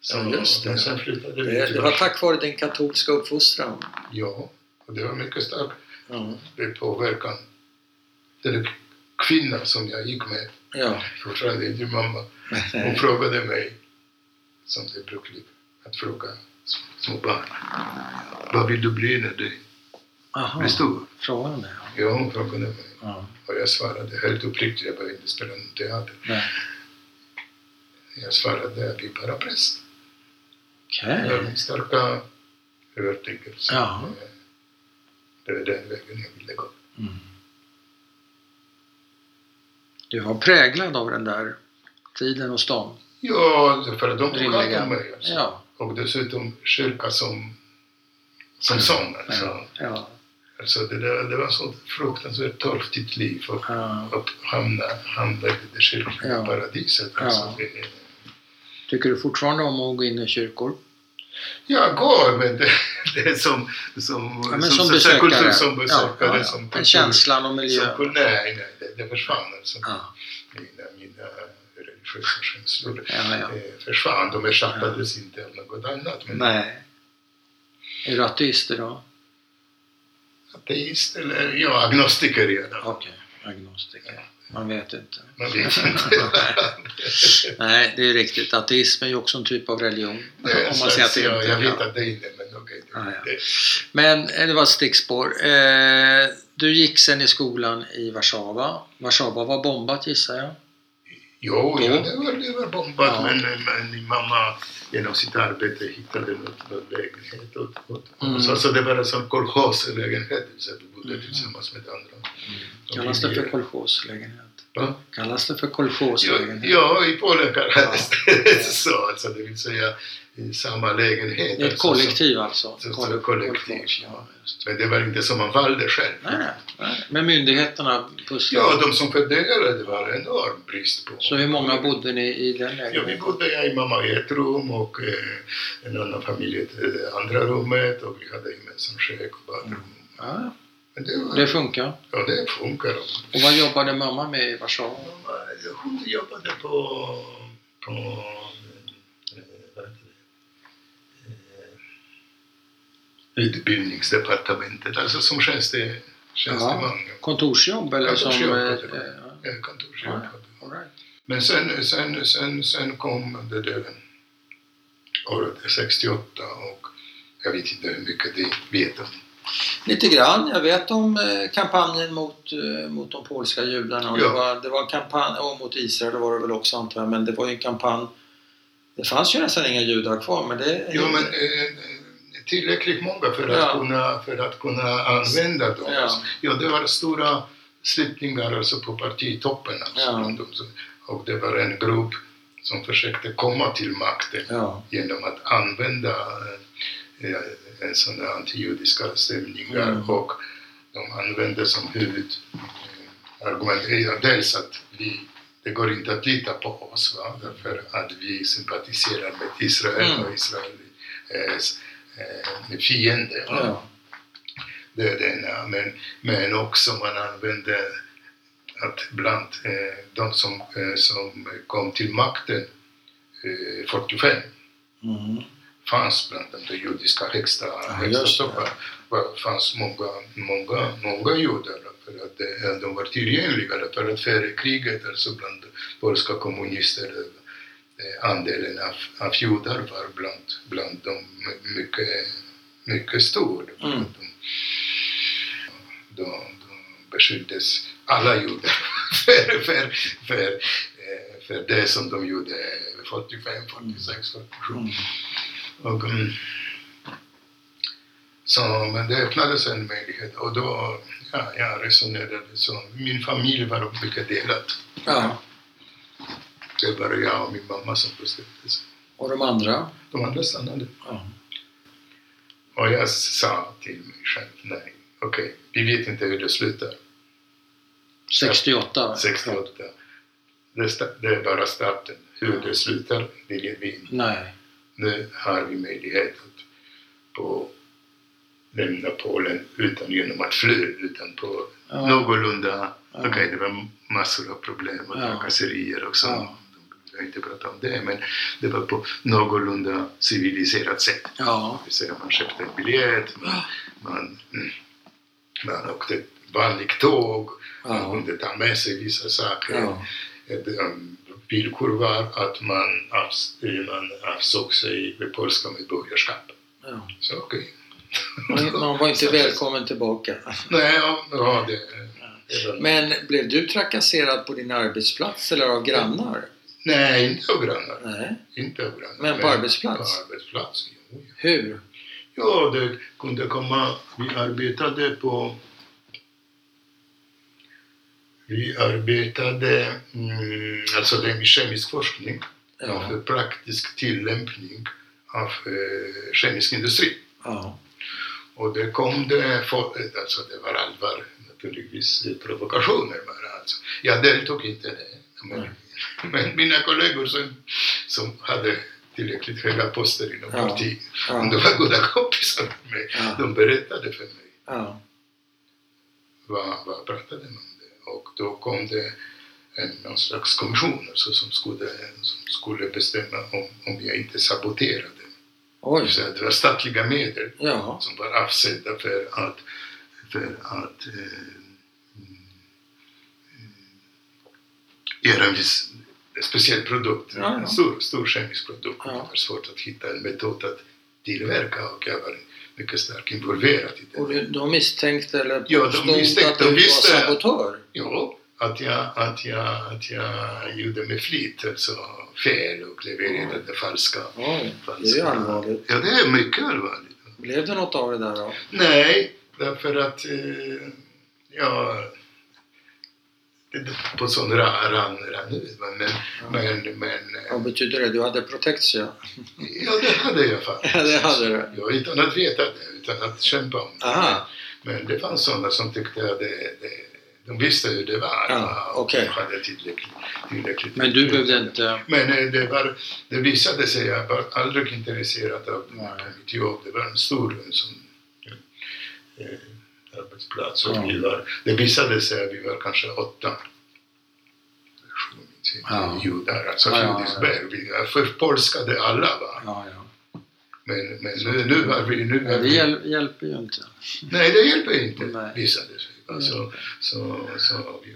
Speaker 2: Så,
Speaker 1: Ja, just det.
Speaker 2: Sen flyttade vi
Speaker 1: Det, det var tack vare din katolska uppfostran.
Speaker 2: Ja, och det var mycket starkt.
Speaker 1: Ja.
Speaker 2: påverkan. Den kvinna som jag gick med,
Speaker 1: ja.
Speaker 2: fortfarande inte mamma, hon frågade mig, som det är brukligt att fråga små barn, vad vill du bli när du blir stor?
Speaker 1: Frågan är.
Speaker 2: Ja, hon frågade mig.
Speaker 1: Ja.
Speaker 2: Och jag svarade helt uppriktigt, jag började inte spela någon teater.
Speaker 1: Nej.
Speaker 2: Jag svarade, jag blir bara präst.
Speaker 1: Okej.
Speaker 2: Det min starka övertygelse.
Speaker 1: Ja.
Speaker 2: Det är den vägen jag ville gå.
Speaker 1: Mm. Du var präglad av den där tiden hos dem.
Speaker 2: Ja, för att de tog hand om mig. Alltså.
Speaker 1: Ja.
Speaker 2: Och dessutom kyrka som, som sån. Alltså.
Speaker 1: Ja. ja.
Speaker 2: Alltså det, där, det var så fruktansvärt torftigt liv och,
Speaker 1: ja.
Speaker 2: och hamna, hamna i det kyrkliga
Speaker 1: Ja.
Speaker 2: paradiset.
Speaker 1: Ja.
Speaker 2: Alltså, är-
Speaker 1: Tycker du fortfarande om att gå in i kyrkor?
Speaker 2: Jag går, men det, det är som, som,
Speaker 1: Ja,
Speaker 2: som,
Speaker 1: som besökare?
Speaker 2: kultur, som besökare.
Speaker 1: ja, ja, ja.
Speaker 2: Som kultur,
Speaker 1: känslan och miljön?
Speaker 2: som, nej, nej, det, det försvann alltså.
Speaker 1: Ja.
Speaker 2: Mina, mina religiösa känslor
Speaker 1: Ja, ja.
Speaker 2: eh, försvann. De ersattades inte av något annat. Men
Speaker 1: Nej. Är du ateist idag?
Speaker 2: ateist eller ja, agnostiker i alla fall.
Speaker 1: Okej, agnostiker. Man vet inte.
Speaker 2: Man vet inte.
Speaker 1: Nej, det är riktigt. Ateism är ju också en typ av religion.
Speaker 2: Är
Speaker 1: Om man säger att det
Speaker 2: ja,
Speaker 1: inte
Speaker 2: jag vet
Speaker 1: ja.
Speaker 2: att det är det, men okej.
Speaker 1: Ja, ja.
Speaker 2: det-
Speaker 1: Men eh, det var ett stickspår. Eh, du gick sen i skolan i Warszawa. Warszawa var bombat gissar jag.
Speaker 2: Jo, ja, det var, det var bombat,
Speaker 1: Ja.
Speaker 2: men, men min mamma genom sitt arbete hittade något, lägenhet åt, åt
Speaker 1: Mm.
Speaker 2: så, så det var en sån kolchoslägenhet, så vi bodde
Speaker 1: Mm.
Speaker 2: tillsammans med andra. Och
Speaker 1: Kallas det för kolchoslägenhet?
Speaker 2: Va?
Speaker 1: Kallas det för
Speaker 2: Ja,
Speaker 1: kolchoslägenhet?
Speaker 2: ja, i Polen kallades det så, alltså, det vill säga i samma lägenhet.
Speaker 1: Det är ett
Speaker 2: alltså,
Speaker 1: kollektiv alltså?
Speaker 2: så- så
Speaker 1: Koll-
Speaker 2: kollektiv,
Speaker 1: kolchos,
Speaker 2: ja. men det var inte som man valde själv.
Speaker 1: Nej, nej. Men myndigheterna pusslade?
Speaker 2: Ja, de som fördelade, det var enorm brist på.
Speaker 1: Så hur många bodde ni i den
Speaker 2: Ja, vi
Speaker 1: lägenheten?
Speaker 2: bodde jag i mamma i ett rum och eh, en annan familj i det andra rummet och vi hade gemensam kök och badrum.
Speaker 1: Ja,
Speaker 2: Men det, var,
Speaker 1: det funkar.
Speaker 2: ja, det funkar.
Speaker 1: Och vad jobbade mamma med i Warszawa?
Speaker 2: Hon jobbade på, på eh, det? Eh, utbildningsdepartementet, alltså som tjänste, tjänsteman.
Speaker 1: Kontorsjobb eller som...
Speaker 2: Kontorsjobb,
Speaker 1: eh,
Speaker 2: det
Speaker 1: eh,
Speaker 2: Eh, Kontorsjobb.
Speaker 1: all right.
Speaker 2: Men sen, sen, sen, sen kom det där året 68 och jag vet inte hur mycket de vet om.
Speaker 1: Lite grann. Jag vet om eh, kampanjen mot, eh, mot de polska judarna. Och
Speaker 2: Ja.
Speaker 1: det, var, det var en kampanj, och mot Israel var det väl också antar jag, men det var ju en kampanj. Det fanns ju nästan inga judar kvar men det...
Speaker 2: Jo, men eh, tillräckligt många för att,
Speaker 1: Ja.
Speaker 2: kunna, för att kunna använda dem.
Speaker 1: Ja.
Speaker 2: Ja, det var stora slutningar alltså på partitoppen. Alltså,
Speaker 1: Ja.
Speaker 2: Och det var en grupp som försökte komma till makten genom att använda eh, sån där antijudiska stämningar
Speaker 1: Mm.
Speaker 2: och de använde som huvudargument ja, dels att vi, det går inte att lita på oss va? därför att vi sympatiserar med Israel
Speaker 1: Mm.
Speaker 2: och Israel är eh, fiende.
Speaker 1: Ja.
Speaker 2: Det är det ena. Men, men också man använde att bland eh, de som, eh, som kom till makten eh, 45
Speaker 1: Mm.
Speaker 2: Fanns bland de judiska högsta,
Speaker 1: Ja,
Speaker 2: högsta
Speaker 1: just det.
Speaker 2: fanns många, många, många judar för att det, de var tillgängliga. För att före kriget, alltså bland polska kommunister, eh, andelen av, av judar var bland, bland dem mycket, mycket stor.
Speaker 1: Mm.
Speaker 2: De, de, de beskylldes, alla judar, för, för, för, eh, för det som de gjorde 45, 46, 47.
Speaker 1: Mm.
Speaker 2: Och, mm, så, men det öppnades en möjlighet och då ja, jag resonerade så. Min familj var mycket delad.
Speaker 1: Ja.
Speaker 2: Det var jag och min mamma som bestämde sig.
Speaker 1: Och de andra?
Speaker 2: De andra stannade.
Speaker 1: Ja.
Speaker 2: Och jag sa till mig själv, nej, okej, vi vet inte hur det slutar.
Speaker 1: 68?
Speaker 2: 68. Det, det är bara starten. Hur det slutar, det vet vi inte.
Speaker 1: Nej.
Speaker 2: Nu har vi möjlighet att på lämna Polen utan genom att fly, utan på
Speaker 1: Ja.
Speaker 2: någorlunda...
Speaker 1: Ja.
Speaker 2: Okej, det var massor av problem och
Speaker 1: Ja.
Speaker 2: trakasserier och så.
Speaker 1: Ja.
Speaker 2: Jag vill inte prata om det, men det var på någorlunda civiliserat sätt.
Speaker 1: Ja.
Speaker 2: Det vill säga man köpte en biljett, man, man, man åkte vanligt tåg, man kunde ta med sig vissa saker.
Speaker 1: Ja.
Speaker 2: Ett, um, villkor var att man, avs, man avsåg sig det polska medborgarskapet.
Speaker 1: ja.
Speaker 2: Så okej.
Speaker 1: Man man var inte välkommen tillbaka.
Speaker 2: Nej, ja, ja det, det
Speaker 1: Men blev du trakasserad på din arbetsplats eller av grannar?
Speaker 2: Nej, inte av grannar.
Speaker 1: Nej.
Speaker 2: Inte av grannar.
Speaker 1: Men på arbetsplats?
Speaker 2: På arbetsplats, jo.
Speaker 1: Hur?
Speaker 2: Ja, det kunde komma... Vi arbetade på... Vi arbetade... Mm, alltså det är kemisk forskning
Speaker 1: Ja.
Speaker 2: för praktisk tillämpning av eh, kemisk industri.
Speaker 1: Ja.
Speaker 2: Och det kom det, alltså det var allvar naturligtvis eh, provokationer bara alltså. Jag deltog inte i det. Men, men mina kollegor som, som hade tillräckligt höga poster inom
Speaker 1: Ja.
Speaker 2: partiet,
Speaker 1: Ja.
Speaker 2: de var goda kompisar med mig,
Speaker 1: Ja.
Speaker 2: de berättade för mig
Speaker 1: Ja.
Speaker 2: vad, vad pratade man. Och då kom det en, någon slags kommission alltså, som, skulle, som skulle bestämma om, om jag inte saboterade.
Speaker 1: Oj.
Speaker 2: Så det var statliga medel
Speaker 1: Ja.
Speaker 2: som var avsedda för att, för att eh, mm, göra en viss speciell produkt, en stor, stor kemisk produkt.
Speaker 1: Ja.
Speaker 2: Det var svårt att hitta en metod att tillverka och jag var mycket starkt involverad i det.
Speaker 1: Och de misstänkte eller
Speaker 2: Ja, de
Speaker 1: påstod
Speaker 2: misstänkte-
Speaker 1: att du
Speaker 2: de
Speaker 1: var
Speaker 2: visste-
Speaker 1: sabotör?
Speaker 2: Jo, att jag, att, jag, att jag gjorde med flit alltså fel och levererade falska,
Speaker 1: Oj, det är ju
Speaker 2: falska...
Speaker 1: allvarligt.
Speaker 2: Ja, det är mycket allvarligt.
Speaker 1: Blev det något av det där då?
Speaker 2: Nej, därför att eh, ja, på sån ra- ran, ran ut. Men, men, men, men
Speaker 1: Vad betyder det? Du hade protektia?
Speaker 2: ja, det hade jag faktiskt.
Speaker 1: Ja, det hade du.
Speaker 2: Ja, utan att veta det, utan att kämpa om det.
Speaker 1: Aha.
Speaker 2: Men det fanns sådana som tyckte att det, det, de visste hur det var.
Speaker 1: Ja,
Speaker 2: och hade tillräckligt, tillräckligt
Speaker 1: Men du behövde inte...
Speaker 2: Men eh, det, var, det visade sig, jag var aldrig intresserad av det mitt jobb. Det var en stor sån, eh, arbetsplats. Och
Speaker 1: Ja.
Speaker 2: var, det visade sig att vi var kanske åtta
Speaker 1: Ja.
Speaker 2: judar, alltså
Speaker 1: Ja, ja, ja.
Speaker 2: Flodisberg. Vi förpolskade alla. Va?
Speaker 1: Ja, ja.
Speaker 2: Men, men nu, nu var vi... Nu var
Speaker 1: Men det hjäl hjälper ju inte.
Speaker 2: nej, det hjälper inte,
Speaker 1: Nej.
Speaker 2: visade sig. Alltså, så, så vi,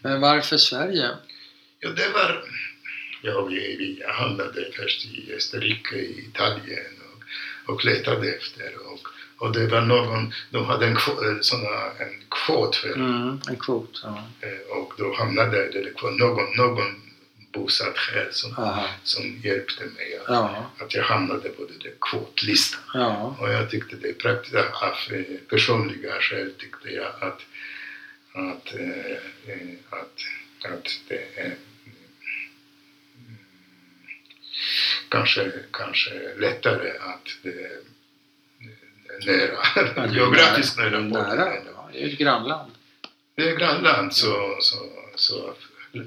Speaker 1: Men varför Sverige?
Speaker 2: Ja, det var... Ja, vi, vi handlade först i Österrike, i Italien och, letade efter. Och, och det var någon, de hade en, kvot, såna, en kvot för,
Speaker 1: Mm, en kvot. Ja.
Speaker 2: eh, och då hamnade det någon, någon bosatt här som,
Speaker 1: Aha.
Speaker 2: som hjälpte mig att,
Speaker 1: Ja.
Speaker 2: att jag hamnade på den där kvotlistan.
Speaker 1: Ja.
Speaker 2: Och jag tyckte det praktiskt, av eh, personliga skäl tyckte jag att, att, eh, eh, att, att det är kanske, kanske lättare att det är nära,
Speaker 1: Ja,
Speaker 2: geografiskt
Speaker 1: nära.
Speaker 2: nära.
Speaker 1: Ja, det är ett grannland.
Speaker 2: Det är grannland så, så, så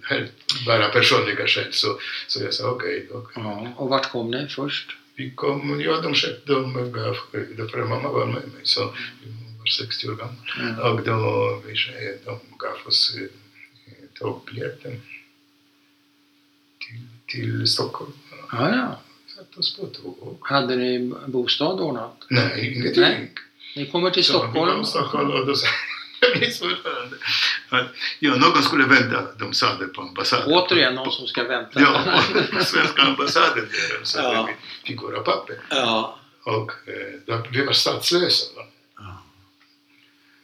Speaker 2: helt, bara personliga skäl så, så jag sa okej, då
Speaker 1: Ja. Och vart kom ni först?
Speaker 2: Vi kom, ja de köpte, de gav, därför mamma var med mig så vi var 60 år gammal.
Speaker 1: Mm.
Speaker 2: Och då, vi, de gav oss eh, tågbiljetten till, till Stockholm.
Speaker 1: Ja, ja.
Speaker 2: Satt oss på tåg.
Speaker 1: Hade ni bostad ordnat?
Speaker 2: Nej, ingenting.
Speaker 1: Nej. Ni kommer till Stockholm?
Speaker 2: Jag minns fortfarande att ja, någon skulle vänta, de sa det på ambassaden.
Speaker 1: Återigen någon som ska vänta.
Speaker 2: Ja, på svenska ambassaden där de sa
Speaker 1: Ja.
Speaker 2: vi fick våra papper.
Speaker 1: Ja.
Speaker 2: Och eh, vi var statslösa.
Speaker 1: Ja.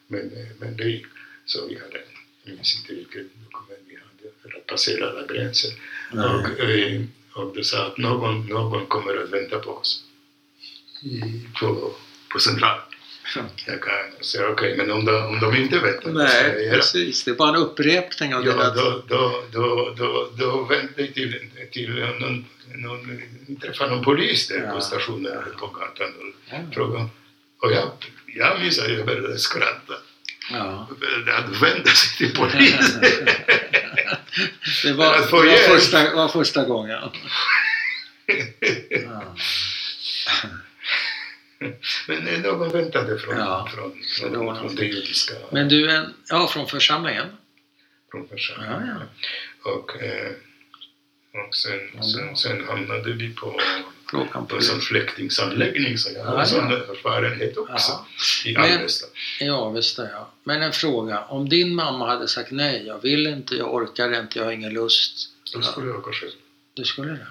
Speaker 2: Men, eh, men det gick. Så vi hade, jag minns inte vilket dokument vi hade för att passera alla gränser. Och, eh, och det sa att någon, någon kommer att vänta på oss i, på, på central. Jag kan säga okej, men om de, om de inte väntar, vad
Speaker 1: Nej, precis. Det är bara en upprepning av
Speaker 2: Ja,
Speaker 1: dina...
Speaker 2: då, då, då, då, då vände jag till, till någon, någon, träffade någon polis där
Speaker 1: Ja.
Speaker 2: på stationen på gatan och
Speaker 1: Ja.
Speaker 2: frågade. Och jag, jag minns att jag började skratta.
Speaker 1: Ja.
Speaker 2: Att vända sig till polisen.
Speaker 1: Det var,
Speaker 2: Att
Speaker 1: var, första, var första gången. Ja.
Speaker 2: Men eh, någon väntade från,
Speaker 1: Ja,
Speaker 2: från,
Speaker 1: var
Speaker 2: från, från det judiska
Speaker 1: Men du, en, ja, från församlingen?
Speaker 2: från
Speaker 1: Ja,
Speaker 2: församlingen.
Speaker 1: ja.
Speaker 2: Och, eh, och sen,
Speaker 1: Ja,
Speaker 2: sen, sen hamnade vi på,
Speaker 1: Klockan
Speaker 2: på en flyktingsanläggning så jag har en sån
Speaker 1: ja.
Speaker 2: erfarenhet också
Speaker 1: Ja.
Speaker 2: i
Speaker 1: Men-
Speaker 2: Alvesta.
Speaker 1: I Avesta, ja. Men en fråga. Om din mamma hade sagt nej, jag vill inte, jag orkar inte, jag har ingen lust.
Speaker 2: Då skulle jag åka själv.
Speaker 1: Du skulle det?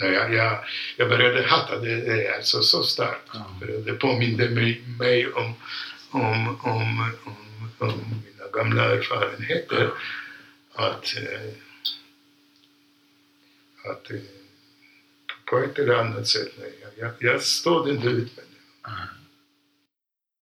Speaker 2: Nej, jag, jag, jag började hata det, det alltså så starkt. För det påminde mig, mig om, om, om, om, om mina gamla erfarenheter. Att, eh, att eh, på ett eller annat sätt, jag, jag, jag stod inte ut med det.
Speaker 1: Ja.